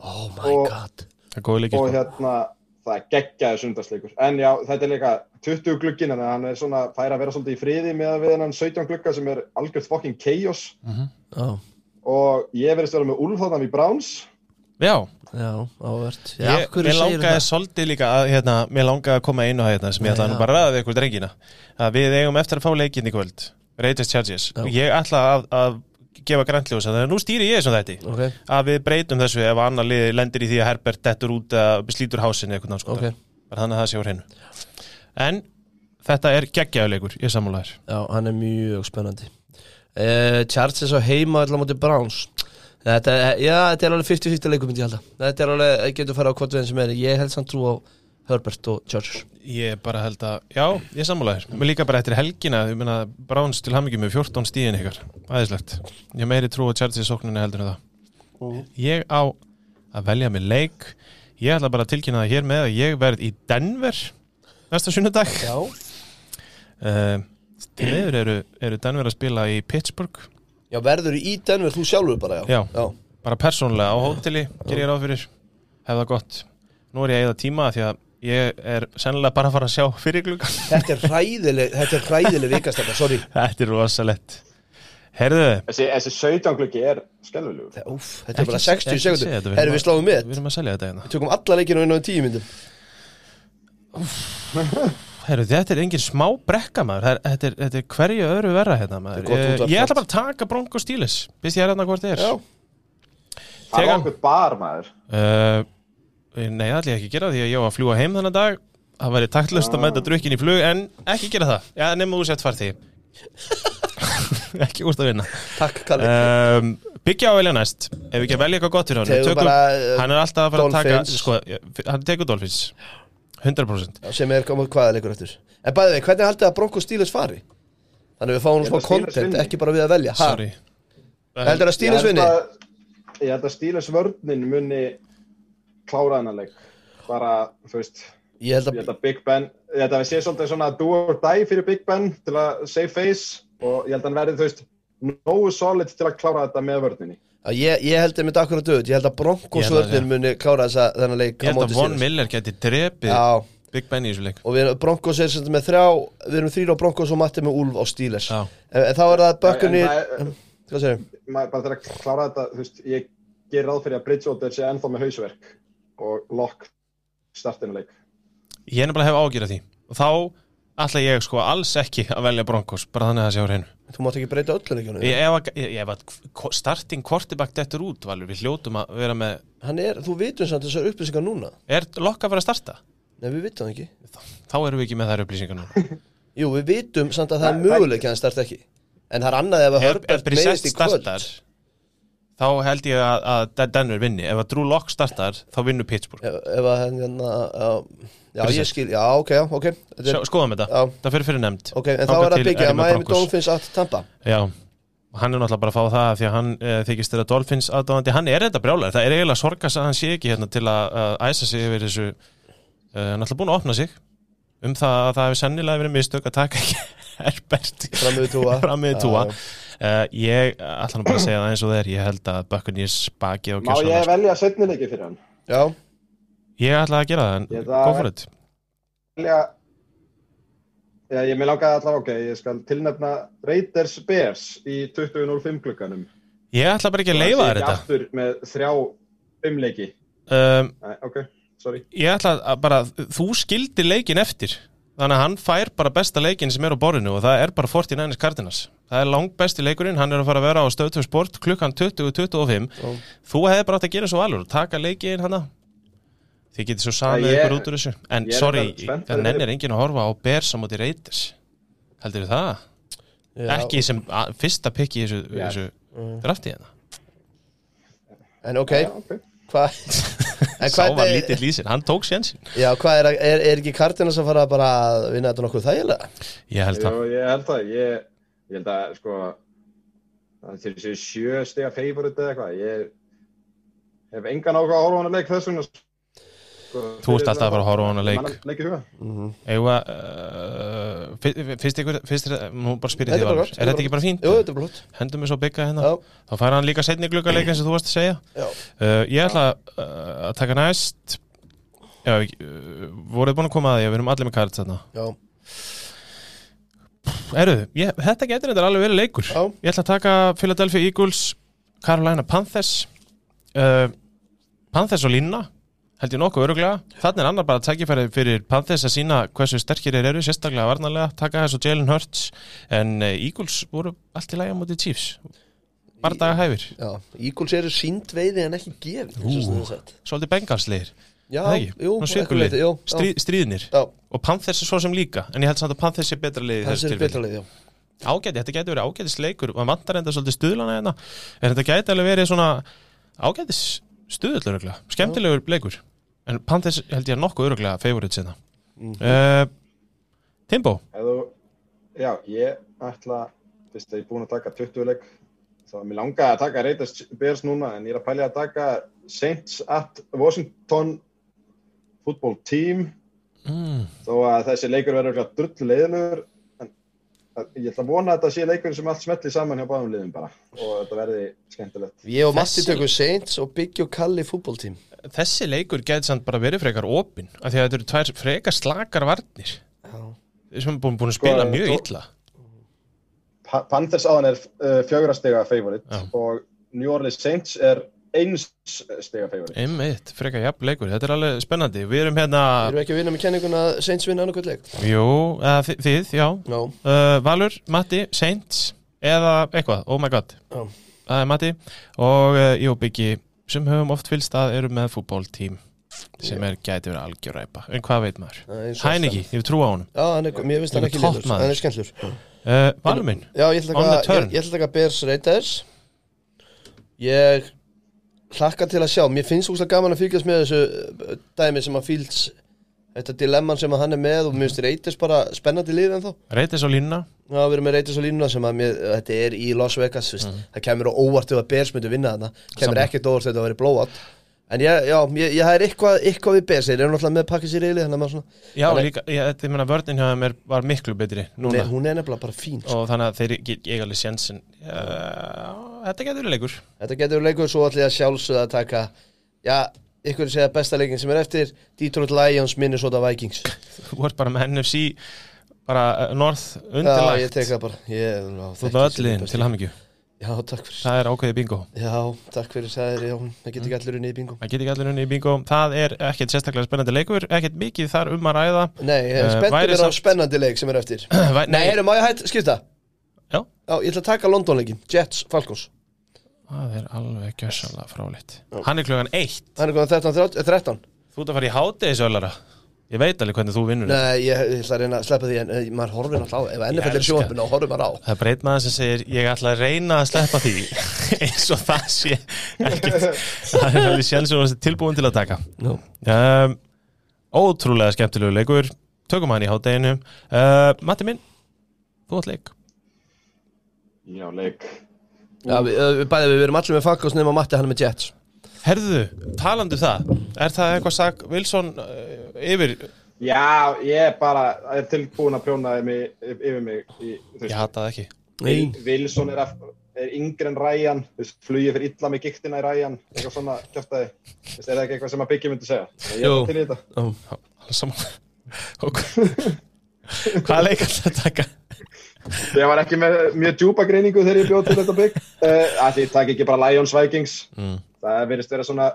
[SPEAKER 2] Oh my
[SPEAKER 3] Og-
[SPEAKER 2] god
[SPEAKER 1] Það er góð leiki
[SPEAKER 3] og
[SPEAKER 1] sko.
[SPEAKER 3] hérna það geggjaði sunnudagsleikur. En já, þetta er líka 20 glugginn en hann er svona fær að vera svolítið í friði með við hennan 17 glugga sem er algjörð fucking chaos.
[SPEAKER 2] Já,
[SPEAKER 3] og ég verðist vera með Úlfþóðan í Browns.
[SPEAKER 1] Já,
[SPEAKER 2] já, ávert
[SPEAKER 1] mér langaði svolítið líka að, hérna, mér langaði að koma einu að hérna sem ég ætla nú bara að ræða við ykkur drengina. Að við eigum eftir að fá leikinn í kvöld Raiders Chargers.
[SPEAKER 2] Já.
[SPEAKER 1] og ég ætla að, að gefa grænljós að nú stýri ég þessum þetta
[SPEAKER 2] Ok,
[SPEAKER 1] að við breytum þessu ef annar lið lendir í því að Herbert dettur út eða slítur hásinu eitthvað náttúrulega
[SPEAKER 2] ok
[SPEAKER 1] bara þannig að það sé á hreinu. En þetta er geggjaðuleikur ég sammálaður
[SPEAKER 2] Já, hann er mjög spennandi. Uh, Chargers á heima allar móti Browns. Þetta, já, þetta er alveg 50-50 leikum Þetta er alveg, getur fara á hvort veginn sem er Ég held samt trú á Herbert og Chargers
[SPEAKER 1] ég bara held að, já, ég sammálaður. Mér líka bara eftir helgina, ég meina Browns til hamingjum með 14 stíðin ykkar. Aðeinslegt, ég meiri trú á Chargers sóknunni heldur en það. Ég á að velja mig leik. Ég ætla bara að tilkynna það hér með að ég verð í Denver næsta sunnudag.
[SPEAKER 2] Já.
[SPEAKER 1] Uh, til meður eru, eru Denver að spila í Pittsburgh.
[SPEAKER 2] Já, verður í Denver þú sjálfur bara, já.
[SPEAKER 1] Já.
[SPEAKER 2] já.
[SPEAKER 1] bara persónulega á hóteli ger ég ráð fyrir. Hef það gott. Nú er ég að eða tíma því að ég er sennilega bara að fara að sjá fyrir gluggan
[SPEAKER 2] Þetta er hræðileg, þetta er hræðileg vikast þetta, sorry.
[SPEAKER 1] Þetta er rosalett herðu
[SPEAKER 3] þessi, þessi 17 gluggi er skelvilegur
[SPEAKER 2] Úf, þetta er bara
[SPEAKER 1] Ekki-
[SPEAKER 2] 60
[SPEAKER 1] ekki segja
[SPEAKER 2] sekundur
[SPEAKER 1] þetta,
[SPEAKER 2] Herru, við sláum
[SPEAKER 1] við
[SPEAKER 2] með
[SPEAKER 1] erum að selja þetta hérna.
[SPEAKER 2] Við tökum alla leikinu inn á 10 myndum
[SPEAKER 1] herru þetta er engin smá brekka maður. Það er- þetta er, þetta er hverju öðru verra hérna maður. Ég, ég ætla bara að taka Bronco Stílis fyrst ég er hérna hvort þið er?
[SPEAKER 2] Já,
[SPEAKER 3] það er
[SPEAKER 1] Tegan.
[SPEAKER 3] okkur bar maður.
[SPEAKER 1] Uh, nei ég ekki að gera því að ég var að fljúa heim þennan dag. Það væri taktlust að mæta drukkin í flug en ekki gera það, já nema þú sett far því ekki úrst að vinna.
[SPEAKER 2] Takk Kalli.
[SPEAKER 1] Um, byggja á velja næst. Ef við ekki velja eitthvað gott fyrir hann. Tökum,
[SPEAKER 2] bara, uh,
[SPEAKER 1] hann er alltaf að fara að taka sko, hann tekur Dolphins. 100%
[SPEAKER 2] Já, sem er komið hvaða leikur eftir En bæði við, hvernig haldið að Broncos Steelers fari? Þannig við fáum
[SPEAKER 3] að Steelers
[SPEAKER 2] content, ekki bara við að velja. Ha?
[SPEAKER 1] sorry.
[SPEAKER 2] Heldur að Steelers vinni?
[SPEAKER 3] ég held að Steelers vörninn muni klára þennan leik. Bara, þú veist
[SPEAKER 2] Ég held
[SPEAKER 3] ég
[SPEAKER 2] að
[SPEAKER 3] held að Big Ben ég held að við sé svolítið svona do or die fyrir Big Ben til að save face og ég held að hann verði, þú veist nógu solid til að klára þetta með vörninni.
[SPEAKER 2] Að ég, ég held að mitt akkur að döð Ég held að Broncos
[SPEAKER 1] Ég
[SPEAKER 2] vörnir muni klára þessa þennan leik
[SPEAKER 1] ég
[SPEAKER 2] á
[SPEAKER 1] held að Von. Miller geti drepið
[SPEAKER 2] Já,
[SPEAKER 1] Big Ben í þessu leik.
[SPEAKER 2] Og við erum Broncos er sagt með þrjá Við erum þrýra á Broncos og Matti með Úlf á Steelers.
[SPEAKER 1] Já.
[SPEAKER 2] en, en þá er það bökkunni
[SPEAKER 3] það-
[SPEAKER 2] Hvað segir?
[SPEAKER 3] maður bara til að klára þetta, þú veist, ég ger ráð fyrir að Bridgewater sé ennþá með hausverk og lock startinu leik.
[SPEAKER 1] Ég er nefnilega hef ágjörð því. Og þá ætla ég sko alls ekki að velja Broncos bara þannig að það sé á hreinu.
[SPEAKER 2] Þú mátt ekki breyta öllu leikjunum
[SPEAKER 1] Ég- ef að- að starting quarterback dettur út Valur, við hljótum að vera með
[SPEAKER 2] Hann er, þú vitum samt þessar upplýsingar núna.
[SPEAKER 1] Er lokk að vera að starta?
[SPEAKER 2] Nei, við vitum ekki.
[SPEAKER 1] Þá erum við ekki með þær upplýsingar nú
[SPEAKER 2] Jú, við vitum samt að það er möguleik að hann starta ekki. En það er annað ef að Herbert meðist í kvöld.
[SPEAKER 1] startar þá held ég að, að Denver vinni. Ef að Drew Lock startar þá vinnur Pittsburgh.
[SPEAKER 2] Ef, ef að hann hérna Já,
[SPEAKER 1] Brissett.
[SPEAKER 2] ég skil, já, ok, ok. Er,
[SPEAKER 1] skoðum þetta,
[SPEAKER 2] Já.
[SPEAKER 1] það fyrir fyrir nefnd.
[SPEAKER 2] Ok, en þá er það byggja að Miami. Dolphins að tampa.
[SPEAKER 1] Já, og hann er náttúrulega bara að fá það því að hann e, þykist þeirra Dolphins aðdáðandi hann er þetta brjálæður, það er eiginlega sorgast að hann sé ekki hérna til að, að æsa sig yfir þessu e, hann er alltaf búin að opna sig um það að það hefur sennilega verið mistök að taka ekki Herbert
[SPEAKER 2] fram með túa
[SPEAKER 1] uh, Ég ætla nú bara að segja það eins og það er. Ég held að Buccaneers baki og
[SPEAKER 3] Má ég velja setni leiki fyrir hann?
[SPEAKER 2] Já,
[SPEAKER 1] Ég ætla að gera það, en
[SPEAKER 3] það-
[SPEAKER 1] go for it.
[SPEAKER 3] Velja Já, ég með langaði allavega, ok, ég skal tilnefna Raiders Bears í 20.05 klukkanum
[SPEAKER 1] Ég ætla bara ekki að leifa þér þetta.
[SPEAKER 3] Aftur með þrjá fimmleiki
[SPEAKER 1] um,
[SPEAKER 3] Nei, ok, sorry.
[SPEAKER 1] Ég ætla að bara, þú skildi leikin eftir Þannig að hann fær bara besta leikin sem er á borðinu og það er bara 49ers Cardinals Það er langt besti leikurinn, hann er að fara að vera á stöðtöf sport klukkan 20.25
[SPEAKER 2] Já.
[SPEAKER 1] Þú hefði bara átt að gera svo alveg og taka leikin hann Þið getið svo samið ykkur út úr þessu. En
[SPEAKER 3] ég er
[SPEAKER 1] sorry, það
[SPEAKER 3] fyrir-
[SPEAKER 1] nennir enginn að horfa á Bears á móti Raiders. Heldur þið það?
[SPEAKER 2] já.
[SPEAKER 1] Ekki sem að, fyrsta pikki í þessu, þessu drafti hérna.
[SPEAKER 2] En ok,
[SPEAKER 3] Já, ok.
[SPEAKER 2] Hvað En
[SPEAKER 1] Sá var
[SPEAKER 2] er,
[SPEAKER 1] lítið lýsir, hann tók sjensin
[SPEAKER 2] já, hvað er, er, er ekki Cardinals að fara bara að vinna þetta nokkuð þægilega?
[SPEAKER 1] Ég held það.
[SPEAKER 3] Ég held það, ég, ég held að, sko, það til þessi sjö stiga favorite eða eitthvað, ég hef engan áhuga að horfa á hana leik þess vegna. Sko,
[SPEAKER 1] Þú ert alltaf að fara að horfa á hana leik.
[SPEAKER 3] Leik í huga.
[SPEAKER 1] Eða, uh, fyr- fyrst ykkur, fyrst er, nú bara spyrir
[SPEAKER 2] Þetta
[SPEAKER 1] því
[SPEAKER 2] er
[SPEAKER 1] er þetta ekki bara fínt?
[SPEAKER 2] Jú, þetta er bara hlott
[SPEAKER 1] Hendum við svo bygga hérna,
[SPEAKER 2] Já,
[SPEAKER 1] þá fær hann líka setni gluggarleik eins og þú varst að segja.
[SPEAKER 2] já,
[SPEAKER 1] Uh, ég ætla uh, að taka næst, já, uh, voruð búin að koma að því að við erum allir með kart þarna.
[SPEAKER 2] já,
[SPEAKER 1] Eru, ég, þetta getur þetta alveg verið leikur.
[SPEAKER 2] já
[SPEAKER 1] Ég ætla að taka Philadelphia Eagles, Carolina Panthers, uh, Panthers og Línna, held ég nokkuð öruglega. Þannig er annar bara að tækifæri fyrir Panthers að sína hversu sterkir þeir eru, sérstaklega varnarlega, taka þessu Jalen Hurts, en uh, Eagles voru allt í á móti Chiefs. Bara daga hæfir.
[SPEAKER 2] Já, Eagles eru sínt veiði en ekki gefið og.
[SPEAKER 1] Svolítið bengalslegir,
[SPEAKER 2] Já, jú, leyti, jú, já.
[SPEAKER 1] Stríð, stríðnir.
[SPEAKER 2] Já,
[SPEAKER 1] Og Panthers er svo sem líka, en ég held samt að Panthers er betra
[SPEAKER 2] er leið, já.
[SPEAKER 1] Ágæti, þetta gæti verið ágætis leikur. Maður vantar enda svolítið stuðlana hérna. En þetta gæti alveg verið svona ágætis stuðull öruglega, skemmtilegur leikur. En Panthers held ég nokkuð öruglega favorites hérna
[SPEAKER 2] Mhm.
[SPEAKER 1] uh, Timbo,
[SPEAKER 3] þú, já, ég ætla, fyrst að ég er búin að taka 20 leik, þá er mér langaði að taka Raiders Bears núna, en ég er að pælja að taka Saints at Washington football team,
[SPEAKER 1] mm,
[SPEAKER 3] þó að þessi leikur verður eitthvað drullu leiðilegur, en ég ætla að vona að þetta sé leikur sem allt smetli saman hjá báðum liðum bara, og þetta verði skemmtilegt.
[SPEAKER 2] Ég og Matti tökum Saints og Biggie og Kalli fútboltím
[SPEAKER 1] þessi leikur gæti samt bara verið frekar opinn af því að þetta eru tvær frekar slakar varnir.
[SPEAKER 2] Já,
[SPEAKER 1] sem er búin, búin að spila
[SPEAKER 3] Sko,
[SPEAKER 1] mjög illa.
[SPEAKER 3] Pa Panthers áðan er uh, favorite
[SPEAKER 1] Já.
[SPEAKER 3] og New Orleans Saints er eins stiga favorite.
[SPEAKER 1] einmitt, frekar jafn leikur, þetta er alveg spennandi. Við erum hérna,
[SPEAKER 2] erum við ekki að vinna með kenninguna að Saints vinna annarkvæmt leik?
[SPEAKER 1] jú, eða, þið, þið, já.
[SPEAKER 2] Já,
[SPEAKER 1] uh, Valur, Matti, Saints eða eitthvað, oh my god.
[SPEAKER 2] Já.
[SPEAKER 1] það er Matti. Og uh, ég og Byggi sem höfum oft fylgst að eru með fútbóltím sem er gæti verið algjöræpa en hvað veit maður?
[SPEAKER 2] það eins og
[SPEAKER 1] Hæniki, ég trú á honum.
[SPEAKER 2] Já, hann er, mér finnst hann ekki liður, hann er skemmtlur
[SPEAKER 1] uh, Valur minn,
[SPEAKER 2] Já, ég ætla
[SPEAKER 1] On
[SPEAKER 2] að
[SPEAKER 1] the
[SPEAKER 2] taka,
[SPEAKER 1] turn.
[SPEAKER 2] ég, ætla að taka Bears Raiders. Ég hlakka til að sjá. Mér finnst úrslega gaman að fylgjast með þessu uh, dæmi sem að Fields Þetta dilemman sem að hann er með og mér finnst Raiders bara spennandi lið en þá
[SPEAKER 1] reytis á línuna.
[SPEAKER 2] Já, við erum með Raiders og línuna sem að mér, þetta er í Las Vegas mm. Það kemur óvart ef að Bears myndi vinna þarna. Kemur
[SPEAKER 1] Sammála.
[SPEAKER 2] ekkert óvart ef þetta væri blowout En ég, já, ég, ég það er eitthvað, eitthvað við Bears Þeir eru náttúrulega með pakkis í reyli Þannig að maður svona
[SPEAKER 1] Já,
[SPEAKER 2] Þannig-
[SPEAKER 1] líka, ég, þetta, ég meina vörnin hjá þeim er, var miklu betri núna.
[SPEAKER 2] Nei, Hún er nefnilega bara fín sko.
[SPEAKER 1] og þannig að þeir eiga alveg sjensin Þetta getur leikur.
[SPEAKER 2] Þetta getur leikur svo allir að sjálfsögða að taka Já, ykkur segja besta leikin sem er eftir Detroit Lions, Minnesota Vikings.
[SPEAKER 1] Þú ert bara með NFC bara uh, north
[SPEAKER 2] Já, ég
[SPEAKER 1] undirlagt
[SPEAKER 2] tek það bara. Ég, já,
[SPEAKER 1] Þú
[SPEAKER 2] besti.
[SPEAKER 1] til hamingju
[SPEAKER 2] Já, takk fyrir.
[SPEAKER 1] Það er ákveðið bingo.
[SPEAKER 2] Já, takk fyrir, það er, já, það getur ekki allir unni í bingo.
[SPEAKER 1] Það get ekki allir unni í bingo. Það er ekkert sérstaklega spennandi leikur Ekkert mikið þar um að ræða.
[SPEAKER 2] Nei,
[SPEAKER 1] Eh, væri
[SPEAKER 2] er á
[SPEAKER 1] samt-
[SPEAKER 2] spennandi leik sem er eftir.
[SPEAKER 1] Væ-
[SPEAKER 2] Nei, heyrðu, má ég hætt, skipta?
[SPEAKER 1] Já.
[SPEAKER 2] Já, ég ætla að taka London-leikin, Jets, Falcons.
[SPEAKER 1] Það er alveg gjössalega fráleitt. Hann er klukkan eitt.
[SPEAKER 2] Hann er góðan 13, 13, 13
[SPEAKER 1] Þú ert að fara í hátegisölara Ég veit alveg hvernig þú vinnur.
[SPEAKER 2] Nei, ég, ég ætla að reyna að sleppa því en uh, maður horfir náttúrulega á Ef NFL er
[SPEAKER 1] elska.
[SPEAKER 2] sjónvarpinu og horfir maður á
[SPEAKER 1] Það er breyt maður sem segir Ég ætla að reyna að sleppa því eins og það sé ekkert Það er alveg sjálfsög að tilbúin til að taka
[SPEAKER 2] no.
[SPEAKER 1] um, Ótrúlega skemmtilegu leikur Tökum hann í hátteginu uh, Matti minn, þú átt leik
[SPEAKER 3] Já, leik.
[SPEAKER 2] Já, við, uh, við bæði við erum allir með Falcons nema Matti hann er með Jets
[SPEAKER 1] Herðu, talandi um það Er það eitthvað sak Wilson uh, yfir
[SPEAKER 3] Já, ég er bara, er tilbúin að prjóna mig, yfir mig í,
[SPEAKER 1] Ég
[SPEAKER 3] veist,
[SPEAKER 1] hata það ekki
[SPEAKER 2] Nei.
[SPEAKER 3] Wilson er, er yngri en Ryan flugið fyrir illa með giktina í Ryan eitthvað svona kjöftaði er það ekki eitthvað sem að byggja myndi segja ég
[SPEAKER 2] Jú.
[SPEAKER 3] er til í þetta
[SPEAKER 2] Já.
[SPEAKER 1] Alveg saman Og Hvaða leik ætlaðu að taka?
[SPEAKER 3] ég var ekki með mjög djúpa greiningu þegar ég bjóð til þetta bygg uh, að því takk ekki bara Lions Vikings
[SPEAKER 1] Mm.
[SPEAKER 3] Það verðist vera svona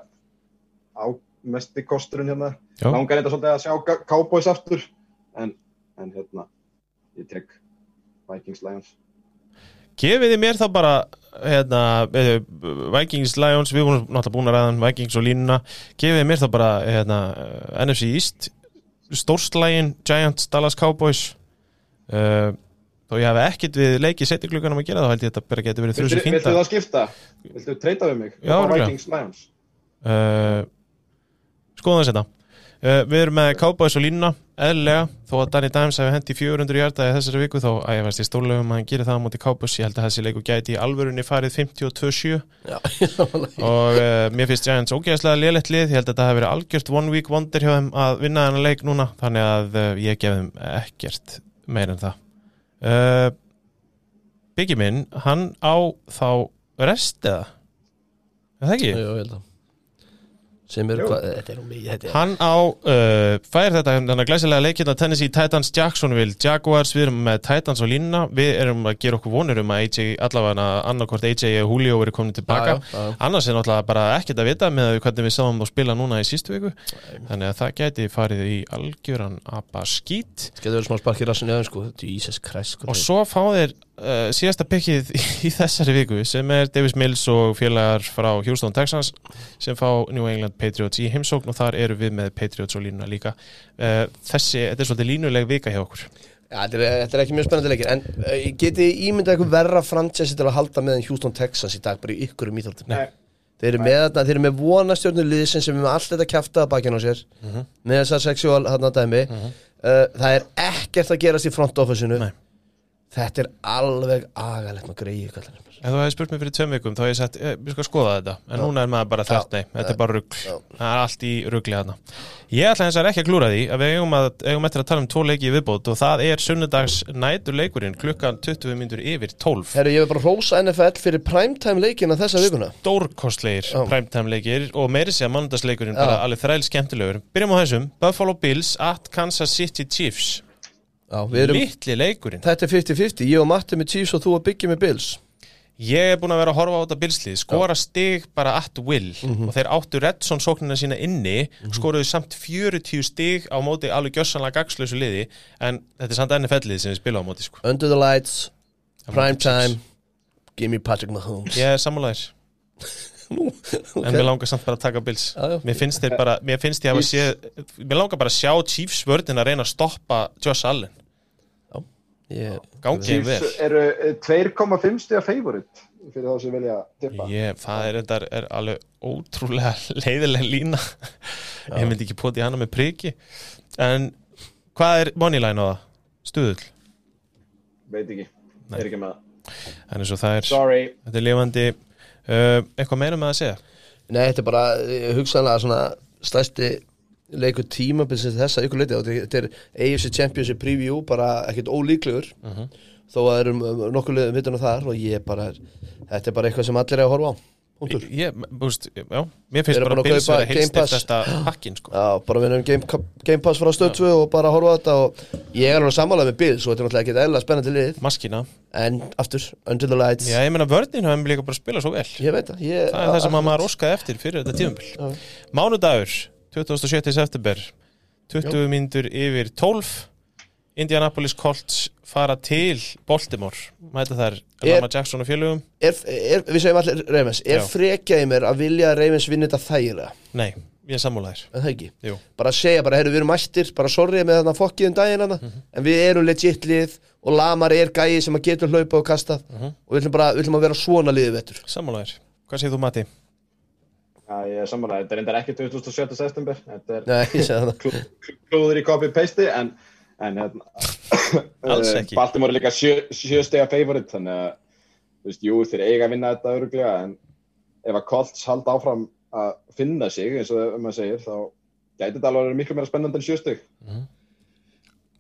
[SPEAKER 3] á mesti kosturinn hérna.
[SPEAKER 1] Já.
[SPEAKER 3] langar þetta svolítið að sjá Cowboys aftur en, en hérna ég tek Vikings Lions.
[SPEAKER 1] Gefið þið mér þá bara hérna, eh, Vikings, Lions Við vorum náttúrulega búin að ræða um Vikings og línuna. Gefið þið mér þá bara hérna, eh, NFC East Stórslægin, Giants, Dallas Cowboys uh, Þó ég hef ekkert við leikið setja klukkanum að gera þá held ég þetta bara getur verið
[SPEAKER 3] Viltu,
[SPEAKER 1] þrjusu
[SPEAKER 3] viltu
[SPEAKER 1] fínda.
[SPEAKER 3] það skipta? Viltu treyta við mig?
[SPEAKER 1] Já,
[SPEAKER 3] Og Lions.
[SPEAKER 1] Uh, Skoðum þess þetta. Uh, Við erum með Cowboys og línuna eðlilega, þó að Danny Dimes hefði hendi 400 hjarta í þessari viku, þá að ég veist í stórlegum að hann gerir það á móti Cowboys, ég held að þessi leiku gæti í alvörunni farið 52-7
[SPEAKER 2] Já,
[SPEAKER 1] og uh, mér finnst Giants ógeðslega lélegt lið, ég held að þetta hafi verið algjört one week wonder hjá þeim að vinna þennan leik núna þannig að uh, ég gef þeim ekkert meir en það uh, Biggie minn hann á þá rest eða er það ekki?
[SPEAKER 2] Jú, ég held að sem eru hvað, þetta er mikið þetta er
[SPEAKER 1] Hann á, uh, fær þetta að glæsilega leikina Tennessee Titans Jacksonville Jaguars, við erum með Titans og línuna. Við erum að gera okkur vonur um að AJ allavega annarkvort AJ og Julio eru komin tilbaka
[SPEAKER 2] Já, já, já.
[SPEAKER 1] annars er náttúrulega bara ekkert að vita með hvernig við sáum þá spila núna í sístu viku. Þannig að það gæti farið í algjöran apa skít.
[SPEAKER 2] Getur verið smá spark í rassin í aðeins sko. Jesus Christ sko.
[SPEAKER 1] Og svo fá þeir uh, síðasta pikkið í þessari viku sem er Davis Mills og félagar frá Houston Texans sem fá New England Patriots í heimsókn og þar eru við með Patriots og línuna líka. Uh, þessi, þetta er svolítið línuleg vika hjá okkur.
[SPEAKER 2] Já, þetta er, þetta er ekki mjög spennandi leikir En uh, geti ímyndað eitthvað verra franchise til að halda með en Houston Texans í dag bara í ykkur um íþjóttum
[SPEAKER 3] Nei.
[SPEAKER 2] Þeir eru með, þarna- þeir eru með vonastjörnu liðsin sem er með allt þetta kæfta að bakinn á sér með þessar sexual hann dæmi. Uh, Það er ekkert að gerast í front office-inu.
[SPEAKER 1] Nei.
[SPEAKER 2] Þetta er alveg agalegt maður greið
[SPEAKER 1] Ef þú hefði spurt mér fyrir tveim vikum þá hef ég sagt, eh, við skal skoða þetta. En núna er maður bara þrætt, nei, þetta er bara rugg
[SPEAKER 2] Já.
[SPEAKER 1] það er allt í ruggli þarna. Ég ætla hins vegar ekki að klúra því að við eigum, að, eigum eftir að tala um tvo leiki í viðbót og það er sunnudags nætur leikurinn klukkan 20 myndur yfir 12
[SPEAKER 2] Herru, ég vil bara rósa NFL fyrir primetime leikina þessa vikuna.
[SPEAKER 1] Stórkostlegir
[SPEAKER 2] Já.
[SPEAKER 1] primetime leikir og meiri sé að mánundagsleikurinn
[SPEAKER 2] Já.
[SPEAKER 1] bara alveg þræl skemmtilegur Byrjum á þessum, Buffalo Bills at Kansas City Chiefs.
[SPEAKER 2] Já, erum,
[SPEAKER 1] Littli leikurinn.
[SPEAKER 2] Þetta er 50-50 Ég og Matti með Chiefs og þú að byggja með Bills.
[SPEAKER 1] Ég er búin að vera að horfa á þetta bilslið skora stig bara at will
[SPEAKER 2] Mhm.
[SPEAKER 1] og þeir áttu Redson sóknina sína inni skoruðu samt 40 stig á móti alveg gjössanlega gagslösu liði en þetta er samt NFL-lið sem við spila á móti sko.
[SPEAKER 2] Under the lights,
[SPEAKER 1] Á móti
[SPEAKER 2] primetime
[SPEAKER 1] Chiefs.
[SPEAKER 2] Give me Patrick Mahomes.
[SPEAKER 1] Ég er sammálaðir
[SPEAKER 2] Nú,
[SPEAKER 1] en mér langar samt bara að taka Bills.
[SPEAKER 2] Já, já.
[SPEAKER 1] mér finnst þeir bara, mér finnst ég að sé mér langar bara að sjá Chiefs vördin að reyna að stoppa Josh Allen
[SPEAKER 2] Ég,
[SPEAKER 1] gangi þeim vel.
[SPEAKER 3] Eru eh, 2,5 stiga favorite fyrir þá sem vilja tippa
[SPEAKER 1] Ég, það er, er, er alveg ótrúlega leiðileg lína. Ég myndi ekki poti hana með priki. En hvað er moneyline á það? Stuðull?
[SPEAKER 3] Veit ekki,
[SPEAKER 1] Nei.
[SPEAKER 3] er ekki með það.
[SPEAKER 1] En eins og það er,
[SPEAKER 3] sorry,
[SPEAKER 1] þetta er lifandi. Uh, eitthvað meira með að segja?
[SPEAKER 2] Nei, þetta er bara eh, hugsanlega svona stærsti leikur tímabilsins þessa ykkur leiti þetta er AFC Championship preview bara ekkert ólíklegur
[SPEAKER 1] Mhm.
[SPEAKER 2] þó að það eru nokkuð liðum vituna þar og ég bara, þetta er bara eitthvað sem allir er að horfa á Punktur.
[SPEAKER 1] ég, búst, já, mér finnst bara
[SPEAKER 2] að
[SPEAKER 1] Bills
[SPEAKER 2] kaupa
[SPEAKER 1] vera
[SPEAKER 2] Game
[SPEAKER 1] heilstift
[SPEAKER 2] Pass.
[SPEAKER 1] þetta pakkin sko.
[SPEAKER 2] Já, bara við erum game, game Pass frá stöð 2 og bara horfa þetta og ég er alveg sammálað með Bills og þetta er náttúrulega ekkert eðla spennandi lið
[SPEAKER 1] maskina,
[SPEAKER 2] en aftur, Under the Lights
[SPEAKER 1] já ég meina vörðin hafum líka bara að spila svo vel
[SPEAKER 2] ég veit það ég,
[SPEAKER 1] það er það sem að maður óskaði eftir fyrir þetta tíðumbil
[SPEAKER 2] Já.
[SPEAKER 1] Mánudagur, 27. september. 20 mínútur yfir 12 Indianapolis Colts fara til Baltimore. Mæta
[SPEAKER 2] Er-
[SPEAKER 1] Lama Jackson og félögum.
[SPEAKER 2] Er, er, við segjum allir Reymens er frekjaði mér að vilja að Reymens vinna þetta þægilega?
[SPEAKER 1] Nei, er
[SPEAKER 2] það ekki?
[SPEAKER 1] Jú.
[SPEAKER 2] bara segja, bara, heyrðu, við erum mættir bara sorry með þarna fokkið um daginn hana
[SPEAKER 1] Mhm.
[SPEAKER 2] en við erum legit lið og Lamar er gæi sem að getur hlaupa og kasta
[SPEAKER 1] Mhm.
[SPEAKER 2] og við ætlum bara, við ætlum að vera svona liðið vettur
[SPEAKER 1] Sammálaðir, hvað segir þú Mati?
[SPEAKER 3] Já, ég er samanlega, þetta er reyndar ekki 2007. september. Þetta er
[SPEAKER 2] það.
[SPEAKER 3] klúður í copy-paste en, en hérna eh. Baltimore er líka sjö, sjö stega favorite þannig að, þú veist, jú, þeir eiga að vinna þetta öruglega en ef að Colts halda áfram að finna sig eins og maður segir, þá gæti þetta alveg að vera miklu meira spennandi en sjö steg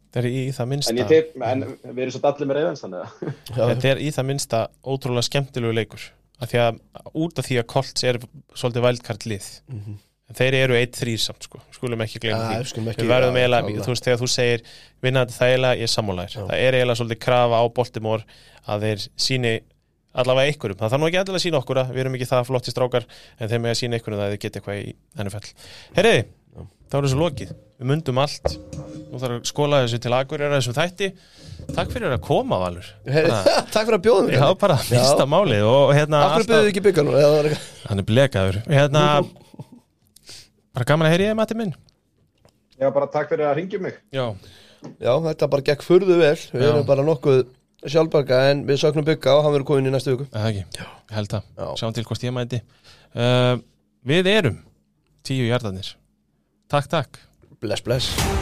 [SPEAKER 1] þetta er í það minnsta.
[SPEAKER 3] En tipp, en við erum svo allir með reyðans þannig að
[SPEAKER 1] þetta er í það minnsta ótrúlega skemmtilegu leikur af því að út af því að Colts er svolítið vældkart lið
[SPEAKER 2] Mhm.
[SPEAKER 1] en þeir eru 1-3 samt sko, skulum ekki glemja
[SPEAKER 2] Já,
[SPEAKER 1] því
[SPEAKER 2] ekki-
[SPEAKER 1] við verðum eiginlega,
[SPEAKER 2] klálega.
[SPEAKER 1] þú veist, þegar þú segir vinna þetta þægilega, ég er sammálaðir
[SPEAKER 2] Já.
[SPEAKER 1] það er eiginlega svolítið krafa á Baltimore að þeir síni allavega einhverjum það þarf nú ekki allavega að sína okkur að við erum ekki það flotti strákar en þeir með að sína einhverjum að þeir geta eitthvað í NFL Herriði, þá er þessu lokið. Við mundum allt. Nú þarf að skóla þessu til Akureyra þessum þætti. Takk fyrir að koma Valur.
[SPEAKER 2] Takk fyrir að bjóða mig
[SPEAKER 1] já, bara mista málið og hérna
[SPEAKER 2] Akkur byrjuðu ekki byggar nú
[SPEAKER 1] hann er blekaður. Hérna bara gaman að heyri ég mati minn.
[SPEAKER 3] Ég var bara takk fyrir að ringja mig.
[SPEAKER 1] já,
[SPEAKER 2] Já, þetta bara gekk furðu vel. Við
[SPEAKER 1] Já.
[SPEAKER 2] erum bara nokkuð sjálfbaka En við söknum bygga og hann verður komin í næstu viku.
[SPEAKER 1] Eða ekki, ég held það.
[SPEAKER 2] Já.
[SPEAKER 1] sjáum til hvort ég mæti. Uh, við erum tíu hjartanir takk, takk.
[SPEAKER 2] Bless, bless